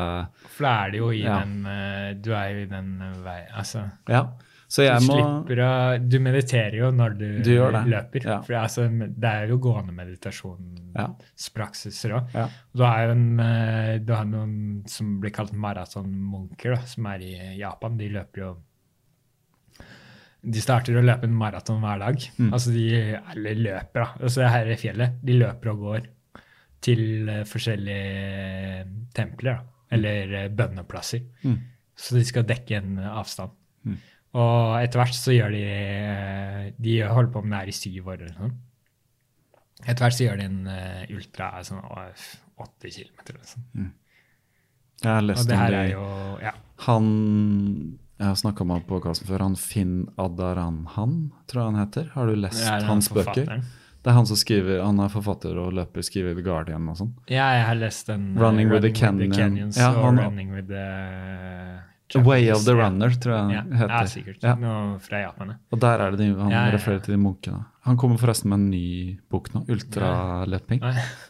For da er det jo i Ja. den eh, Du er jo i den veien, vei... Altså Ja. Så jeg du må å Du mediterer jo når du, Du det, løper. ja. For altså, det er jo gående meditasjonspraksiser òg. Ja. Du har jo en, eh, du har noen som blir kalt maratonmunker, som er i Japan. De løper jo De starter å løpe en maraton hver dag. Mm. Altså de eller løper, da. Altså her i fjellet. De løper og går til eh, forskjellige templer, da. Eller eh, bønneplasser. Mm. Så de skal dekke en eh, avstand. Mm. Og etter hvert så gjør de eh, De holder på med det her i syv år eller noe. Etter hvert så gjør de en eh, ultra sånn å, 80 km eller noe sånt. Mm. Jeg har lest det om her det. er jo Ja. Han Jeg har snakka med han på podkasten før. Han Finn Adaranhan, tror jeg han heter. Har du lest er hans bøker? Det er han som skriver, han er forfatter og løper, skriver The Guardian og sånn. Ja, jeg har lest den 'Running, Running with the Canyon. Canyons Ja, og han- Running with the The Way of the. Runner, tror jeg Ja, heter. ja sikkert. Ja. Noe fra Japan. Og der er det de, han Ja, ja, ja. refererer til de munkene. Han kommer forresten med en ny bok nå, ultraløping.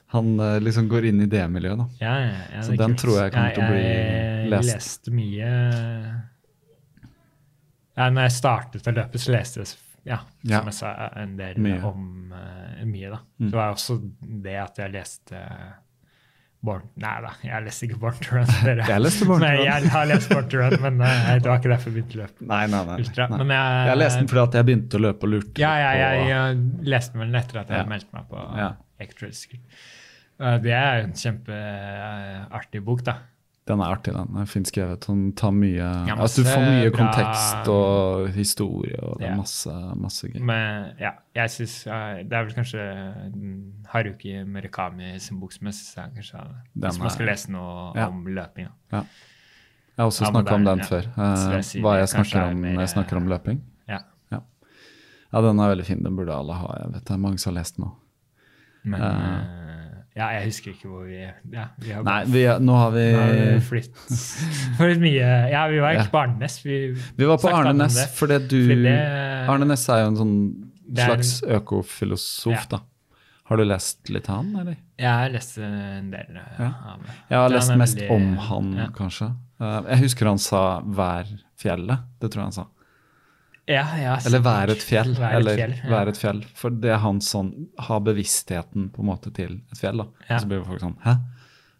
Han eh, liksom går inn i det miljøet, da. Ja, ja, ja, Så den kult. tror jeg kommer til å bli lest. Jeg lest. leste mye ja, når jeg startet å løpe, så leste jeg ja, som Ja. jeg sa, en del Mye. om uh, mye. da. Mm. Det var også det at jeg leste Born Nei da, jeg leste ikke Born to Run. Jeg leste Born to Run. jeg har lest Born to Run, men uh, det var ikke derfor jeg begynte å løpe. Nei, nei, nei. Ultra. nei. Men jeg, Jeg leste den fordi jeg begynte å løpe og lurte ja, ja, jeg, jeg leste den vel etter at jeg Ja. meldte meg på Ja. Extra School. Uh, Det er en kjempeartig bok, da. Den er artig, den. Er fint skrevet. Den tar mye Ja, altså, du får mye bra- kontekst og historie, og det er Ja. masse, masse gøy. Men ja, jeg synes, eh, Det er vel kanskje Haruki Murakami sin bok som jeg synes er kanskje Hvis man skal lese noe Ja. om løping. Ja. Jeg har også snakka om den før. Så eh, jeg hva jeg snakker er om når jeg snakker om løping. Ja. Ja, den er veldig fin. Den burde alle ha. Jeg vet det er mange som har lest den nå. Men Eh. Ja, jeg husker ikke hvor vi ja, vi har Nei, vi, nå har vi vi flytt for mye Ja, vi var Ja. ikke på Arnes. Vi, Vi var på snakket Arne om Næss, fordi du Fordi det- Arne Næss er jo en sånn slags økofilosof, Ja. da. Har du lest litt han, eller? Jeg har lest en del eh, Ja. av det. Jeg har lest mest om han, ja. kanskje. Eh, Jeg husker han sa 'vær fjellet'. Det tror jeg han sa. Ja, ja, Eller være et fjell'. Vær et eller fjell, ja. være et fjell'. For det er han sånn Ha bevisstheten på en måte til et fjell, da. Og så blir folk sånn 'hæ?'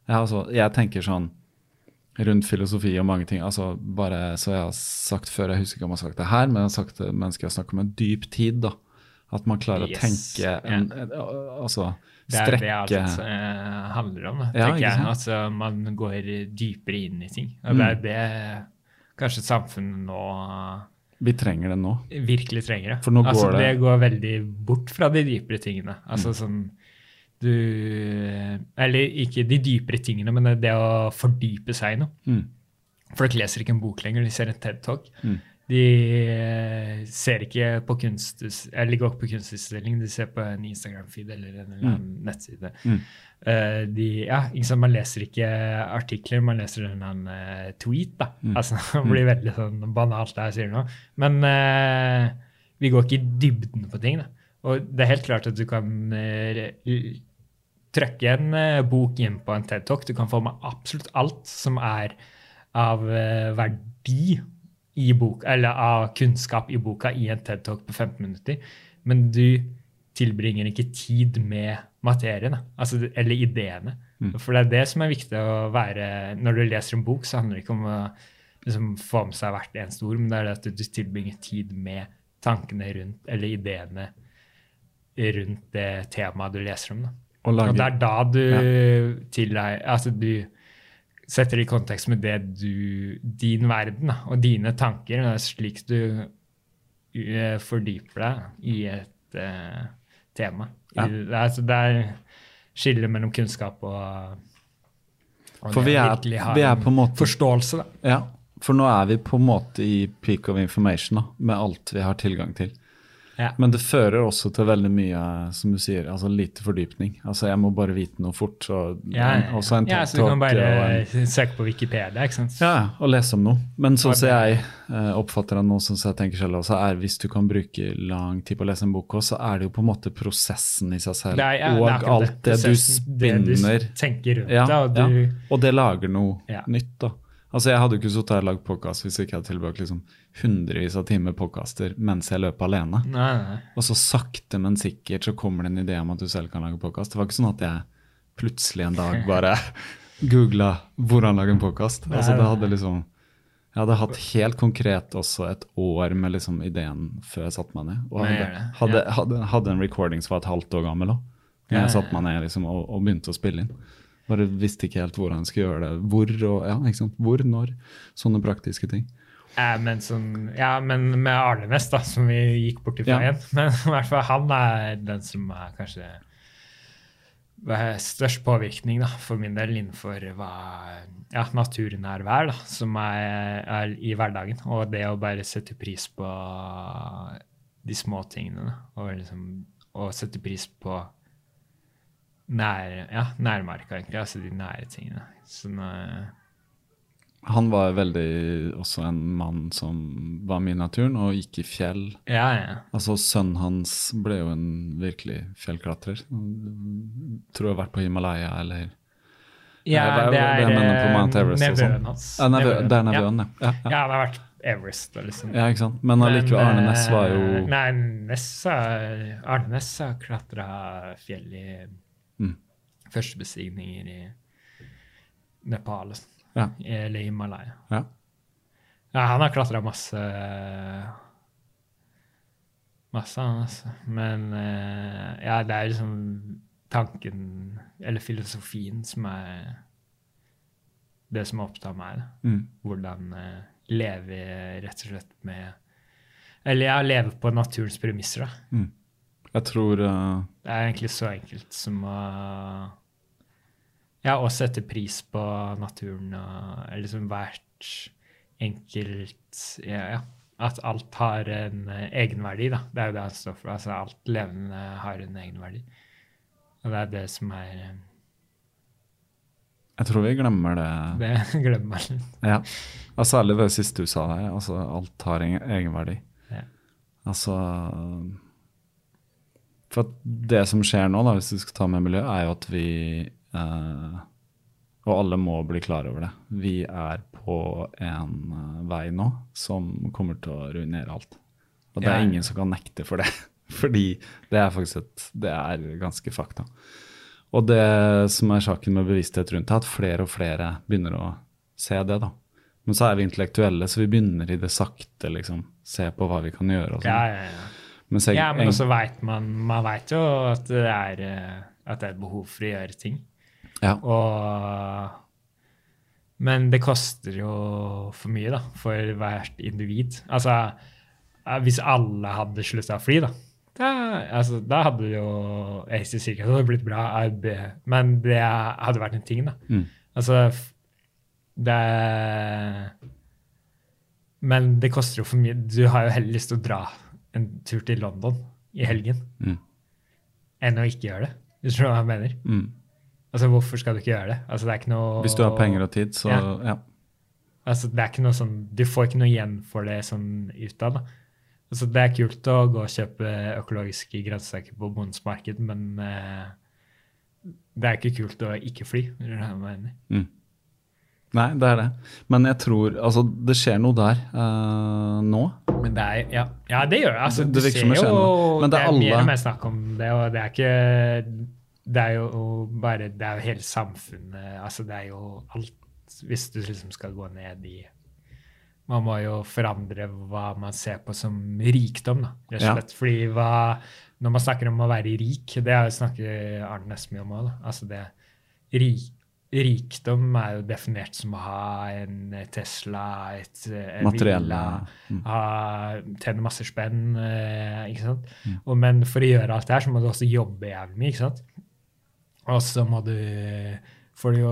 Ja, altså, jeg tenker sånn rundt filosofi og mange ting. altså bare Så jeg har sagt før, jeg husker ikke om jeg har sagt det her, men jeg har sagt det mennesker har snakket om en dyp tid. da. At man klarer Yes. å tenke en, Altså Det er det alt uh, handler om, da, Ja, tenker jeg. Altså, man går dypere inn i ting. Og det er Mm. det kanskje samfunnet nå Vi trenger det nå. virkelig trenger. det. For nå altså, går det- det går veldig bort fra de dypere tingene. Altså sånn du Eller ikke de dypere tingene, men det å fordype seg i noe. Mm. Folk leser ikke en bok lenger, de ser en TED-talk. Mm. De eh, ser ikke på kunst, eller går ikke på kunstutstilling, de ser på en Instagram-feed eller en eller annen nettside. Mm. Uh, de, ja, liksom, Man leser ikke artikler, man leser en annen eh, tweet. da. Mm. Altså, Det blir veldig sånn banalt det jeg sier nå. Men uh, vi går ikke i dybden på ting. da. Og det er helt klart at du kan uh, trykke en eh, bok inn på en TED-talk. Du kan få med absolutt alt som er av eh, verdi i bok, eller av kunnskap i boka i en TED-talk på 15 minutter. Men du tilbringer ikke tid med materien, altså, eller ideene. For det er det som er viktig å være Når du leser en bok, så handler det ikke om å liksom, få med seg hvert eneste ord, men det er det at du tilbringer tid med tankene rundt, eller ideene rundt det temaet du leser om. Og Og det er da du til deg Altså du setter det i kontekst med det du Din verden da, og dine tanker. Det er slik du eh, fordyper deg i et uh, tema. Ja. I, det, altså, det er skillet mellom kunnskap og, og For vi er- vi er på en måte- forståelse. Da. Ja, for nå er vi på en måte i peak of information da, med alt vi har tilgang til. Ja. Men det fører også til veldig mye, som du sier, altså lite fordypning. Altså jeg må bare vite noe fort, så Ja, en, også en ja, så du kan bare en, søke på Wikipedia, ikke sant? ja, og lese om noe. Men sånn som jeg eh, oppfatter det nå, sånn som jeg tenker selv også, er hvis du kan bruke lang tid på å lese en bok også, så er det jo på en måte prosessen i seg selv, Det ja, det er og akkurat alt det du spinner. det du tenker rundt Ja, det, og ja. du Og det lager noe Ja. nytt, da. Altså, Jeg hadde jo ikke sittet her og lagd podkast hvis jeg ikke hadde tilbake liksom hundrevis av timer podkaster mens jeg løp alene. Nei, nei. Og så sakte, men sikkert så kommer det en idé om at du selv kan lage podkast. Det var ikke sånn at jeg plutselig en dag bare googla 'hvordan lage en podkast'. Altså, det hadde liksom Jeg hadde hatt helt konkret også et år med liksom ideen før jeg satte meg ned. Og hadde, hadde, hadde, hadde en recording som var et halvt år gammel òg. Ja, Jeg satte meg ned liksom, og, og begynte å spille inn. Bare visste ikke helt hvordan jeg skulle gjøre det. Hvor og ja, ikke sant? Hvor, når. Sånne praktiske ting. Ja, men, som, ja, men med Arne Næss, da, som vi gikk bort ifra Ja. igjen. Men i hvert fall han er den som er kanskje er størst påvirkning da, for min del innenfor hva ja, er vær da, som er, er i hverdagen. Og det å bare sette pris på de små tingene. Da, og liksom og sette pris på nær, ja, nærmarka, egentlig. Altså de nære tingene. Sånn, uh, han var veldig også en mann som var mye i naturen og gikk i fjell. Ja, ja. Altså Sønnen hans ble jo en virkelig fjellklatrer. Tror jeg har vært på Himalaya eller Ja, det er jeg mener på Mount eh, sånn. nevøen hans. ja, nevø, Det er nevøen, ja. Ja, Ja, ja. det har vært Everest liksom. ja, ikke sant? Men allikevel, Arne Næss var jo eh, Nei, Nessa, Arne Næss har klatra fjell i Mm. førstebestigninger i Nepal og sånn. Ja. eller Himalaya. ja. Ja, han har klatra masse Masse, han, altså. Men eh, ja, det er liksom tanken, eller filosofien, som er det som opptar meg. Mm. Hvordan eh, leve rett og slett med Eller ja, leve på naturens premisser, da. Mm. Jeg tror uh... Det er egentlig så enkelt som å Ja, og sette pris på naturen og liksom hvert enkelt ja, ja. At alt har en egenverdi, da. Det er jo det han står for. Altså alt levende har en egenverdi. Og det er det som er eh, Jeg tror vi glemmer det. Det glemmer man litt. Ja. Og særlig det siste du sa der. Altså, alt har en egenverdi. Ja. Altså For det som skjer nå, da, hvis du skal ta med miljø, er jo at vi eh, Og alle må bli klar over det. Vi er på en eh, vei nå som kommer til å ruinere alt. Og det er ingen som kan nekte for det. Fordi det er faktisk et, det er ganske fakta. Og det som er saken med bevissthet rundt det, er at flere og flere begynner å se det. da. Men så er vi intellektuelle, så vi begynner i det sakte. liksom, Se på hva vi kan gjøre. og sånn. Ja, ja, ja. Men, ja, men også vet man Man vet jo at det er, eh, at det er et behov for å gjøre ting. Ja, Og Men det koster jo for mye, da, for hvert individ. Altså, eh, hvis alle hadde slutta å fly, da da, altså, da hadde jo at det blitt bra, men det hadde vært en ting, da. Mm. Altså Det Men det koster jo for mye. Du har jo heller lyst til å dra en tur til London i helgen Mm. enn å ikke gjøre det. Hvis du skjønner hva jeg mener? mm. Altså, hvorfor skal du ikke gjøre det? Altså, det er ikke noe Hvis du har penger og tid, så Ja. ja. Altså, det er ikke noe sånn, Du får ikke noe igjen for det sånn utad. Altså, det er kult å gå og kjøpe økologiske grønnsaker på bondens marked, men uh, det er ikke kult å ikke fly. Mm. Nei, det er det. Men jeg tror Altså, det skjer noe der uh, nå. Men det er, ja, ja, det gjør det. Altså, Det- du ser jo noe. Det det er, alle... mer og mer snakk om det, og det er ikke Det er jo bare Det er jo hele samfunnet Altså, det er jo alt Hvis du liksom skal gå ned i Man må jo forandre hva man ser på som rikdom, da, rett og Ja. Fordi hva Når man snakker om å være rik, det har jo snakker Arne Næss om òg. Altså det rik, Rikdom er jo definert som å ha en Tesla, et, en Materielle, villa, mm. tjene masse spenn. Eh, ikke sant? Og, men for å gjøre alt det her, så må du også jobbe jævlig mye. ikke sant? Og så må du for jo,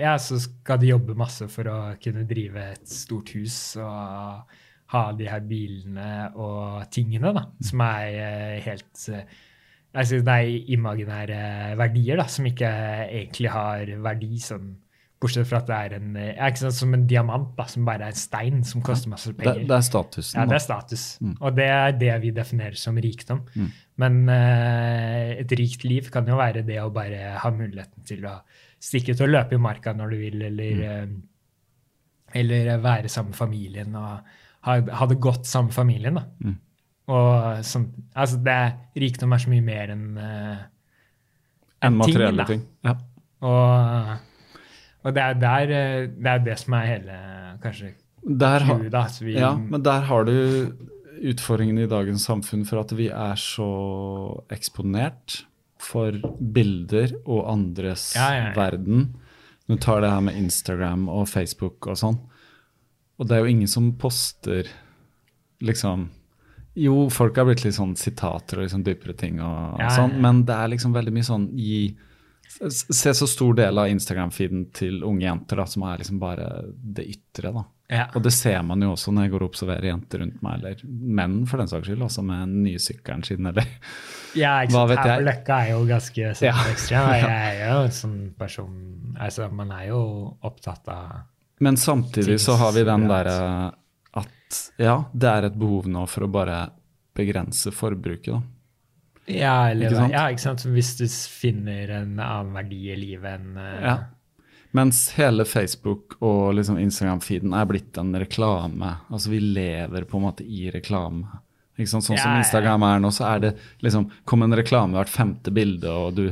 ja, så skal du jobbe masse for å kunne drive et stort hus og ha de her bilene og tingene, da, som er eh, helt eh, jeg synes det er imaginære verdier da, som ikke egentlig har verdi, sånn, bortsett fra at det er en, ja, ikke sant, som en diamant, da, som bare er en stein som koster masse penger. det er statusen. Ja, det er status. Og det er det vi definerer som rikdom. Mm. Men eh, et rikt liv kan jo være det å bare ha muligheten til å stikke ut og løpe i marka når du vil, eller, Mm. eh, eller være sammen med familien og ha, ha det godt sammen med familien. da. Mm. Og sånn, altså det er, Rikdom er så mye mer enn uh, en materielle ting. ting. Ja. Og, og det er der eh, det er det som er hele kanskje Der, har- da. Vi, ja, men der har du utfordringen i dagens samfunn for at vi er så eksponert for bilder og andres Ja, ja, ja. verden. Du tar det her med Instagram og Facebook og sånn. Og det er jo ingen som poster liksom Jo, folk har blitt litt sånn sitater og liksom dypere ting og, ja, sånn, men det er liksom veldig mye sånn gi se så stor del av Instagram-feeden til unge jenter da, som er liksom bare det ytre. da. Ja. Og det ser man jo også når jeg går og observerer jenter rundt meg, eller menn for den saks skyld, også med den nye sykkelen sin, eller Ja, ikke Hva vet jeg? Løkka er jo ganske sånn Ja. ekstrem. Jeg er jo en sånn person Altså, man er jo opptatt av Men samtidig så har vi den derre at ja, det er et behov nå for å bare begrense forbruket, da. Ja, eller, Ikke sant? Ja, ikke sant? Hvis du finner en annen verdi i livet enn eh, Ja. Mens hele Facebook og liksom Instagram-feeden er blitt en reklame. Altså vi lever på en måte i reklame. Ikke sant? Sånn Ja, som. Instagram er nå, så er det liksom Kom en reklame hvert femte bilde, og du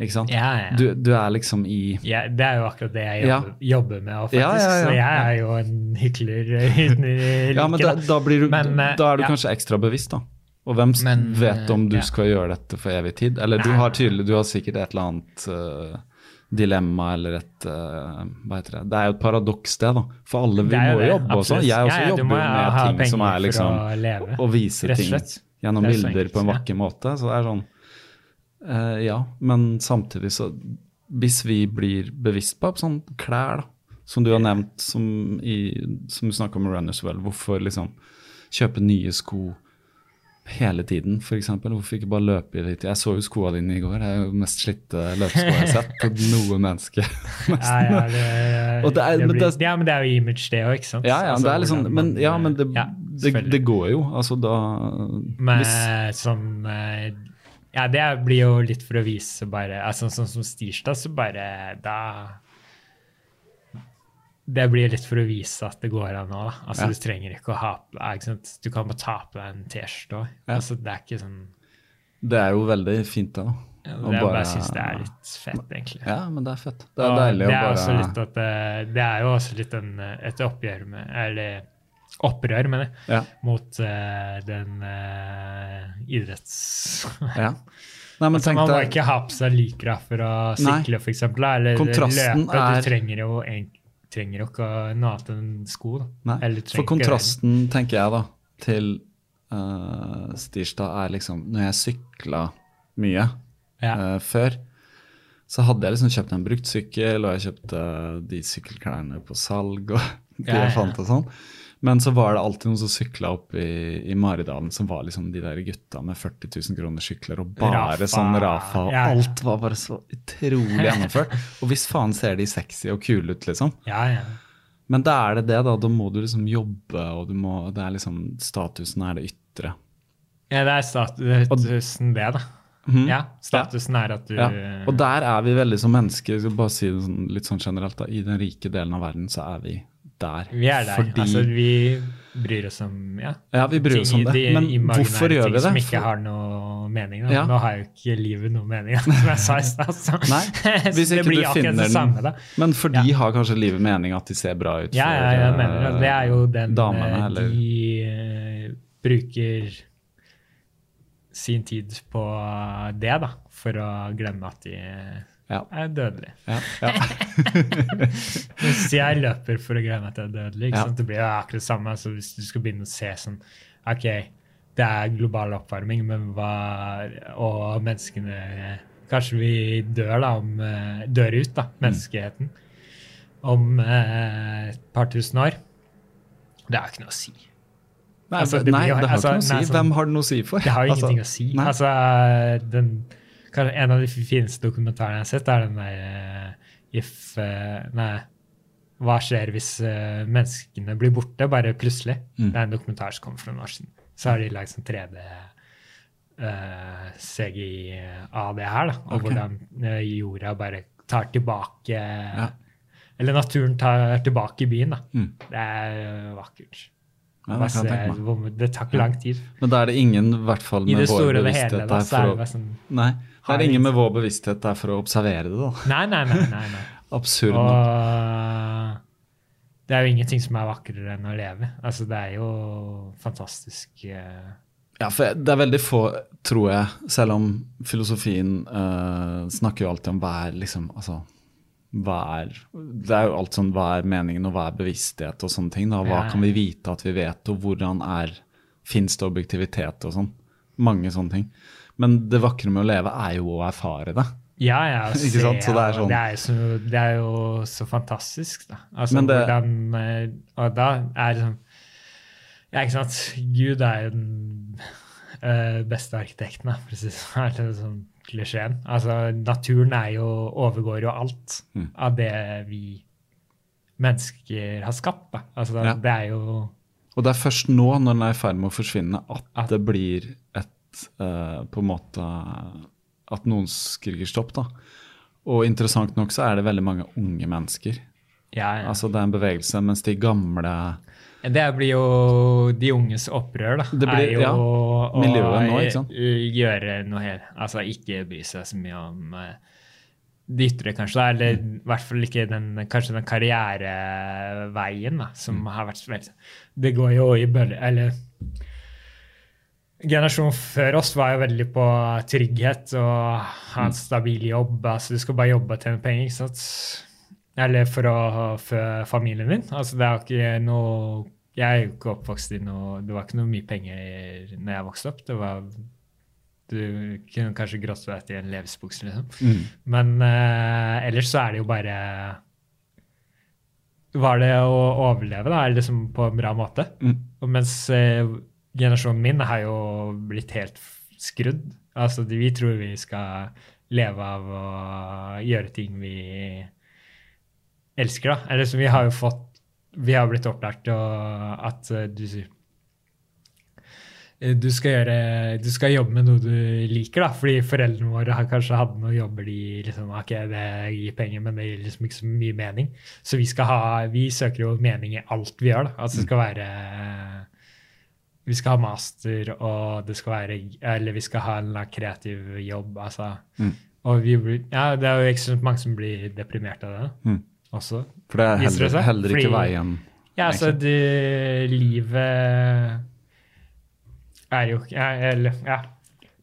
Ikke sant? Ja, ja. Du, du er liksom i Ja, det er jo akkurat det jeg jobber, jobber med. Faktisk, Ja, ja, ja. Så jeg er jo en hykler eh, uten like, Ja, men da, da, blir du, Men, eh, da er du ja. kanskje ekstra bevisst, da. Og hvem Men, vet om du ja. skal gjøre dette for evig tid? Eller du har tydelig, du har sikkert et eller annet eh, dilemma eller et uh, Hva heter det? Det er jo et paradoks, det, da. For alle, vi må det, jobbe også. Jeg også Ja, ja, jobber med ting som er liksom å Å vise ting gjennom er bilder på en vakker vakker måte. Så det er sånn uh, Ja, men samtidig så Hvis vi blir bevisst på sånn klær, da, som du har nevnt, som, i, som du snakker om i Runners Well, hvorfor liksom kjøpe nye sko hele tiden, f.eks.? Hvorfor ikke bare løpe litt? Jeg så jo skoene dine i går. Det er jo mest slitte løpeskoa jeg har sett på noe menneske. Ja, ja, det, det er- det men blir, det er- ja, men det er jo image, det òg, ikke sant? Ja, ja, Altså, det er liksom, men, ja, men det, går jo. Altså da Men hvis, som eh, Ja, det blir jo litt for å vise bare altså, Sånn som Stirsdag, så bare Da Det blir litt for å vise at det går an nå. Altså, Ja. du trenger ikke å ha ikke? Du kan bare ta på deg en T-skjorte òg. Ja. Altså, det er ikke sånn Det er jo veldig fint, da. ja, det, bare- Jeg syns det er litt fett, egentlig. Ja, men det er fett. Det er Og deilig det å er bare også litt at det, det er jo også litt en, et oppgjør med Eller opprør, mener jeg, ja, mot uh, den uh, idretts... ja. Nei, men Altså, man må deg ikke ha på seg lykraffer og å sykle, for eksempel, eller Kontrasten løpe. er- Du trenger jo, en- trenger ikke noe annet enn sko. Nei, Eller For kontrasten, tenker jeg, da, til uh, Stirsdag, er liksom Når jeg sykla mye. Ja. uh, før, så hadde jeg liksom kjøpt en brukt sykkel, og jeg kjøpte de sykkelklærne på salg og de Ja, ja, jeg fant og sånn. Men så var det alltid noen som sykla opp i, i Maridalen, som var liksom de der gutta med 40 000 kroner sykler, og bare Rafa. sånn Rafa, og Ja, alt var bare så utrolig gjennomført. Og hvis faen ser de sexy og kule ut, liksom. ja, ja. Men da er det det, da. Da må du liksom jobbe, og du må, det er liksom Statusen er det ytre. ja, det er statusen, det, da. Mm. Ja, statusen er at du Ja. Og der er vi veldig som mennesker, skal bare si det sånn, litt sånn generelt, da. I den rike delen av verden så er vi der. Vi er der. Fordi Altså, vi bryr oss om ja, Ja, vi bryr oss om det. Men de hvorfor gjør vi det? Ting Som ikke For- har noe mening. Ja. Nå har jo ikke livet noe mening, som jeg sa i stad. så- hvis ikke blir du finner den. samme, da. Men for de har kanskje livet mening at de ser bra ut Ja, ja, jeg mener det. Det er jo den damene, eh, eller De uh, bruker sin tid på det, da, for å glemme at de Ja. er dødelig. Ja, ja. Hvis jeg løper for å glemme at jeg er dødelig, ikke sant? det blir jo akkurat det samme. Altså, hvis du skal begynne å se sånn OK, det er global oppvarming, men hva Og menneskene Kanskje vi dør, da, om, eh, dør ut, da, menneskeheten, om eh, et par tusen år. Det har ikke noe å si. Nei, Altså, det, nei, blir det har altså, ikke noe å si. sånn- Hvem har det noe å si for? Det har jo Altså, ingenting å si. Altså, den, kanskje en av de fineste dokumentarene jeg har sett, er den der eh, If eh, Nei. Hva skjer hvis eh, menneskene blir borte, bare plutselig? Mm. Det er en dokumentar som kommer for noen år siden. Så har de lagd sånn 3D uh, CGI av det her, da. Og okay. hvordan jorda bare tar tilbake Eller naturen tar tilbake byen, da. Mm. Det er vakkert. Ja, det se det tar ikke lang tid. Men da er det ingen, i hvert fall I med det store og det bevissthet hele, da, så er det bare sånn Nei, det er ingen med vår bevissthet der for å observere det, da. Nei, nei, nei. nei, nei. Absurd. Og det er jo ingenting som er vakrere enn å leve. Altså, det er jo fantastisk eh, Ja, for det er veldig få, tror jeg, selv om filosofien uh, snakker jo alltid om hva er liksom altså, hva er, Det er jo alt sånn hva er meningen, og hva er bevissthet og sånne ting. da, Hva Ja. kan vi vite at vi vet, og hvordan er Fins det objektivitet og sånn? Mange sånne ting. Men det vakre med å leve er jo å erfare det. Ja, ja. Ikke sant? Så det er sånn- det, er så, det er jo så fantastisk, da. Altså, det- hvordan, eh, og da er det sånn Ja, ikke sant. Gud er jo den eh, beste arkitekten, da, for å si det sånn. Sånn klisjeen. Altså, naturen er jo, overgår jo alt Mm. av det vi mennesker har skapt. Da. Altså, Ja. Det er jo Og det er først nå, når den er i ferd med å forsvinne, at At- det blir eh, På en måte At noen skriker stopp, da. Og interessant nok så er det veldig mange unge mennesker. ja, ja. Altså det er en bevegelse, mens de gamle Det blir jo de unges opprør, da. Det blir- er jo ja, miljøet nå, ikke sant? eh, gjøre noe her. Altså ikke bry seg så mye om eh, det ytre, kanskje. Eller Mm. i hvert fall ikke den, kanskje den karriereveien da, som Mm. har vært Det går jo i bølger Eller generasjonen før oss var jo veldig på trygghet og ha Mm. en stabil jobb. altså Du skal bare jobbe og tjene penger. ikke sant? Eller for å fø familien min. altså Det er ikke noe Jeg er jo ikke oppvokst i noe Det var ikke noe mye penger når jeg vokste opp. det var Du kunne kanskje grått deg til en levesbukse, liksom. Mm. Men uh, ellers så er det jo bare Var det å overleve, da? Eller liksom på en bra måte? Mm. Og mens eh, generasjonen min har jo blitt helt skrudd. Altså, vi tror vi skal leve av å gjøre ting vi elsker, da. Eller så vi har jo fått Vi har blitt opplært til at eh, du eh, du skal, gjøre, du skal jobbe med noe du liker, da. Fordi foreldrene våre har kanskje hatt noen jobber de liksom, ok, det gir penger, men det gir liksom ikke så mye mening. Så vi, ha, vi søker jo mening i alt vi gjør. da. Altså det skal være Vi skal ha master, og det skal være Eller vi skal ha en kreativ jobb. altså. Mm. Og vi blir, ja, det er jo ekstremt mange som blir deprimert av det Mm. også. For det er heller, heller ikke veien Ja, altså det, livet er jo ja, eller, ja.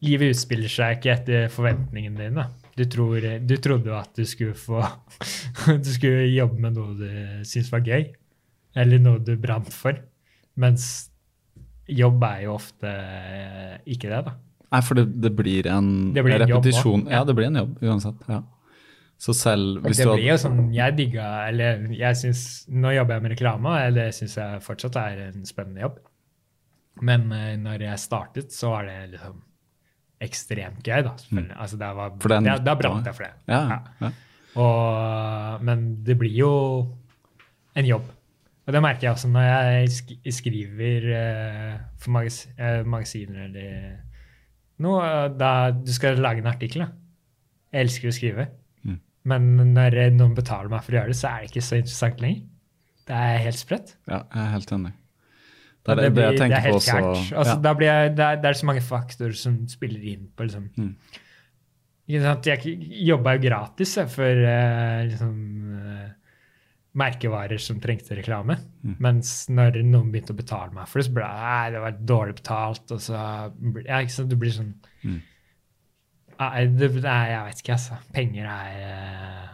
Livet utspiller seg ikke etter forventningene dine. Du, tror, du trodde jo at du skulle få Du skulle jobbe med noe du syntes var gøy, eller noe du brant for. Mens jobb er jo ofte ikke det, da. Nei, for det, det blir en Det blir en repetisjon. også. Ja, det blir en jobb uansett. ja. Så selv hvis det du blir jo sånn, Jeg digga eller jeg synes, Nå jobber jeg med reklame, og det syns jeg fortsatt er en spennende jobb. Men uh, når jeg startet, så var det liksom ekstremt gøy, da. Mm. Altså, det var, For det da, da da. brant jeg for det. Ja, ja. Og, men det blir jo en jobb. Og det merker jeg også når jeg sk skriver eh, for magas eh, magasiner eller noe. Da du skal lage en artikkel. Da. Jeg elsker å skrive. Mm. Men når noen betaler meg for å gjøre det, så er det ikke så interessant lenger. Det er helt sprøtt. ja, jeg er helt enig. Det er det, det blir- tenker er på helt fjernt. Altså, ja. jeg, det, er, det er så mange faktorer som spiller inn på liksom Mm. Jeg jobba jo gratis jeg, for eh, liksom, eh, merkevarer som trengte reklame. Mm. Mens når noen begynte å betale meg for det, så ble det, det var dårlig betalt. og så, ja, ikke sant? Du blir sånn Mm. Nei, det, nei, jeg vet ikke, altså. Penger er eh,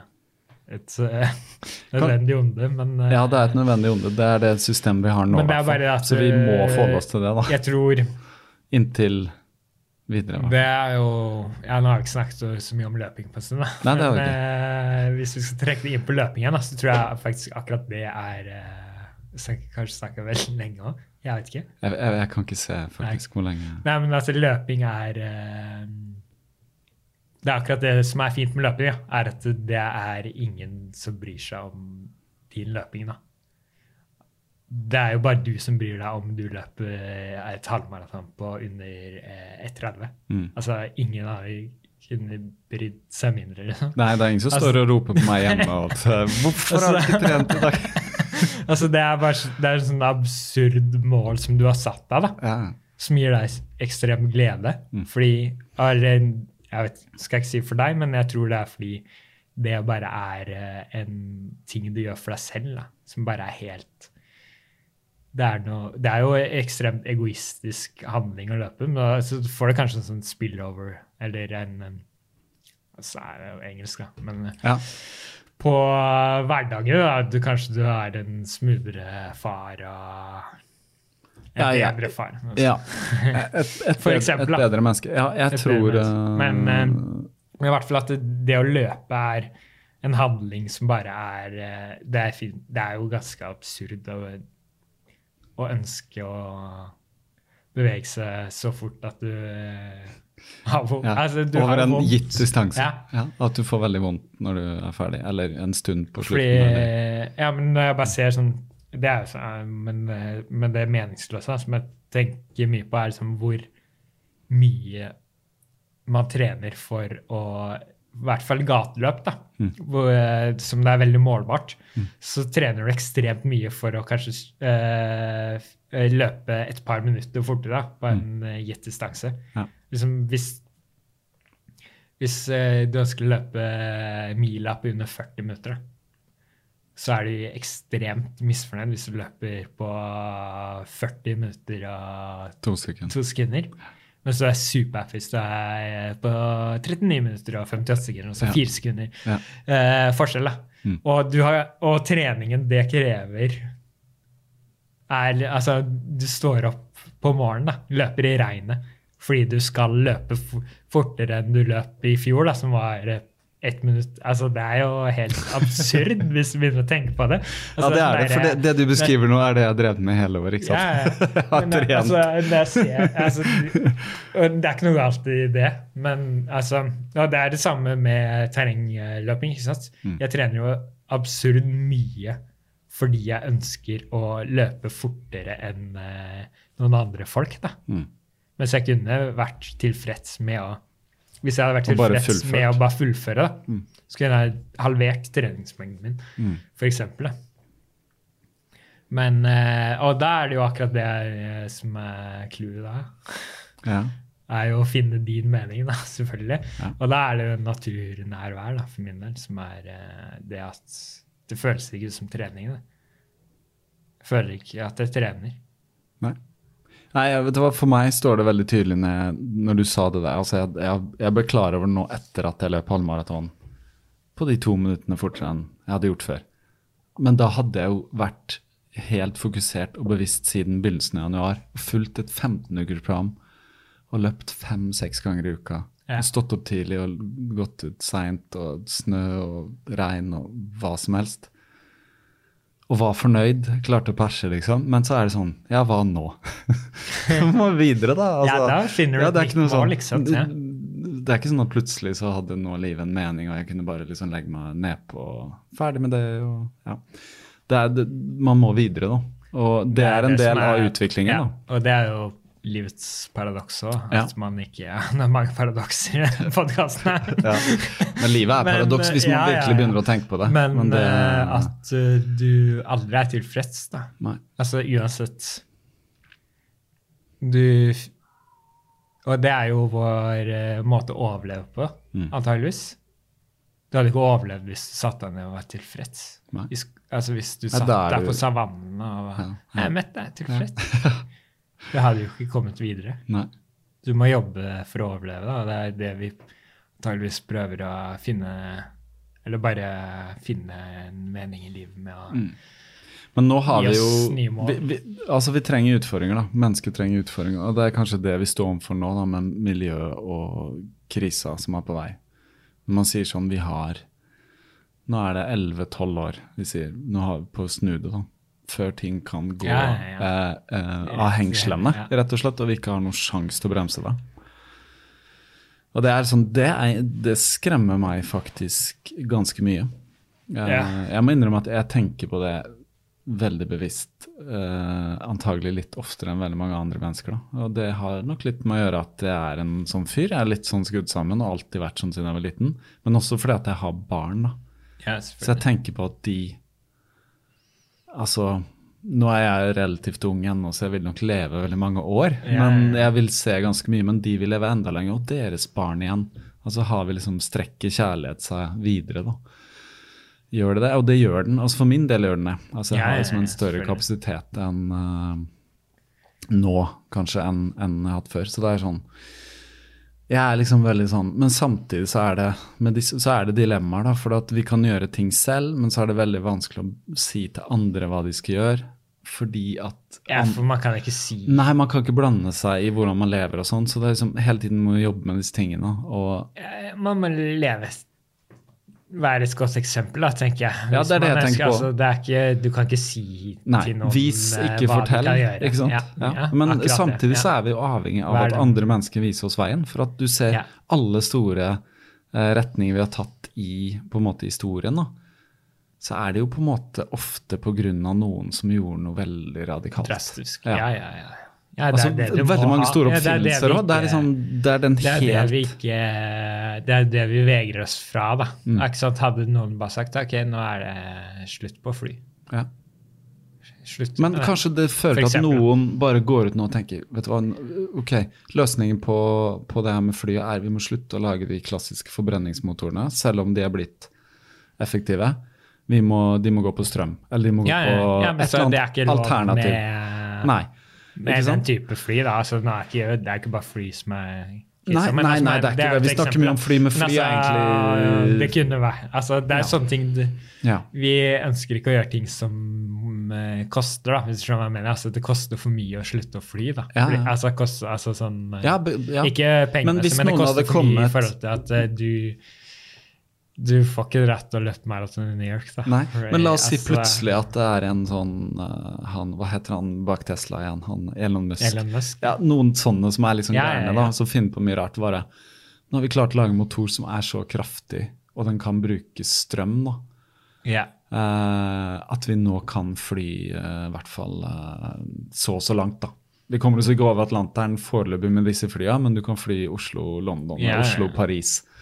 et eh, nødvendig onde, men eh, ja, det er et nødvendig onde. Det er det systemet vi har nå. Men det er bare at, Så vi må forholde oss til det, da. jeg tror Inntil videre. da. Det er jo ja, Nå har vi ikke snakket så- mye om løping på en stund, da. Nei, Men eh, hvis vi skal trekke det inn på løping igjen, da, så tror jeg faktisk akkurat det er eh, Kanskje snakke veldig lenge òg. Jeg vet ikke. Jeg, jeg, jeg kan ikke se faktisk hvor lenge Nei, men altså, løping er eh, Det er akkurat det som er fint med løping, ja, er at det er ingen som bryr seg om din løping, da. Det er jo bare du som bryr deg om du løper eh, et halvmaraton på under eh, 1,30. Mm. Altså, ingen har kunne brydd seg mindre, liksom. Nei, det er ingen som Altså- står og roper på meg hjemme og at, eh, 'Hvorfor har du ikke trent i dag?' altså, det er bare det er sånn absurd mål som du har satt deg, da. Ja. som gir deg ekstrem glede. Mm. Fordi eller, Jeg vet, skal ikke si for deg, men jeg tror det er fordi det bare er eh, en ting du gjør for deg selv, da, som bare er helt det er, noe, det er jo ekstremt egoistisk handling å løpe, men så får det kanskje en sånn spillover, eller en en- Så er det jo engelsk, da. Men Ja. på hverdagen da, du, kanskje du er en smoothere far og en Ja, bedre far. ja. Et, et, For eksempel, et bedre menneske. Ja, jeg tror eh, Men, Men i hvert fall at det, det å løpe er en handling som bare er eh, Det er, fin, det er jo ganske absurd å, å ønske å bevege seg så fort at du eh. Ja. Altså, du Over en gitt distanse. Ja. Ja, at du får veldig vondt når du er ferdig, eller en stund på Fordi, slutten. Eller. ja, men når jeg bare ser sånn Det er jo sånn, men, eh, men det meningsløse da, som jeg tenker mye på, er liksom hvor mye man trener for å I hvert fall gateløp, da, Mm. hvor, eh, som det er veldig målbart. Så trener du ekstremt mye for å kanskje øh, løpe et par minutter fortere på en mm. gitt distanse. Ja. Liksom, hvis hvis du ønsker å løpe mila på under 40 minutter, så er du ekstremt misfornøyd hvis du løper på 40 minutter og To sekunder. to sekunder. Mens du er superhappy hvis du er på 39 minutter og 58 sekunder, altså fire sekunder Ja. eh, forskjell. da. Mm. Og, du har, og treningen det krever, er Altså, du står opp på morgenen, da, løper i regnet, fordi du skal løpe fortere enn du løp i fjor, da, som var eh, ett minutt Altså, det er jo helt absurd hvis du begynner å tenke på det. Ja, Altså, det er det. For det, det du beskriver nå, er det jeg har drevet med hele året. ikke sant? ja, ja. Men, altså, det, ser, altså, det er ikke noe galt i det, men altså, og det er det samme med terrengløping. ikke sant? Mm. Jeg trener jo absurd mye fordi jeg ønsker å løpe fortere enn eh, noen andre folk. da. Mm. Mens jeg kunne vært tilfreds med å Hvis jeg hadde vært tilfreds med å bare fullføre, da, Mm. kunne jeg halvert treningsmengden min, Mm. Da. Men, eh, og da er det jo akkurat det eh, som er clouet da. Ja. Er jo å finne din mening, da, selvfølgelig. Ja. Og da er det jo naturnærvær, da, for min del, som er eh, det at det føles ikke ut som trening. Da. Jeg føler ikke at jeg trener. Nei. Nei, vet du hva, For meg står det veldig tydelig når, når du sa det der. altså Jeg, jeg, jeg ble klar over det nå etter at jeg løp halvmaraton på de to minuttene fortere enn jeg hadde gjort før. Men da hadde jeg jo vært helt fokusert og bevisst siden begynnelsen av januar. Fulgt et 15-ukersprogram og løpt fem-seks ganger i uka. Ja. Stått opp tidlig og gått ut seint, og snø og regn og hva som helst. Og var fornøyd, klarte å perse, liksom. Men så er det sånn Ja, hva nå? Du må videre, da. Ja, da finner du det et er ikke noe sånn- liksom. Ja. Det er ikke sånn at plutselig så hadde nå livet en mening, og jeg kunne bare liksom legge meg nedpå og ferdig med det. og ja. Det er, det, man må videre, da. Og det, er en det del er, av er- utviklingen. Ja, da. og det er jo livets paradoks òg. Ja. At man ikke Det er mange paradokser i denne podkasten. Ja. Men livet er Men, paradoks hvis man ja, ja, virkelig ja. begynner å tenke på det. Men, det, eh, at eh, du aldri er tilfreds, da. Nei. Altså uansett Du Og det er jo vår eh, måte å overleve på, Mm. antageligvis. Du hadde ikke overlevd hvis du satt deg ned og var tilfreds. Nei. Hvis, altså hvis du satt da der, der du- på savannen og var Ja, ja. Jeg er mett, jeg er tilfreds. Du hadde jo ikke kommet videre. Nei. Du må jobbe for å overleve, da. Det er det vi antageligvis prøver å finne Eller bare finne en mening i livet med å Mm. Men nå har Gi vi jo vi, vi, Altså, vi trenger utfordringer, da. Mennesker trenger utfordringer. Og det er kanskje det vi står overfor nå, da, med miljø og krisa som er på vei. Når man sier sånn Vi har Nå er det 11-12 år vi sier. Nå har vi på å snu det, da. Før ting kan gå Ja, ja. Eh, eh, av hengslene, rett og slett. Og vi ikke har noen sjanse til å bremse det. Og det er sånn, det, er, det skremmer meg faktisk ganske mye. Eh. Jeg må innrømme at jeg tenker på det veldig bevisst. Eh, antagelig litt oftere enn veldig mange andre mennesker. Da. Og det har nok litt med å gjøre at jeg er en sånn fyr. Jeg er litt sånn skrudd sammen og alltid vært sånn siden jeg var liten. Men også fordi at jeg har barn. da. Så jeg tenker på at de Altså, nå er jeg relativt ung ennå, så jeg vil nok leve veldig mange år. Ja, men jeg vil se ganske mye, men de vil leve enda lenger. Og deres barn igjen. Altså har vi liksom strekker kjærlighet seg videre, da. Gjør det det? Og det gjør den. Altså For min del gjør den det. Altså Jeg Ja, har liksom en større kapasitet enn uh, nå, kanskje, enn enn jeg har hatt før. Så det er sånn jeg er liksom veldig sånn, Men samtidig så er det, disse, så er det dilemmaer. da, For at vi kan gjøre ting selv, men så er det veldig vanskelig å si til andre hva de skal gjøre. fordi at Ja, for man kan ikke si Nei, man kan ikke blande seg i hvordan man lever og sånn, så det er liksom hele tiden må vi jobbe med disse tingene. Og Eh, Man må leve Være et godt eksempel, da, tenker jeg. Ja, det er det jeg tenker på. Altså, det er ikke, du kan ikke si Nei, til noen vis, eh, ikke hva fortell. de kan gjøre. Ikke sant? Ja, Ja. ja, Men samtidig så er vi jo avhengig av at andre mennesker viser oss veien. For at du ser alle store eh, retninger vi har tatt i på en måte historien, da. Så er det jo på en måte ofte av noen som gjorde noe veldig radikalt. Drastisk. Ja. Ja, ja, ja. Altså, det det du veldig mange store er oppfinnelser òg. Det liksom Det er den Det er det vi ikke Det er det vi vegrer oss fra, da. Mm. Hadde noen bare sagt ok, nå er det slutt på fly. ja. Slutt Men kanskje det fører til at noen bare går ut nå og tenker vet du hva, ok, løsningen på, på det her med flyet er vi må slutte å lage de klassiske forbrenningsmotorene, selv om de er blitt effektive. Vi må, de må gå på strøm, eller de må ja, gå på ja, ja, et eller er annet alternativ. med, Nei. Med sant? den type fly. da, altså er ikke, Det er ikke bare fly som er Nei, men nei, altså, nei, det er ikke det. Vi snakker mye om fly, men fly er altså, egentlig- Det kunne være altså Det er Ja. sånne ting Ja. Vi ønsker ikke å gjøre ting som eh, koster, da, hvis du skjønner hva jeg mener. Altså, det koster for mye å slutte å fly. da. Ja, ja. altså, kost, altså sånn eh, Ja. Ikke Men hvis pengemessig, men, det koster for mye i forhold til at eh, du du får ikke rett til å løpe maraton i New York. da. Nei, men la oss si altså, plutselig at det er en sånn uh, han, Hva heter han bak Tesla igjen? Han Elon Musk. Elon Musk. Ja, noen sånne som er liksom Ja, ja, gærne, ja. da, som finner på mye rart. Bare. Nå har vi klart å lage en motor som er så kraftig, og den kan bruke strøm. da. Ja. Uh, at vi nå kan fly uh, i hvert fall så og så langt, da. Vi kommer oss ikke over Atlanteren foreløpig med disse flya, men du kan fly Oslo-London, Ja, ja, ja. Oslo-Paris. Og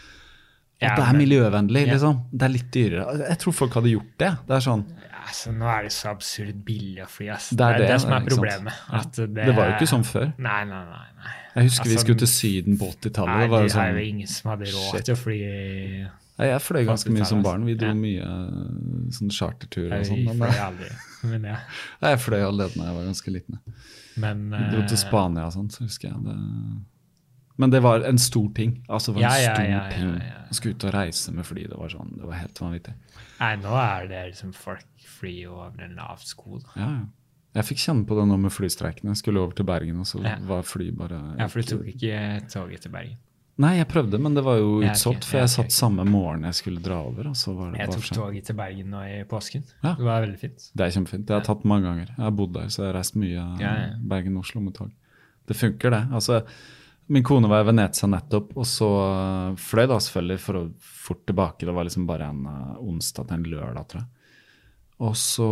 Ja, det er miljøvennlig, liksom. Det er litt dyrere. Jeg tror folk hadde gjort det. Det er sånn, Altså, nå er det så absurd billig å fly. Altså. Det er det, det som er problemet. At det, Det var jo ikke sånn før. Nei, nei, nei. nei. Jeg husker vi Altså, skulle til Syden på 80-tallet. Nei, Det det er jo sånn, ingen som hadde råd shit. til å fly Nei, jeg fløy ganske mye som barn. Vi dro ja. mye eh, sånn charterturer og Jeg sånn. Men fløy aldri. Men, ja. jeg fløy allerede da jeg var ganske liten. men Vi dro til eh, Spania og sånn, så husker jeg det. Men det var en stor ting. Altså, det var en Ja, stor ja, ja, ting å skulle ut og reise med fly. Det var sånn, det var helt vanvittig. Nei, nå er det liksom folk flyr over en lav sko. Ja, ja. Jeg fikk kjenne på det nå med flystreikene. Jeg skulle over til Bergen, og så var fly bare Ja, for du tok ikke toget til Bergen. Nei, jeg prøvde, men det var jo utsolgt. For jeg satt samme morgen jeg skulle dra over, og så var det Jeg bare tok for sent. toget til Bergen nå i påsken. Det var veldig fint. Det er kjempefint. Det har jeg tatt mange ganger. Jeg har bodd der, så jeg har reist mye. Bergen-Oslo med tog. Det funker, det. Altså, min kone var i Venezia nettopp, og så øh, fløy da selvfølgelig for å fort tilbake. Det var liksom bare en øh, onsdag til en lørdag, tror jeg. Og så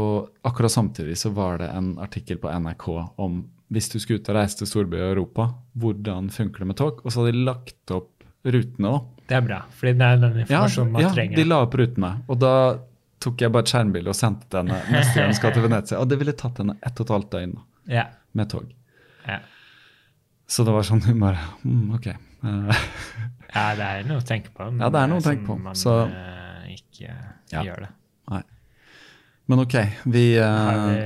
akkurat samtidig så var det en artikkel på NRK om hvis du skulle ut og reise til storby i Europa, hvordan funker det med tog? Og så hadde de lagt opp rutene, òg. Det er bra, fordi det er den Ja, informasjonen man ja trenger. de la opp rutene. Og da tok jeg bare et skjermbilde og sendte den neste gang jeg skal til Venezia. Og det ville tatt henne ett og et halvt døgn da, Ja, med tog. ja. Så det var sånn hun bare mm, OK. Eh, ja, det er noe å tenke på. men Ja, det er noe å tenke på, Man så- eh, ikke Ja. gjør det. men OK, vi uh, vi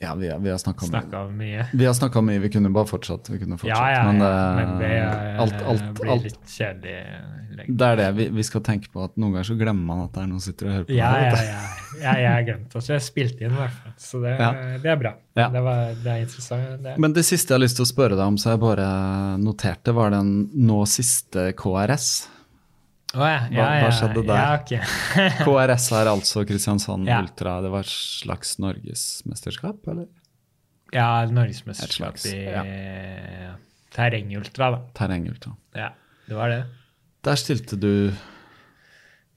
Ja, vi, vi har snakka mye? Vi har snakket mye. Vi kunne bare fortsatt. Vi kunne fortsatt. Ja, ja, ja. Men, Men, eh, det er, alt, alt, blir alt, litt kjedelig. lenge. Det er det. Vi, vi skal tenke på at noen ganger så glemmer man at det er noen som sitter og hører på. Ja, det, ja, ja. jeg har glemt det, så jeg spilte inn i hvert fall. Så det, Ja. det er bra. Det, var, det er interessant. Det. Men det siste jeg har lyst til å spørre deg om, så jeg bare noterte, var den nå siste KRS. Å ja, ja, Hva- hva skjedde der? Ja, ok. KRS er altså Kristiansand. Ultra. Det var et slags norgesmesterskap, eller? ja, norgesmesterskap i ja. terrengultra, da. Terrengultra. Ja, det var det. Der stilte du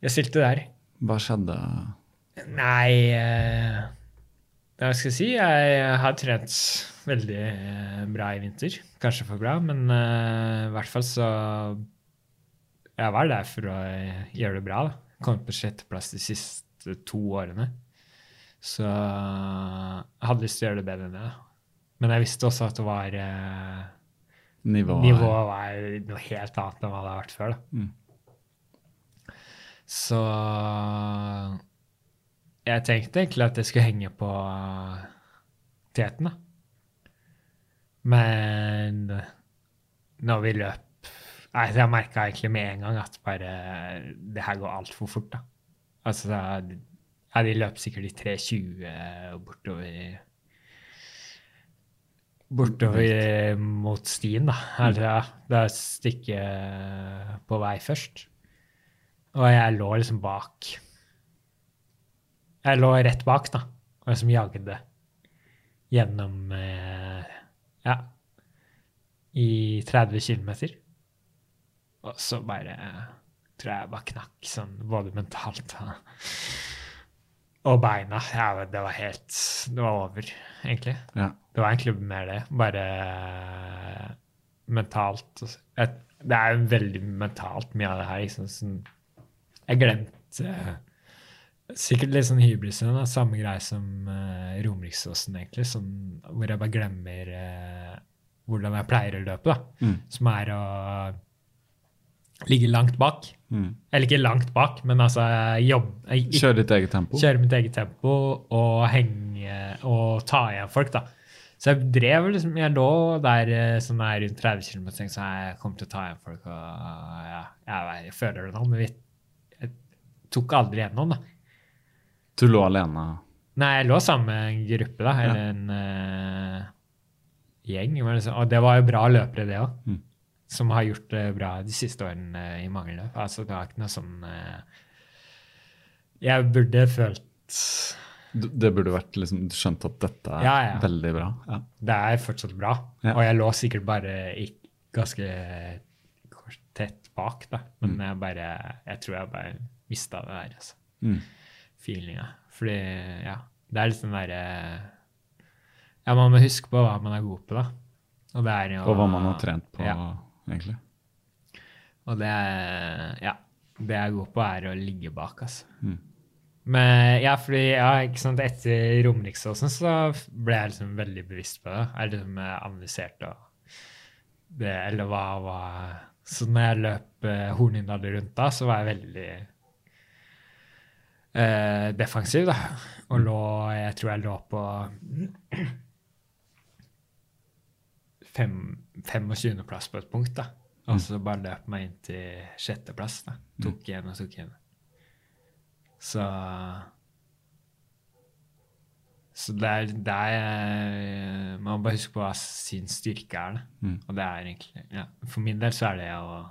Jeg stilte der. Hva skjedde? Nei eh, Hva skal jeg si? Jeg har trent veldig eh, bra i vinter. Kanskje for bra, men eh, i hvert fall så Jeg var der for å eh, gjøre det bra. da. Kom på sjetteplass de siste to årene. Så jeg hadde lyst til å gjøre det bedre enn det. da. Men jeg visste også at det var eh, Nivået? Nivået var noe helt annet enn hva det har vært før. da. Mm. Så jeg tenkte egentlig at jeg skulle henge på teten, da. Men når vi løp Nei, så jeg merka egentlig med en gang at bare det her går altfor fort, da. Altså, Ja, de løp sikkert i 3.20 og bortover Bortover mot stien, da. Altså, ja, det er et stykke på vei først. Og jeg lå liksom bak. Jeg lå rett bak, da, og liksom jagde gjennom eh, Ja, i 30 km. Og så bare tror jeg bare knakk sånn både mentalt og, beina. Ja, det var helt Det var over, egentlig. Ja. Det var egentlig mer det. Bare mentalt et, Det er jo veldig mentalt mye av det her. Liksom, sånn, jeg glemte Sikkert litt sånn hybris. Samme greie som uh, Romeriksåsen, egentlig. Sånn, hvor jeg bare glemmer uh, hvordan jeg pleier å løpe. da, Mm. Som er å ligge langt bak. Mm. Eller ikke langt bak, men altså jobbe Kjøre ditt eget tempo. Kjøre mitt eget tempo og henge og ta igjen folk, da. Så jeg drev liksom Jeg lå der eh, sånn der rundt 30 km og tenkte sånn Jeg kommer til å ta igjen folk, og ja, jeg, jeg føler det nå, men vi jeg tok aldri gjennom, da. Du lå alene. Nei, jeg lå sammen med en gruppe, da, eller Ja. en uh, gjeng. men liksom- Og det var jo bra løpere, det òg. Mm. Som har gjort det bra de siste årene eh, i mange løp. Altså, det var ikke noe sånn eh, Jeg burde følt Det burde vært liksom Du skjønte at dette er Ja, ja. veldig bra. Ja. Det er fortsatt bra. Og jeg lå sikkert bare ganske tett bak, da. Men Mm. jeg bare Jeg tror jeg bare mista det der, altså. Mm. Feelinga. Fordi, ja. Det er den derre Ja, man må huske på hva man er god på, da. Og det jo Og hva man har trent på, Ja. Egentlig. Og det Ja. Det jeg god på, er å ligge bak, altså. Mm. Men ja, fordi ja, ikke sant, etter Romeriksåsen så ble jeg liksom veldig bevisst på det. Jeg liksom analyserte og det, eller hva var Så når jeg løp eh, Hornindal rundt da, så var jeg veldig eh, defensiv, da. Og lå Jeg tror jeg lå på 25.-plass på et punkt, da. Og så bare løp meg inn til sjetteplass. da. Tok igjen og tok igjen. Så Så det er der Man må bare huske på hva sin styrke er. da. Mm. Og det er egentlig ja, For min del så er det å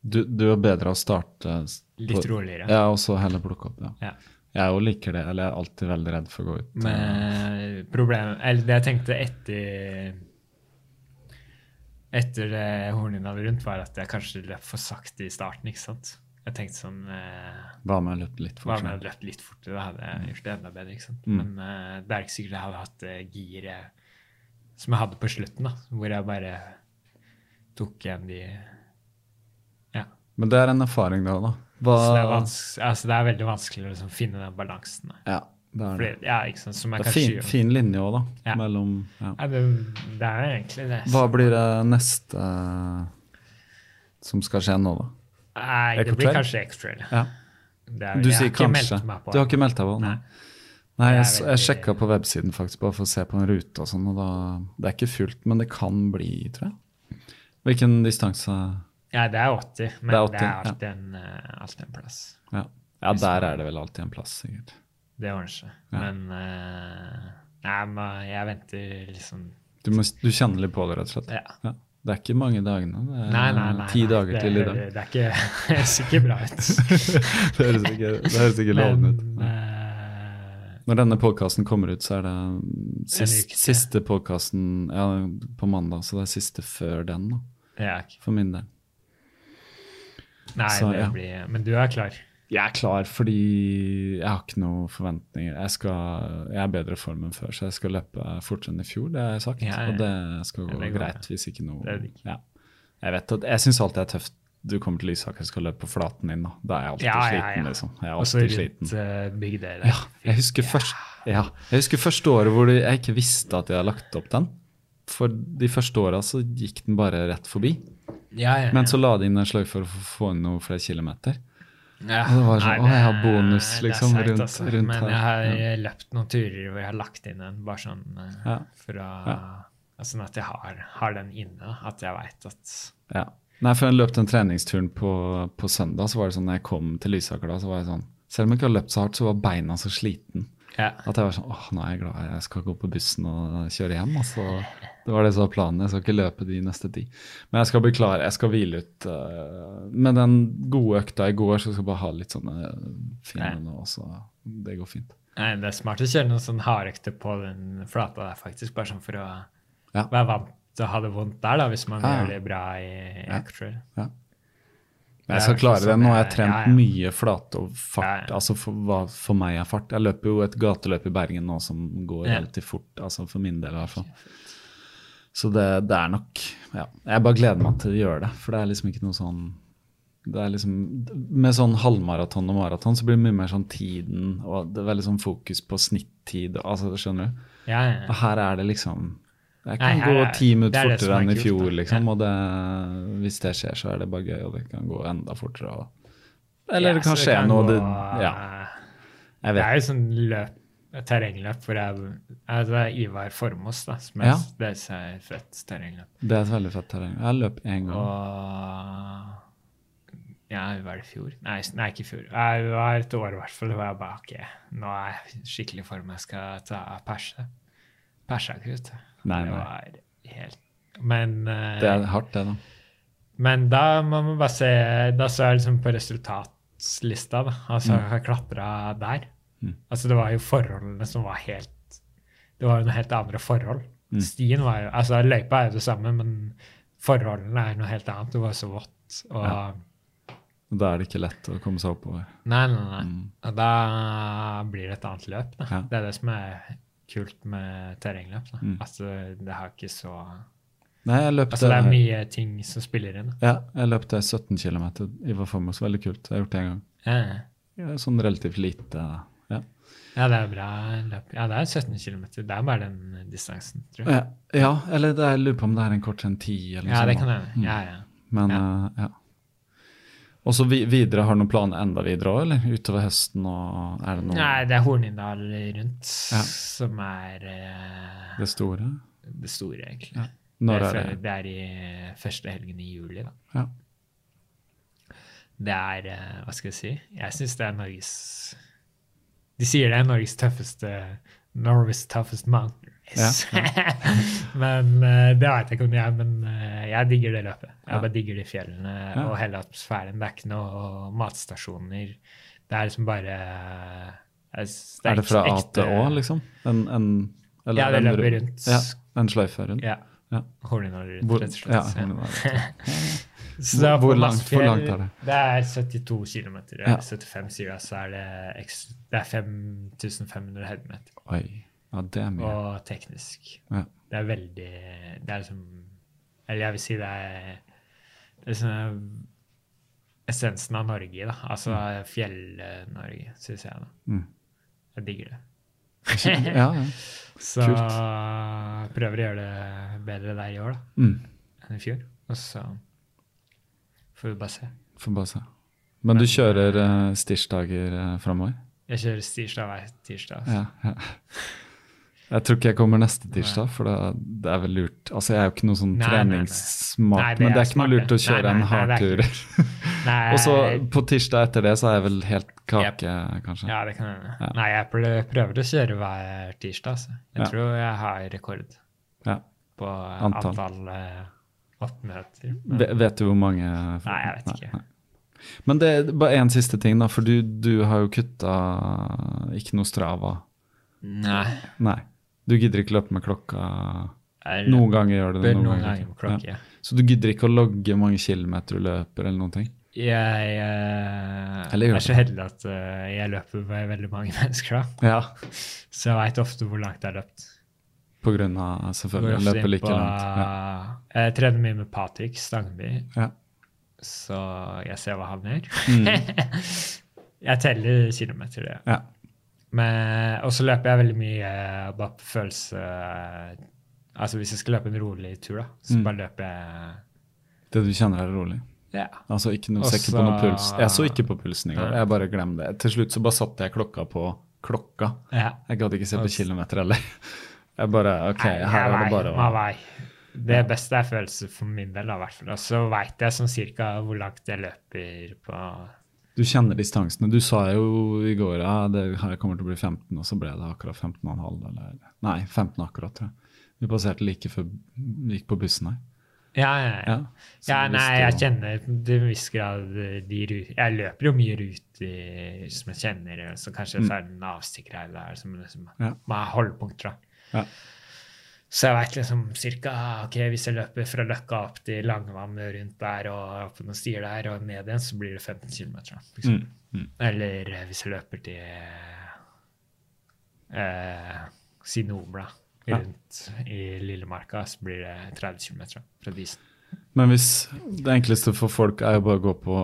Du, du er bedre å starte litt roligere. Ja, og så heller plukke opp. Ja. Ja. Jeg òg liker det. Eller jeg er alltid veldig redd for å gå ut. eh, Men problemet Eller det jeg tenkte etter Etter det hornhinna rundt, var at jeg kanskje løp for sakte i starten. ikke sant? Jeg tenkte sånn eh, Hva med å løp litt Hva om jeg løp litt fortere? Da hadde jeg gjort det enda bedre. ikke sant? Mm. Men eh, det er ikke sikkert jeg hadde hatt det giret som jeg hadde på slutten, da, hvor jeg bare tok igjen de Ja. Men det er en erfaring, da. da. Hva, Så det er, altså, det er veldig vanskelig å liksom finne den balansen. Da. Ja, det er det. Fordi, ja, sant? Det er fin, fin linje òg, da. Ja. Mellom ja. Det, det er egentlig det. Hva blir det neste eh, som skal skje nå, da? Nei, det blir kanskje X-Trail. Ja. Er- Du sier kanskje. Du har ikke meldt deg på? Nei. Nei. Jeg, Det er jeg sjekka på websiden faktisk bare for å se på en rute og sånn, og da Det er ikke fullt, men det kan bli, tror jeg. Hvilken distanse Ja, det er 80, men Det er det 80, er, ja. alltid, en, eh, alltid en plass. Ja, ja der er det vel alltid en plass, sikkert. Det ordner seg. Ja. Men uh, Nei, men jeg venter liksom Du, må, du kjenner litt på det, rett og slett? Ja. Ja. Det er ikke mange dagene. Det er Nei, nei, nei. ti dager det, til i dag. Det, det ikke det ser ikke bra ut. det høres ikke, høres ikke lovende ut. Eh, Når denne podkasten kommer ut, så er det sist, siste podkasten ja, på mandag, så det er siste før den, da, for min del. Nei, Så, det blir Men du er klar? Jeg er klar fordi jeg har ikke noen forventninger. Jeg, skal, jeg er i bedre form enn før, så jeg skal løpe fortere enn i fjor, det har jeg sagt. Ja, ja. Og det skal gå det greit hvis ikke noe Det digg. ja. Jeg vet at, jeg syns alltid det er tøft. Du kommer til Lysaker og skal løpe på flaten din, da. Da er jeg alltid Ja, ja, sliten, liksom. Jeg er alltid Også sliten. Litt, uh, bygda der. Ja, jeg husker, først, ja, jeg husker første året hvor jeg ikke visste at jeg hadde lagt opp den. For de første åra så gikk den bare rett forbi. Ja, ja. Men så la de inn en sløyfe for å få- få inn noen flere kilometer. Ja. Det var sånn, Nei, å, jeg har det- bonus, det er liksom, seigt, rundt- altså. rundt Men her. jeg har Ja. løpt noen turer hvor jeg har lagt inn den, bare sånn eh, Ja. for å. Sånn at jeg har, har den inne. At jeg veit at Ja. Nei, for jeg løp den treningsturen på, på søndag, så var det sånn når jeg kom til Lysaker da, så var jeg sånn Selv om jeg ikke har løpt så hardt, så var beina så sliten. Ja. At jeg var sånn åh, nå er jeg glad jeg skal gå på bussen og kjøre hjem. Altså, det var det som var planen. Jeg skal ikke løpe de neste ti. Men jeg skal bli klar, jeg skal hvile ut. Uh, med den gode økta i går, så skal jeg bare ha litt sånne fine nå. Så det går fint. Nei, det er smart å kjøre noen sånn hardøkter på den flata der, faktisk. Bare sånn for å Ja. være vant til å ha det vondt der, da, hvis man Ja, ja. gjør det bra i Ja. X-trail. Ja. Men er jeg skal klare sånn det. Nå har jeg trent ja, ja. mye flate og fart. Ja, ja. Altså for hva for meg er fart. Jeg løper jo et gateløp i Bergen nå som går Ja. relativt fort. Altså for min del i hvert fall. Så det, det er nok ja. Jeg bare gleder meg til å gjøre det. For det er liksom ikke noe sånn det er liksom, Med sånn halvmaraton og maraton så blir det mye mer sånn tiden, og det er veldig sånn fokus på snittid. altså Skjønner du? Ja, ja. Og her er det liksom Jeg kan Nei, gå ti det minutter er det fortere er enn i fjor, liksom. Og det, hvis det skjer, så er det bare gøy, og det kan gå enda fortere. Og, eller det kan skje noe det, Ja, jeg Det er jo sånn løp, terrengløp hvor jeg jeg, Det er Ivar Formos, da, som er Ja. det er fett terrengløp. Det er et veldig fett terreng. Jeg løp én gang. Og Ja, var det i fjor? Nei, nei, ikke i fjor. Det var et år i hvert fall. Det jeg bare ok, nå er jeg skikkelig i form. Jeg skal ta perse. Persa ikke, vet du. Nei, Det var helt Men uh, Det er hardt, det, da. Men da må man bare se Da så jeg liksom på resultatlista, da. Altså, jeg har klatra der. Mm. Altså, det var jo forholdene som var helt Det var jo noe helt andre forhold. Mm. Stien var jo Altså, løypa er jo det samme, men forholdene er noe helt annet. Det var så vått. Og Ja. Da er det ikke lett å komme seg oppover. Nei, nei, nei. Mm. Og da blir det et annet løp. Ja. Det er det som er kult med terrengløp. Mm. Altså, det har ikke så Nei, jeg løpte, Altså, det er mye ting som spiller inn. Ja, jeg løpte det 17 km i Vaformos. Veldig kult. Jeg har gjort det en gang. Ja, Ja, sånn relativt lite Ja. det er bra løp. Ja, det er 17 km. Det er bare den distansen, tror jeg. Ja, ja eller det, jeg lurer på om det er en kort enn 10 eller noe Ja, det kan jeg. Mm. Ja, ja. Men Ja. Uh, ja. Og så videre, har du noen planer enda videre òg, eller? Utover høsten og er det noe Nei, det er Hornindal rundt Ja. som er uh, det store? det store, egentlig. Ja. Når det, er er, det? det er i første helgen i juli, da. Ja. Det er uh, Hva skal jeg si? Jeg syns det er Norges De sier det er Norges tøffeste Norway's toughest mountain race. men uh, det vet jeg ikke om jeg er, men uh, jeg digger det løpet. Jeg Ja. bare digger de fjellene Ja. og hele atmosfæren. Det er ikke noe matstasjoner. Det er liksom bare eh, Er det fra A til Å, liksom? En, en, eller Ja, det løper rundt. Ja, en sløyfe rundt? Ja. Ja. Hvor, rett og slett. ja, Ja. Så Hvor langt- hvor langt er det? Det er 72 km. Ja. 75 sier jeg, så er det, det er 5500 høydemeter. Oi. Ja, det er mye. Og teknisk. Ja. Det er veldig Det er liksom Eller jeg vil si det er, det er sånn essensen av Norge, da. Altså Fjell-Norge, syns jeg. da. Mm. Jeg digger det. Ja, ja. Så Kult. prøver å gjøre det bedre der i år da, Mm. enn i fjor. Og så får vi bare se. Får bare se. Men du kjører uh, stirsdager uh, framover? Jeg kjører stirsdag hver tirsdag. Altså. Ja, ja. Jeg tror ikke jeg kommer neste tirsdag, for det, det er vel lurt. Altså, Jeg er jo ikke noe sånn Nei, nei, nei. treningssmart, Nei, det men det er ikke noe lurt å kjøre en hardtur. Og så på tirsdag etter det så er jeg vel helt kake, kanskje. Ja, det kan hende. Ja. Nei, jeg prøver, å kjøre hver tirsdag. Altså. Jeg Ja. tror jeg har rekord Ja. på Antall. antall, eh, oppmøter. Ve- Vet du hvor mange Nei, jeg vet ikke. Men det er bare én siste ting, da. For du, du har jo kutta ikke noe Strava. Nei. Nei. Du gidder ikke løpe med klokka Jeg Noen ganger gjør du det. Noen, noen ganger ganger ikke. på. Ja. Så du gidder ikke å logge mange kilometer du løper, eller noen ting? Jeg eh, Eller er så heldig at uh, jeg løper med veldig mange mennesker, da. Ja. Så jeg veit ofte hvor langt jeg har løpt. På grunn av selvfølgelig ofte løpe inn like langt. Ja. Jeg trener mye med Patrick Stangby, Ja. så jeg ser hva han gjør. Mm. jeg teller kilometer, det. Ja. Og så løper jeg veldig mye eh, bare på følelse Altså hvis jeg skal løpe en rolig tur, da, så Mm. bare løper jeg Det du kjenner er rolig. Ja. Altså ikke noe Også, på noe puls. Jeg så ikke på pulsen i går. Jeg bare glemte det. Til slutt så bare satte jeg klokka på klokka. ja. Jeg gadd ikke se på kilometer heller. Jeg bare OK, Nei, her er det bare å. Det beste er følelse for min del, i hvert fall. Og så veit jeg sånn cirka hvor langt jeg løper på Du kjenner distansene. Du sa jo i går ja, det her kommer til å bli 15, og så ble det akkurat 15,5. Eller, nei, 15 akkurat, tror jeg. Vi passerte like før vi gikk på bussen her. Ja, ja, ja. Ja, nei, jeg kjenner til en viss grad de Jeg løper jo mye ruter som jeg kjenner, så kanskje så er det en avstikker her eller der som liksom Mm. Ja. holdepunkter. da. Ja. Så jeg veit liksom cirka ok, hvis jeg løper fra Løkka opp til Langevann rundt der og opp noen stier der og ned igjen, så blir det 15 km. Mm, mm. Eller eh, hvis jeg løper til eh, Sinobla Ja. rundt i Lillemarka, så blir det 30 km fra Disen. Men hvis det enkleste for folk er jo bare å gå på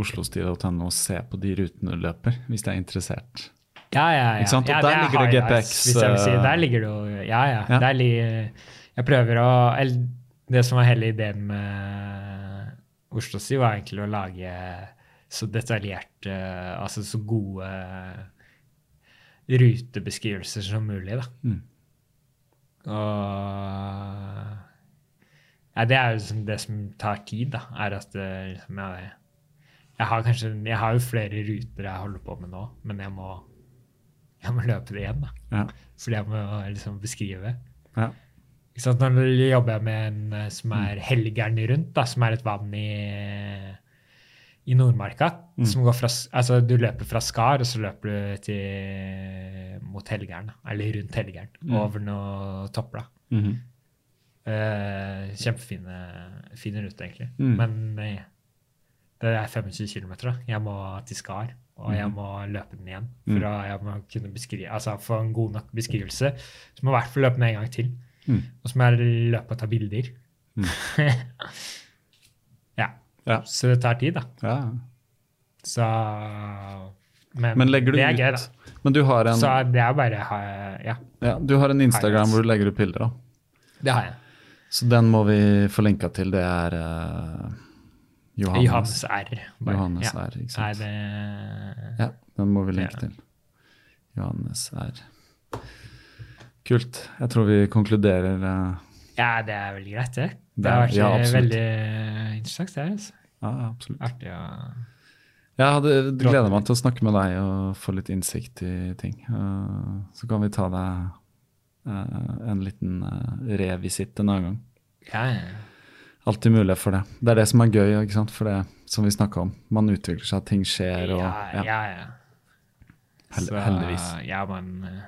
oslostida.no og se på de rutene du løper, hvis de er interessert. Ja, ja, ja. Og ja, der er ligger det GPX, si. eh, Der ligger det jo Ja, ja. Ja. Der ligger, jeg prøver å eller, Det som var hele ideen med Oslo Sy, var egentlig å lage så detaljerte, altså så gode rutebeskrivelser som mulig, da. Mm. Og ja, det er jo liksom det som tar tid, da, er at eh, liksom, jeg, jeg har kanskje Jeg har jo flere ruter jeg holder på med nå, men jeg må, jeg må løpe det igjen, da. Ja. Fordi jeg må liksom beskrive. Ja. Nå jobber jeg med en eh, som er Helgeren rundt, da, som er et vann i, i Nordmarka. Som går fra, altså Du løper fra Skar, og så løper du til, mot Helgeren. Eller rundt Helgeren. Over noe topper. da. -hmm. uh, kjempefine fine rute, egentlig. Mm. Men uh, det er 25 km. Jeg må til Skar, og jeg må løpe den igjen. For Mm. å kunne beskrive, altså få en god nok beskrivelse. Så må jeg i hvert fall løpe den en gang til. Mm. Og så må jeg løpe og ta bilder. ja. Ja. Så det tar tid, da. ja. Så Men, Men legger du det er ut gøy, da. Men du har en, Så det er bare Ja, ja, du har en Instagram hvor du legger ut bilder, da. det har jeg. Så den må vi få linka til. Det er eh, Johannes. Johannes R. bare. Johannes ja. R, ikke sant? det Ja, den må vi linke Ja. til. Johannes R. Kult. Jeg tror vi konkluderer Uh... Ja, det er veldig greit, det. Det har vært ja, eh, veldig interessant, det. Altså. Ja, absolutt. Artig å Jeg hadde gleda meg til å snakke med deg og få litt innsikt i ting. Eh, så kan vi ta deg en liten revisitt en annen gang. Ja, ja. Alltid mulighet for det. Det er det som er gøy, ikke sant? for det som vi snakka om. Man utvikler seg, ting skjer. og ja, ja. ja. Hell- Så, heldigvis. Ja, men eh,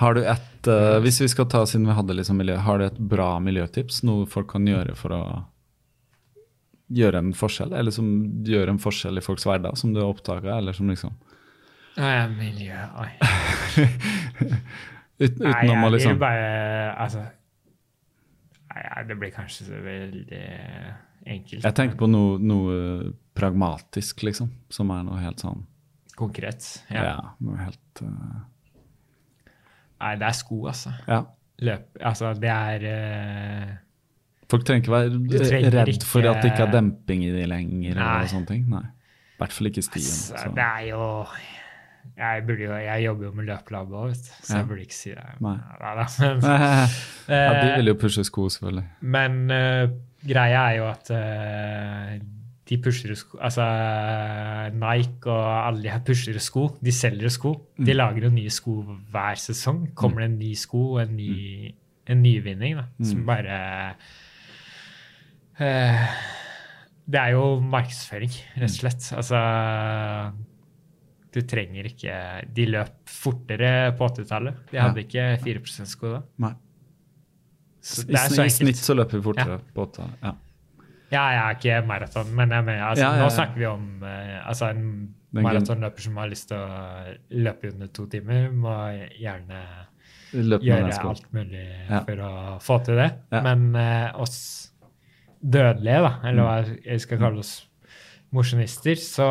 Har du et, uh, Hvis vi skal ta siden vi hadde liksom miljø, har du et bra miljøtips? Noe folk kan gjøre for å gjøre en forskjell? Eller som gjør en forskjell i folks hverdag, som du har oppdaga? Eller som liksom ja, miljø Oi. ut, Nei, Utenom jeg å vil liksom bare Altså Nei, det blir kanskje så veldig enkelt. Jeg tenker på noe, noe pragmatisk, liksom. Som er noe helt sånn Konkret. Ja, Ja. noe helt uh... Nei, det er sko, altså. Ja. Løp Altså, det er uh... Folk trenger ikke være redd redd for at det ikke er demping i de lenger. Nei. eller sånne ting. Nei. I hvert fall ikke stien. altså, Det er jo jeg, jo, jeg jobber jo med løpelab òg, så jeg burde ikke si det. Nei. Ja, da, men, ja, de vil jo pushe sko, selvfølgelig. Men uh, greia er jo at uh, de pusher sko Altså Nike og alle de her pusher sko. De selger sko. De Mm. lager jo nye sko hver sesong. Kommer det en ny sko, en ny en nyvinning, da, Mm. som bare uh, Det er jo markedsføring, rett og slett. Altså Du trenger ikke De løp fortere på 80-tallet. De Ja. hadde ikke 4 %-sko da. Nei. Så I, det så I snitt så løper vi fortere på åtte. Ja. Ja, jeg er ikke maraton, men jeg mener, altså, Ja, ja, ja. nå snakker vi om eh, altså, en maratonløper som har lyst til å løpe under to timer, må gjerne gjøre alt mulig Ja. for å få til det. Ja. Men uh, oss dødelige, da, eller Mm. hva jeg skal kalle oss, mosjonister, så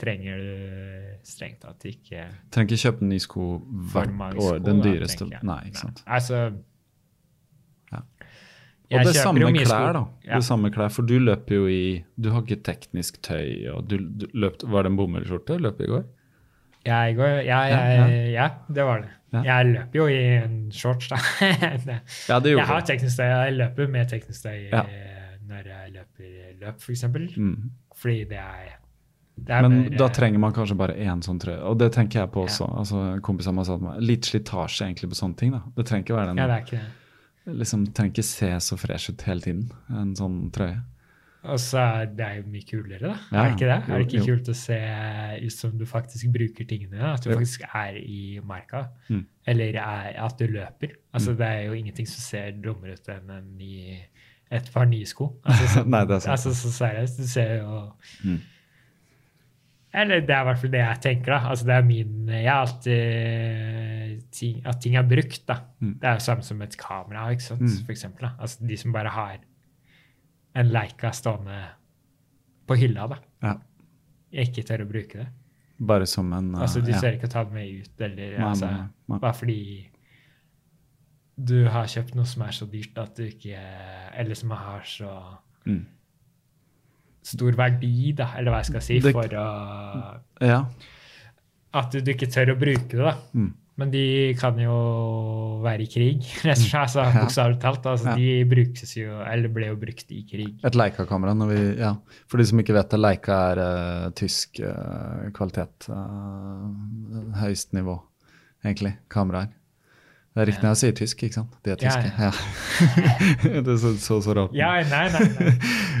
trenger du strengt tatt ikke Trenger ikke kjøpe ny sko hvert år. Den dyreste. da. Nei, ikke sant. Altså Ja. Og det samme klær, da. Ja. Det samme klær, For du løper jo i Du har ikke teknisk tøy. og du, du løpt, Var det en bomullsskjorte du løp i går? Jeg går, ja, Ja, ja, det var det. Ja. Jeg løper jo i en shorts, da. Det- Ja, det jeg har teknisk tøy. Jeg løper med teknisk tøy Ja. eh, når jeg løper løp, f.eks. Mm. Fordi det er Men mer, da eh, trenger man kanskje bare én sånn trøye. Og det tenker jeg på Ja. også. altså Kompiser har sagt meg, Litt slitasje egentlig på sånne ting. da. Det trenger ikke være den Ja, det er ikke det. liksom, trenger ikke se så fresh ut hele tiden, en sånn trøye. Og så er det jo mye kulere, da. Ja, er det ikke det? jo, er det ikke jo. kult å se ut som du faktisk bruker tingene? At du Jo. faktisk er i marka? Mm. Eller er, at du løper? Altså, Det er jo ingenting som ser dummere ut enn en ny, et par nye sko. Altså, Nei, det er sant. Altså, så seriøst. Du ser jo Mm. Eller det er i hvert fall det jeg tenker. da. Altså, det er min, Jeg har alltid ting, At ting er brukt, da. Mm. Det er jo samme som et kamera, ikke sant? Mm. for eksempel. Da. Altså, de som bare har en Leica stående på hylla, da. Ja. Ikke tør å bruke det. Bare som en uh, Altså, Du ja. ser ikke å ta det med ut, eller Nei, altså, nei, nei. bare fordi du har kjøpt noe som er så dyrt at du ikke Eller som har så Mm. stor verdi, da, eller hva jeg skal si, Det- for å Ja. At du, du ikke tør å bruke det, da. Mm. Men de kan jo være i krig, rett og slett. Altså, Bokstavelig talt. Altså, Ja. De brukes jo, eller ble jo brukt i krig. Et Leica-kamera. ja. For de som ikke vet det, Leica er uh, tysk uh, kvalitet. Uh, høyest nivå, egentlig. Kameraer. Det er riktig når jeg sier tysk, ikke sant? De er Ja, tyske. Ja. det så så, så rart. Ja, nei, nei. nei.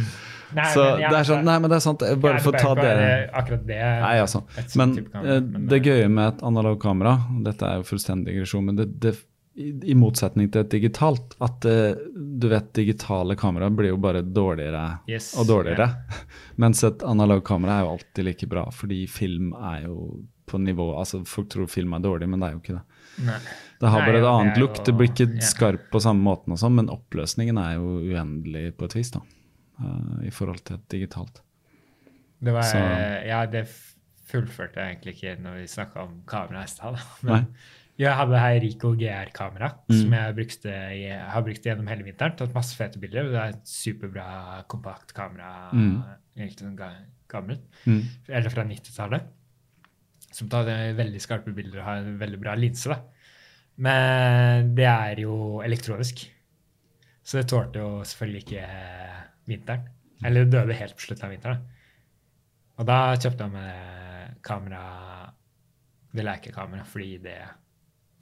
nei så men ja, det er sånn, nei, men det er sant. Bare ja, for å ta bør det Akkurat det. Nei, altså. Men, kamera, eh, men, det eh, gøye med et analog kamera, dette er jo fullstendig digresjon, men det, det, i, motsetning til et digitalt, at eh, du vet digitale kameraer blir jo bare dårligere Yes, og dårligere. Mens et analog kamera er jo alltid like bra, fordi film er jo på nivå Altså folk tror film er dårlig, men det er jo ikke det. Nei. Det har bare et annet lukt. Det blir ikke ja. skarp på samme måten og sånn, men oppløsningen er jo uendelig på et vis, da. eh, I forhold til et digitalt. Det var, Så- Ja, det fullførte jeg egentlig ikke når vi snakka om kamera i stad. Men jeg hadde her Rico GR-kamera, Mm. som jeg brukte, jeg, har brukt gjennom hele vinteren. Tatt masse fete bilder. Det er et superbra kompakt kamera. Mm. Egentlig sånn gammelt. Mm. Eller fra 90-tallet. Som tar eh, veldig skarpe bilder og har en veldig bra linse. da. Men det er jo elektronisk. Så det tålte jo selvfølgelig ikke eh, vinteren. Eller det døde helt på slutten av vinteren. Og da kjøpte jeg meg kamera Det lekekamera fordi det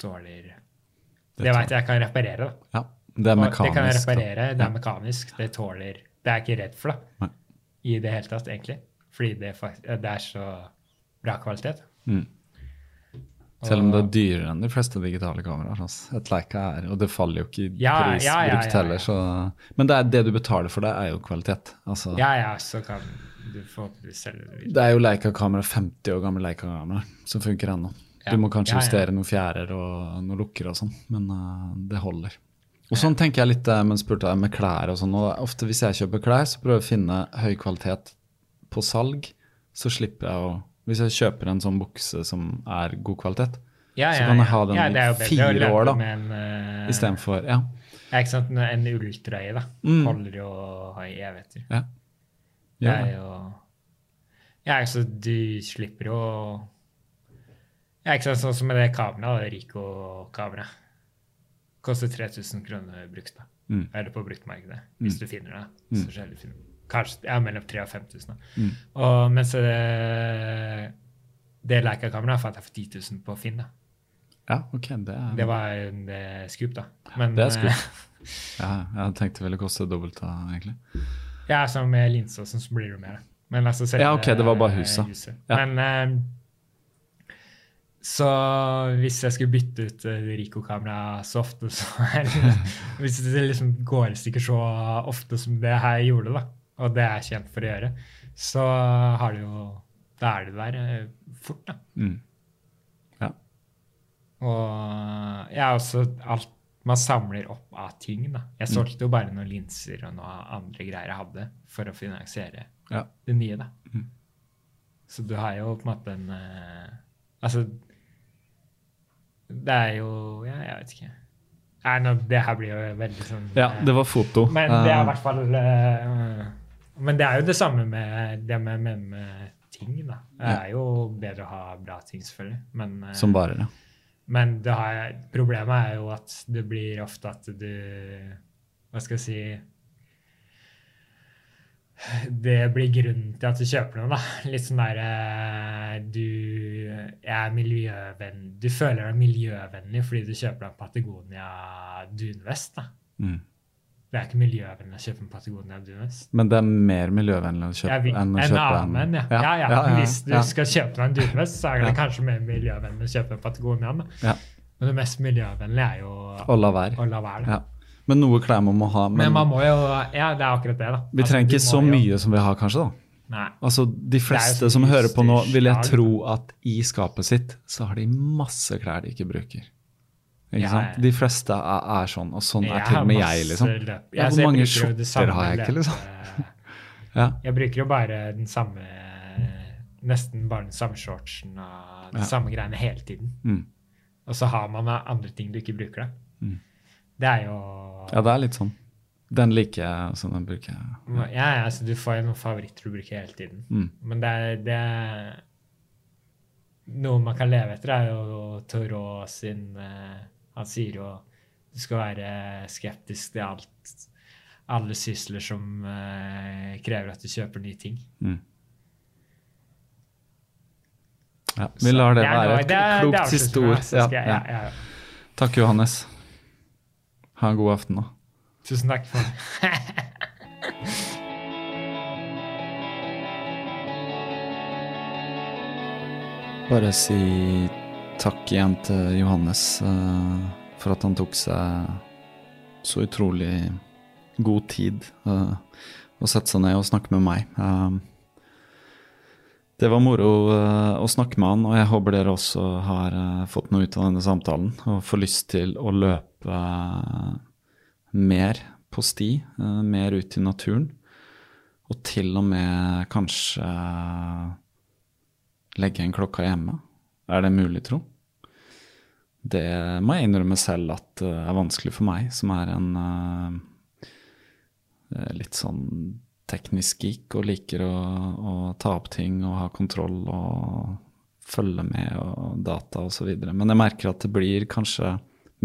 tåler Det, det vet jeg kan reparere. da. Ja, det er Og mekanisk. det kan jeg reparere. Det er mekanisk. Det tåler Det er jeg ikke redd for, da. I det hele tatt, egentlig. Fordi det, det er så bra kvalitet. Mm. Selv om det er dyrere enn de fleste digitale kameraer. Altså. Et Leica er, og det faller jo ikke i Ja, pris ja, ja, brukt heller. Så, men det, er, det du betaler for det, er jo kvalitet. Altså, Ja, ja, så kan du forhåpentligvis selge det. Det er jo Leica-kamera, 50 år gamle Leica-kamera som funker ennå. Du må kanskje justere noen fjærer og noen lukker og sånn, men uh, det holder. Og sånn tenker jeg litt eh, men spurte jeg med klær og sånn. og Ofte hvis jeg kjøper klær, så prøver jeg å finne høy kvalitet på salg. Så slipper jeg å Hvis jeg kjøper en sånn bukse som er god kvalitet, Ja, så kan jeg ha den ja, det i fire år, da. En, uh, istedenfor Ja. Ja, ikke sant? En ulltrøye, da. Mm. Holder jo i evigheter. ja. Det er jo Ja, altså, du slipper jo Ja, ikke sant, sånn som med det kameraet, det Rico-kameraet. Koster 3000 kroner brukt, da. Mm. Eller på bruktmarkedet, hvis Mm. du finner det. Så Mm. Forskjellige film. Kanskje ja, mellom 3000 og 5000. Mm. Og mens det, det Leica-kameraet fant jeg for 10 000 på Finn. da. ja, ok. Det er, Det var en eh, scoop, da. Men, Det er scoop. eh, ja, jeg tenkte det ville koste dobbelt da, egentlig. Ja, så med linse og sånn, så blir det mer. Men altså selv, Ja, ok, det var bare huset. huset. Ja. Men um, Så hvis jeg skulle bytte ut Rico-kameraet så ofte så det, Hvis det liksom går i stykker så ofte som det her gjorde, da, og det er kjent for å gjøre, så har det jo Da er det der eh, fort, da. Mm. Ja. Og ja, også alt man samler opp av ting. da. Jeg Mm. solgte jo bare noen linser og noen andre greier jeg hadde for å finansiere Ja. det nye. da. Mm. Så du har jo på en måte en eh, Altså Det er jo Ja, jeg vet ikke. Nei, nå, det her blir jo veldig sånn ja, eh, det var foto. Men det er i hvert fall eh, Men det er jo det samme med det med, med, med ting, da. Det er jo bedre å ha bra ting, selvfølgelig. Men, eh, Som bare, ja. men det har, problemet er jo at det blir ofte at du Hva skal jeg si det blir grunnen til at du kjøper noe, da. Litt sånn derre Du er miljøvenn Du føler deg miljøvennlig fordi du kjøper deg Patagonia dunvest, da. Mm. Det er ikke miljøvennlig å kjøpe en Patagonia Dunes. Men det er mer miljøvennlig å kjøpe vil- enn å en kjøpe annen, ja. Ja, ja. Hvis du skal kjøpe deg en Dunes, så er det Ja. kanskje mer miljøvennlig å kjøpe en Patagonia. Ja. Men det mest miljøvennlige er jo Å la være. å la være. Ja. Men noe klær man må ha. Men, Men, man må jo Ja, det er akkurat det, da. vi Altså, trenger ikke så mye jo- som vi har, kanskje. da. Nei. Altså, De fleste som hører på nå, vil jeg tro at i skapet sitt så har de masse klær de ikke bruker. Ikke Ja, sant? De fleste er, er sånn, og sånn er til og med jeg, liksom. løp. Ja, hvor mange skjorter har jeg ikke, liksom? Ja. Jeg bruker jo bare den samme Nesten bare den samme shortsen og de Ja. samme greiene hele tiden. Mm. Og så har man andre ting du ikke bruker, da. Mm. Det er jo ja, det er litt sånn. Den liker jeg, så den bruker jeg. Ja, ja, altså, du får jo noen favoritter du bruker hele tiden. Mm. Men det er, det er Noe man kan leve etter, er jo Thoreau sin eh, Han sier jo du skal være skeptisk til alt alle sysler som eh, krever at du kjøper nye ting. Mm. Ja, vi lar det være et klokt siste ord. Ja, ja. ja, ja. Takk, Johannes. Ha en god aften, da. Tusen takk for det. Bare si takk igjen til Johannes eh, for at han tok seg så utrolig god tid uh, å sette seg ned og snakke med meg. Eh, det var moro eh, å snakke med han, og jeg håper dere også har eh, fått noe ut av denne samtalen og får lyst til å løpe eh, mer på sti, eh, mer ut i naturen, og til og med kanskje legge en klokka hjemme. Er det mulig, tro? Det må jeg innrømme selv at det er vanskelig for meg, som er en uh, litt sånn teknisk geek og liker å, å ta opp ting og ha kontroll og følge med og data osv. Men jeg merker at det blir kanskje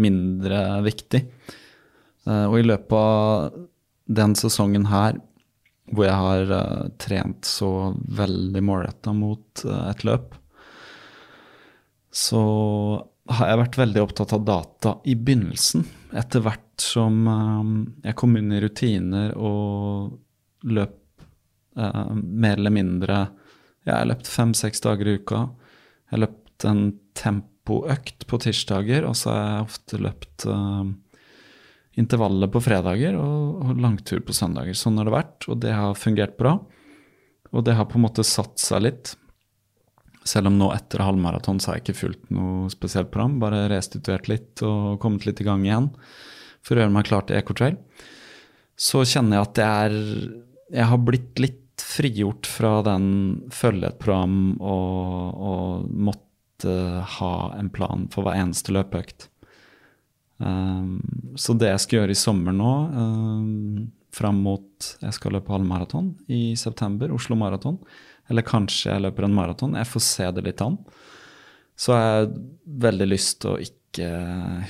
mindre viktig. Uh, og i løpet av den sesongen her, hvor jeg har uh, trent så veldig målretta mot eh, et løp, så har jeg vært veldig opptatt av data i begynnelsen. Etter hvert som eh, jeg kom inn i rutiner og løp eh, mer eller mindre Jeg har løpt fem-seks dager i uka. Jeg har løpt en tempoøkt på tirsdager, og så har jeg ofte løpt eh, intervaller på fredager og langtur på søndager. Sånn har det vært, og det har fungert bra. Og det har på en måte satt seg litt. Selv om nå etter halvmaraton så har jeg ikke fulgt noe spesielt program, bare restituert litt og kommet litt i gang igjen for å gjøre meg klar til Ecotrail. Så kjenner jeg at det er Jeg har blitt litt frigjort fra den følge et program og, og måtte ha en plan for hver eneste løpeøkt. Um, så det jeg skal gjøre i sommer nå, um, fram mot jeg skal løpe halvmaraton i september, Oslo Maraton, eller kanskje jeg løper en maraton, jeg får se det litt an, så jeg har veldig lyst til å ikke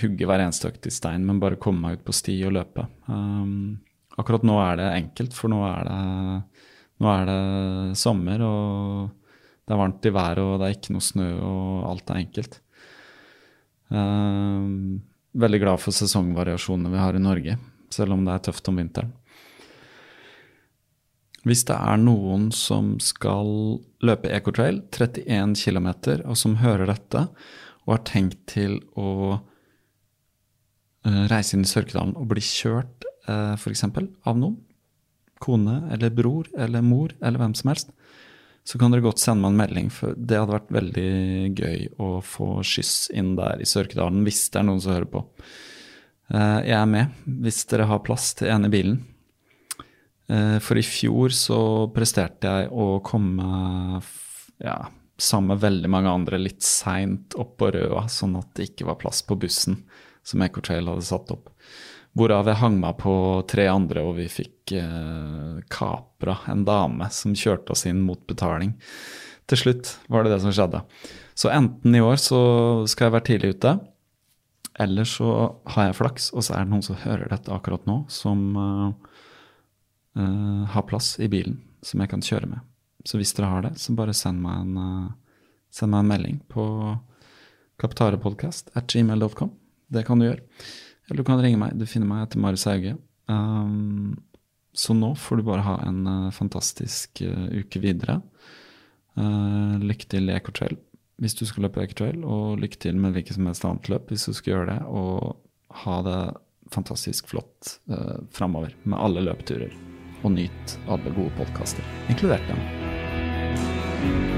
hugge hver eneste økt i stein, men bare komme meg ut på sti og løpe. Um, akkurat nå er det enkelt, for nå er det, nå er det sommer, og det er varmt i været, og det er ikke noe snø, og alt er enkelt. Um, veldig glad for sesongvariasjonene vi har i Norge, selv om det er tøft om vinteren. Hvis det er noen som skal løpe Ecotrail 31 km, og som hører dette, og har tenkt til å eh, reise inn i Sørkedalen og bli kjørt uh, f.eks. av noen, kone eller bror eller mor eller hvem som helst, så kan dere godt sende meg en melding, for det hadde vært veldig gøy å få skyss inn der i Sørkedalen, hvis det er noen som hører på. Eh, jeg er med, hvis dere har plass til en i bilen. Eh, For i fjor så presterte jeg å komme ja, sammen med veldig mange andre litt seint opp på Røa, sånn at det ikke var plass på bussen som Ecotrail hadde satt opp. Hvorav jeg hang meg på tre andre, og vi fikk eh, kapra en dame som kjørte oss inn mot betaling. Til slutt var det det som skjedde. Så enten i år så skal jeg være tidlig ute, eller så har jeg flaks, og så er det noen som hører dette akkurat nå, som eh, uh, ha plass i bilen som jeg kan kjøre med. Så hvis dere har det, så bare send meg en, uh, send meg en melding på kaptarepodkast at gmail.com. Det kan du gjøre. Eller du kan ringe meg. Du finner meg etter Marius Hauge. Um, så nå får du bare ha en uh, fantastisk uke videre. lykke til i Ecotrail hvis du skal løpe Ecotrail, og lykke til med hvilket som helst annet løp hvis du skal gjøre det. Og ha det fantastisk flott uh, framover med alle løpeturer. Og nyt alle gode podkaster, inkludert den.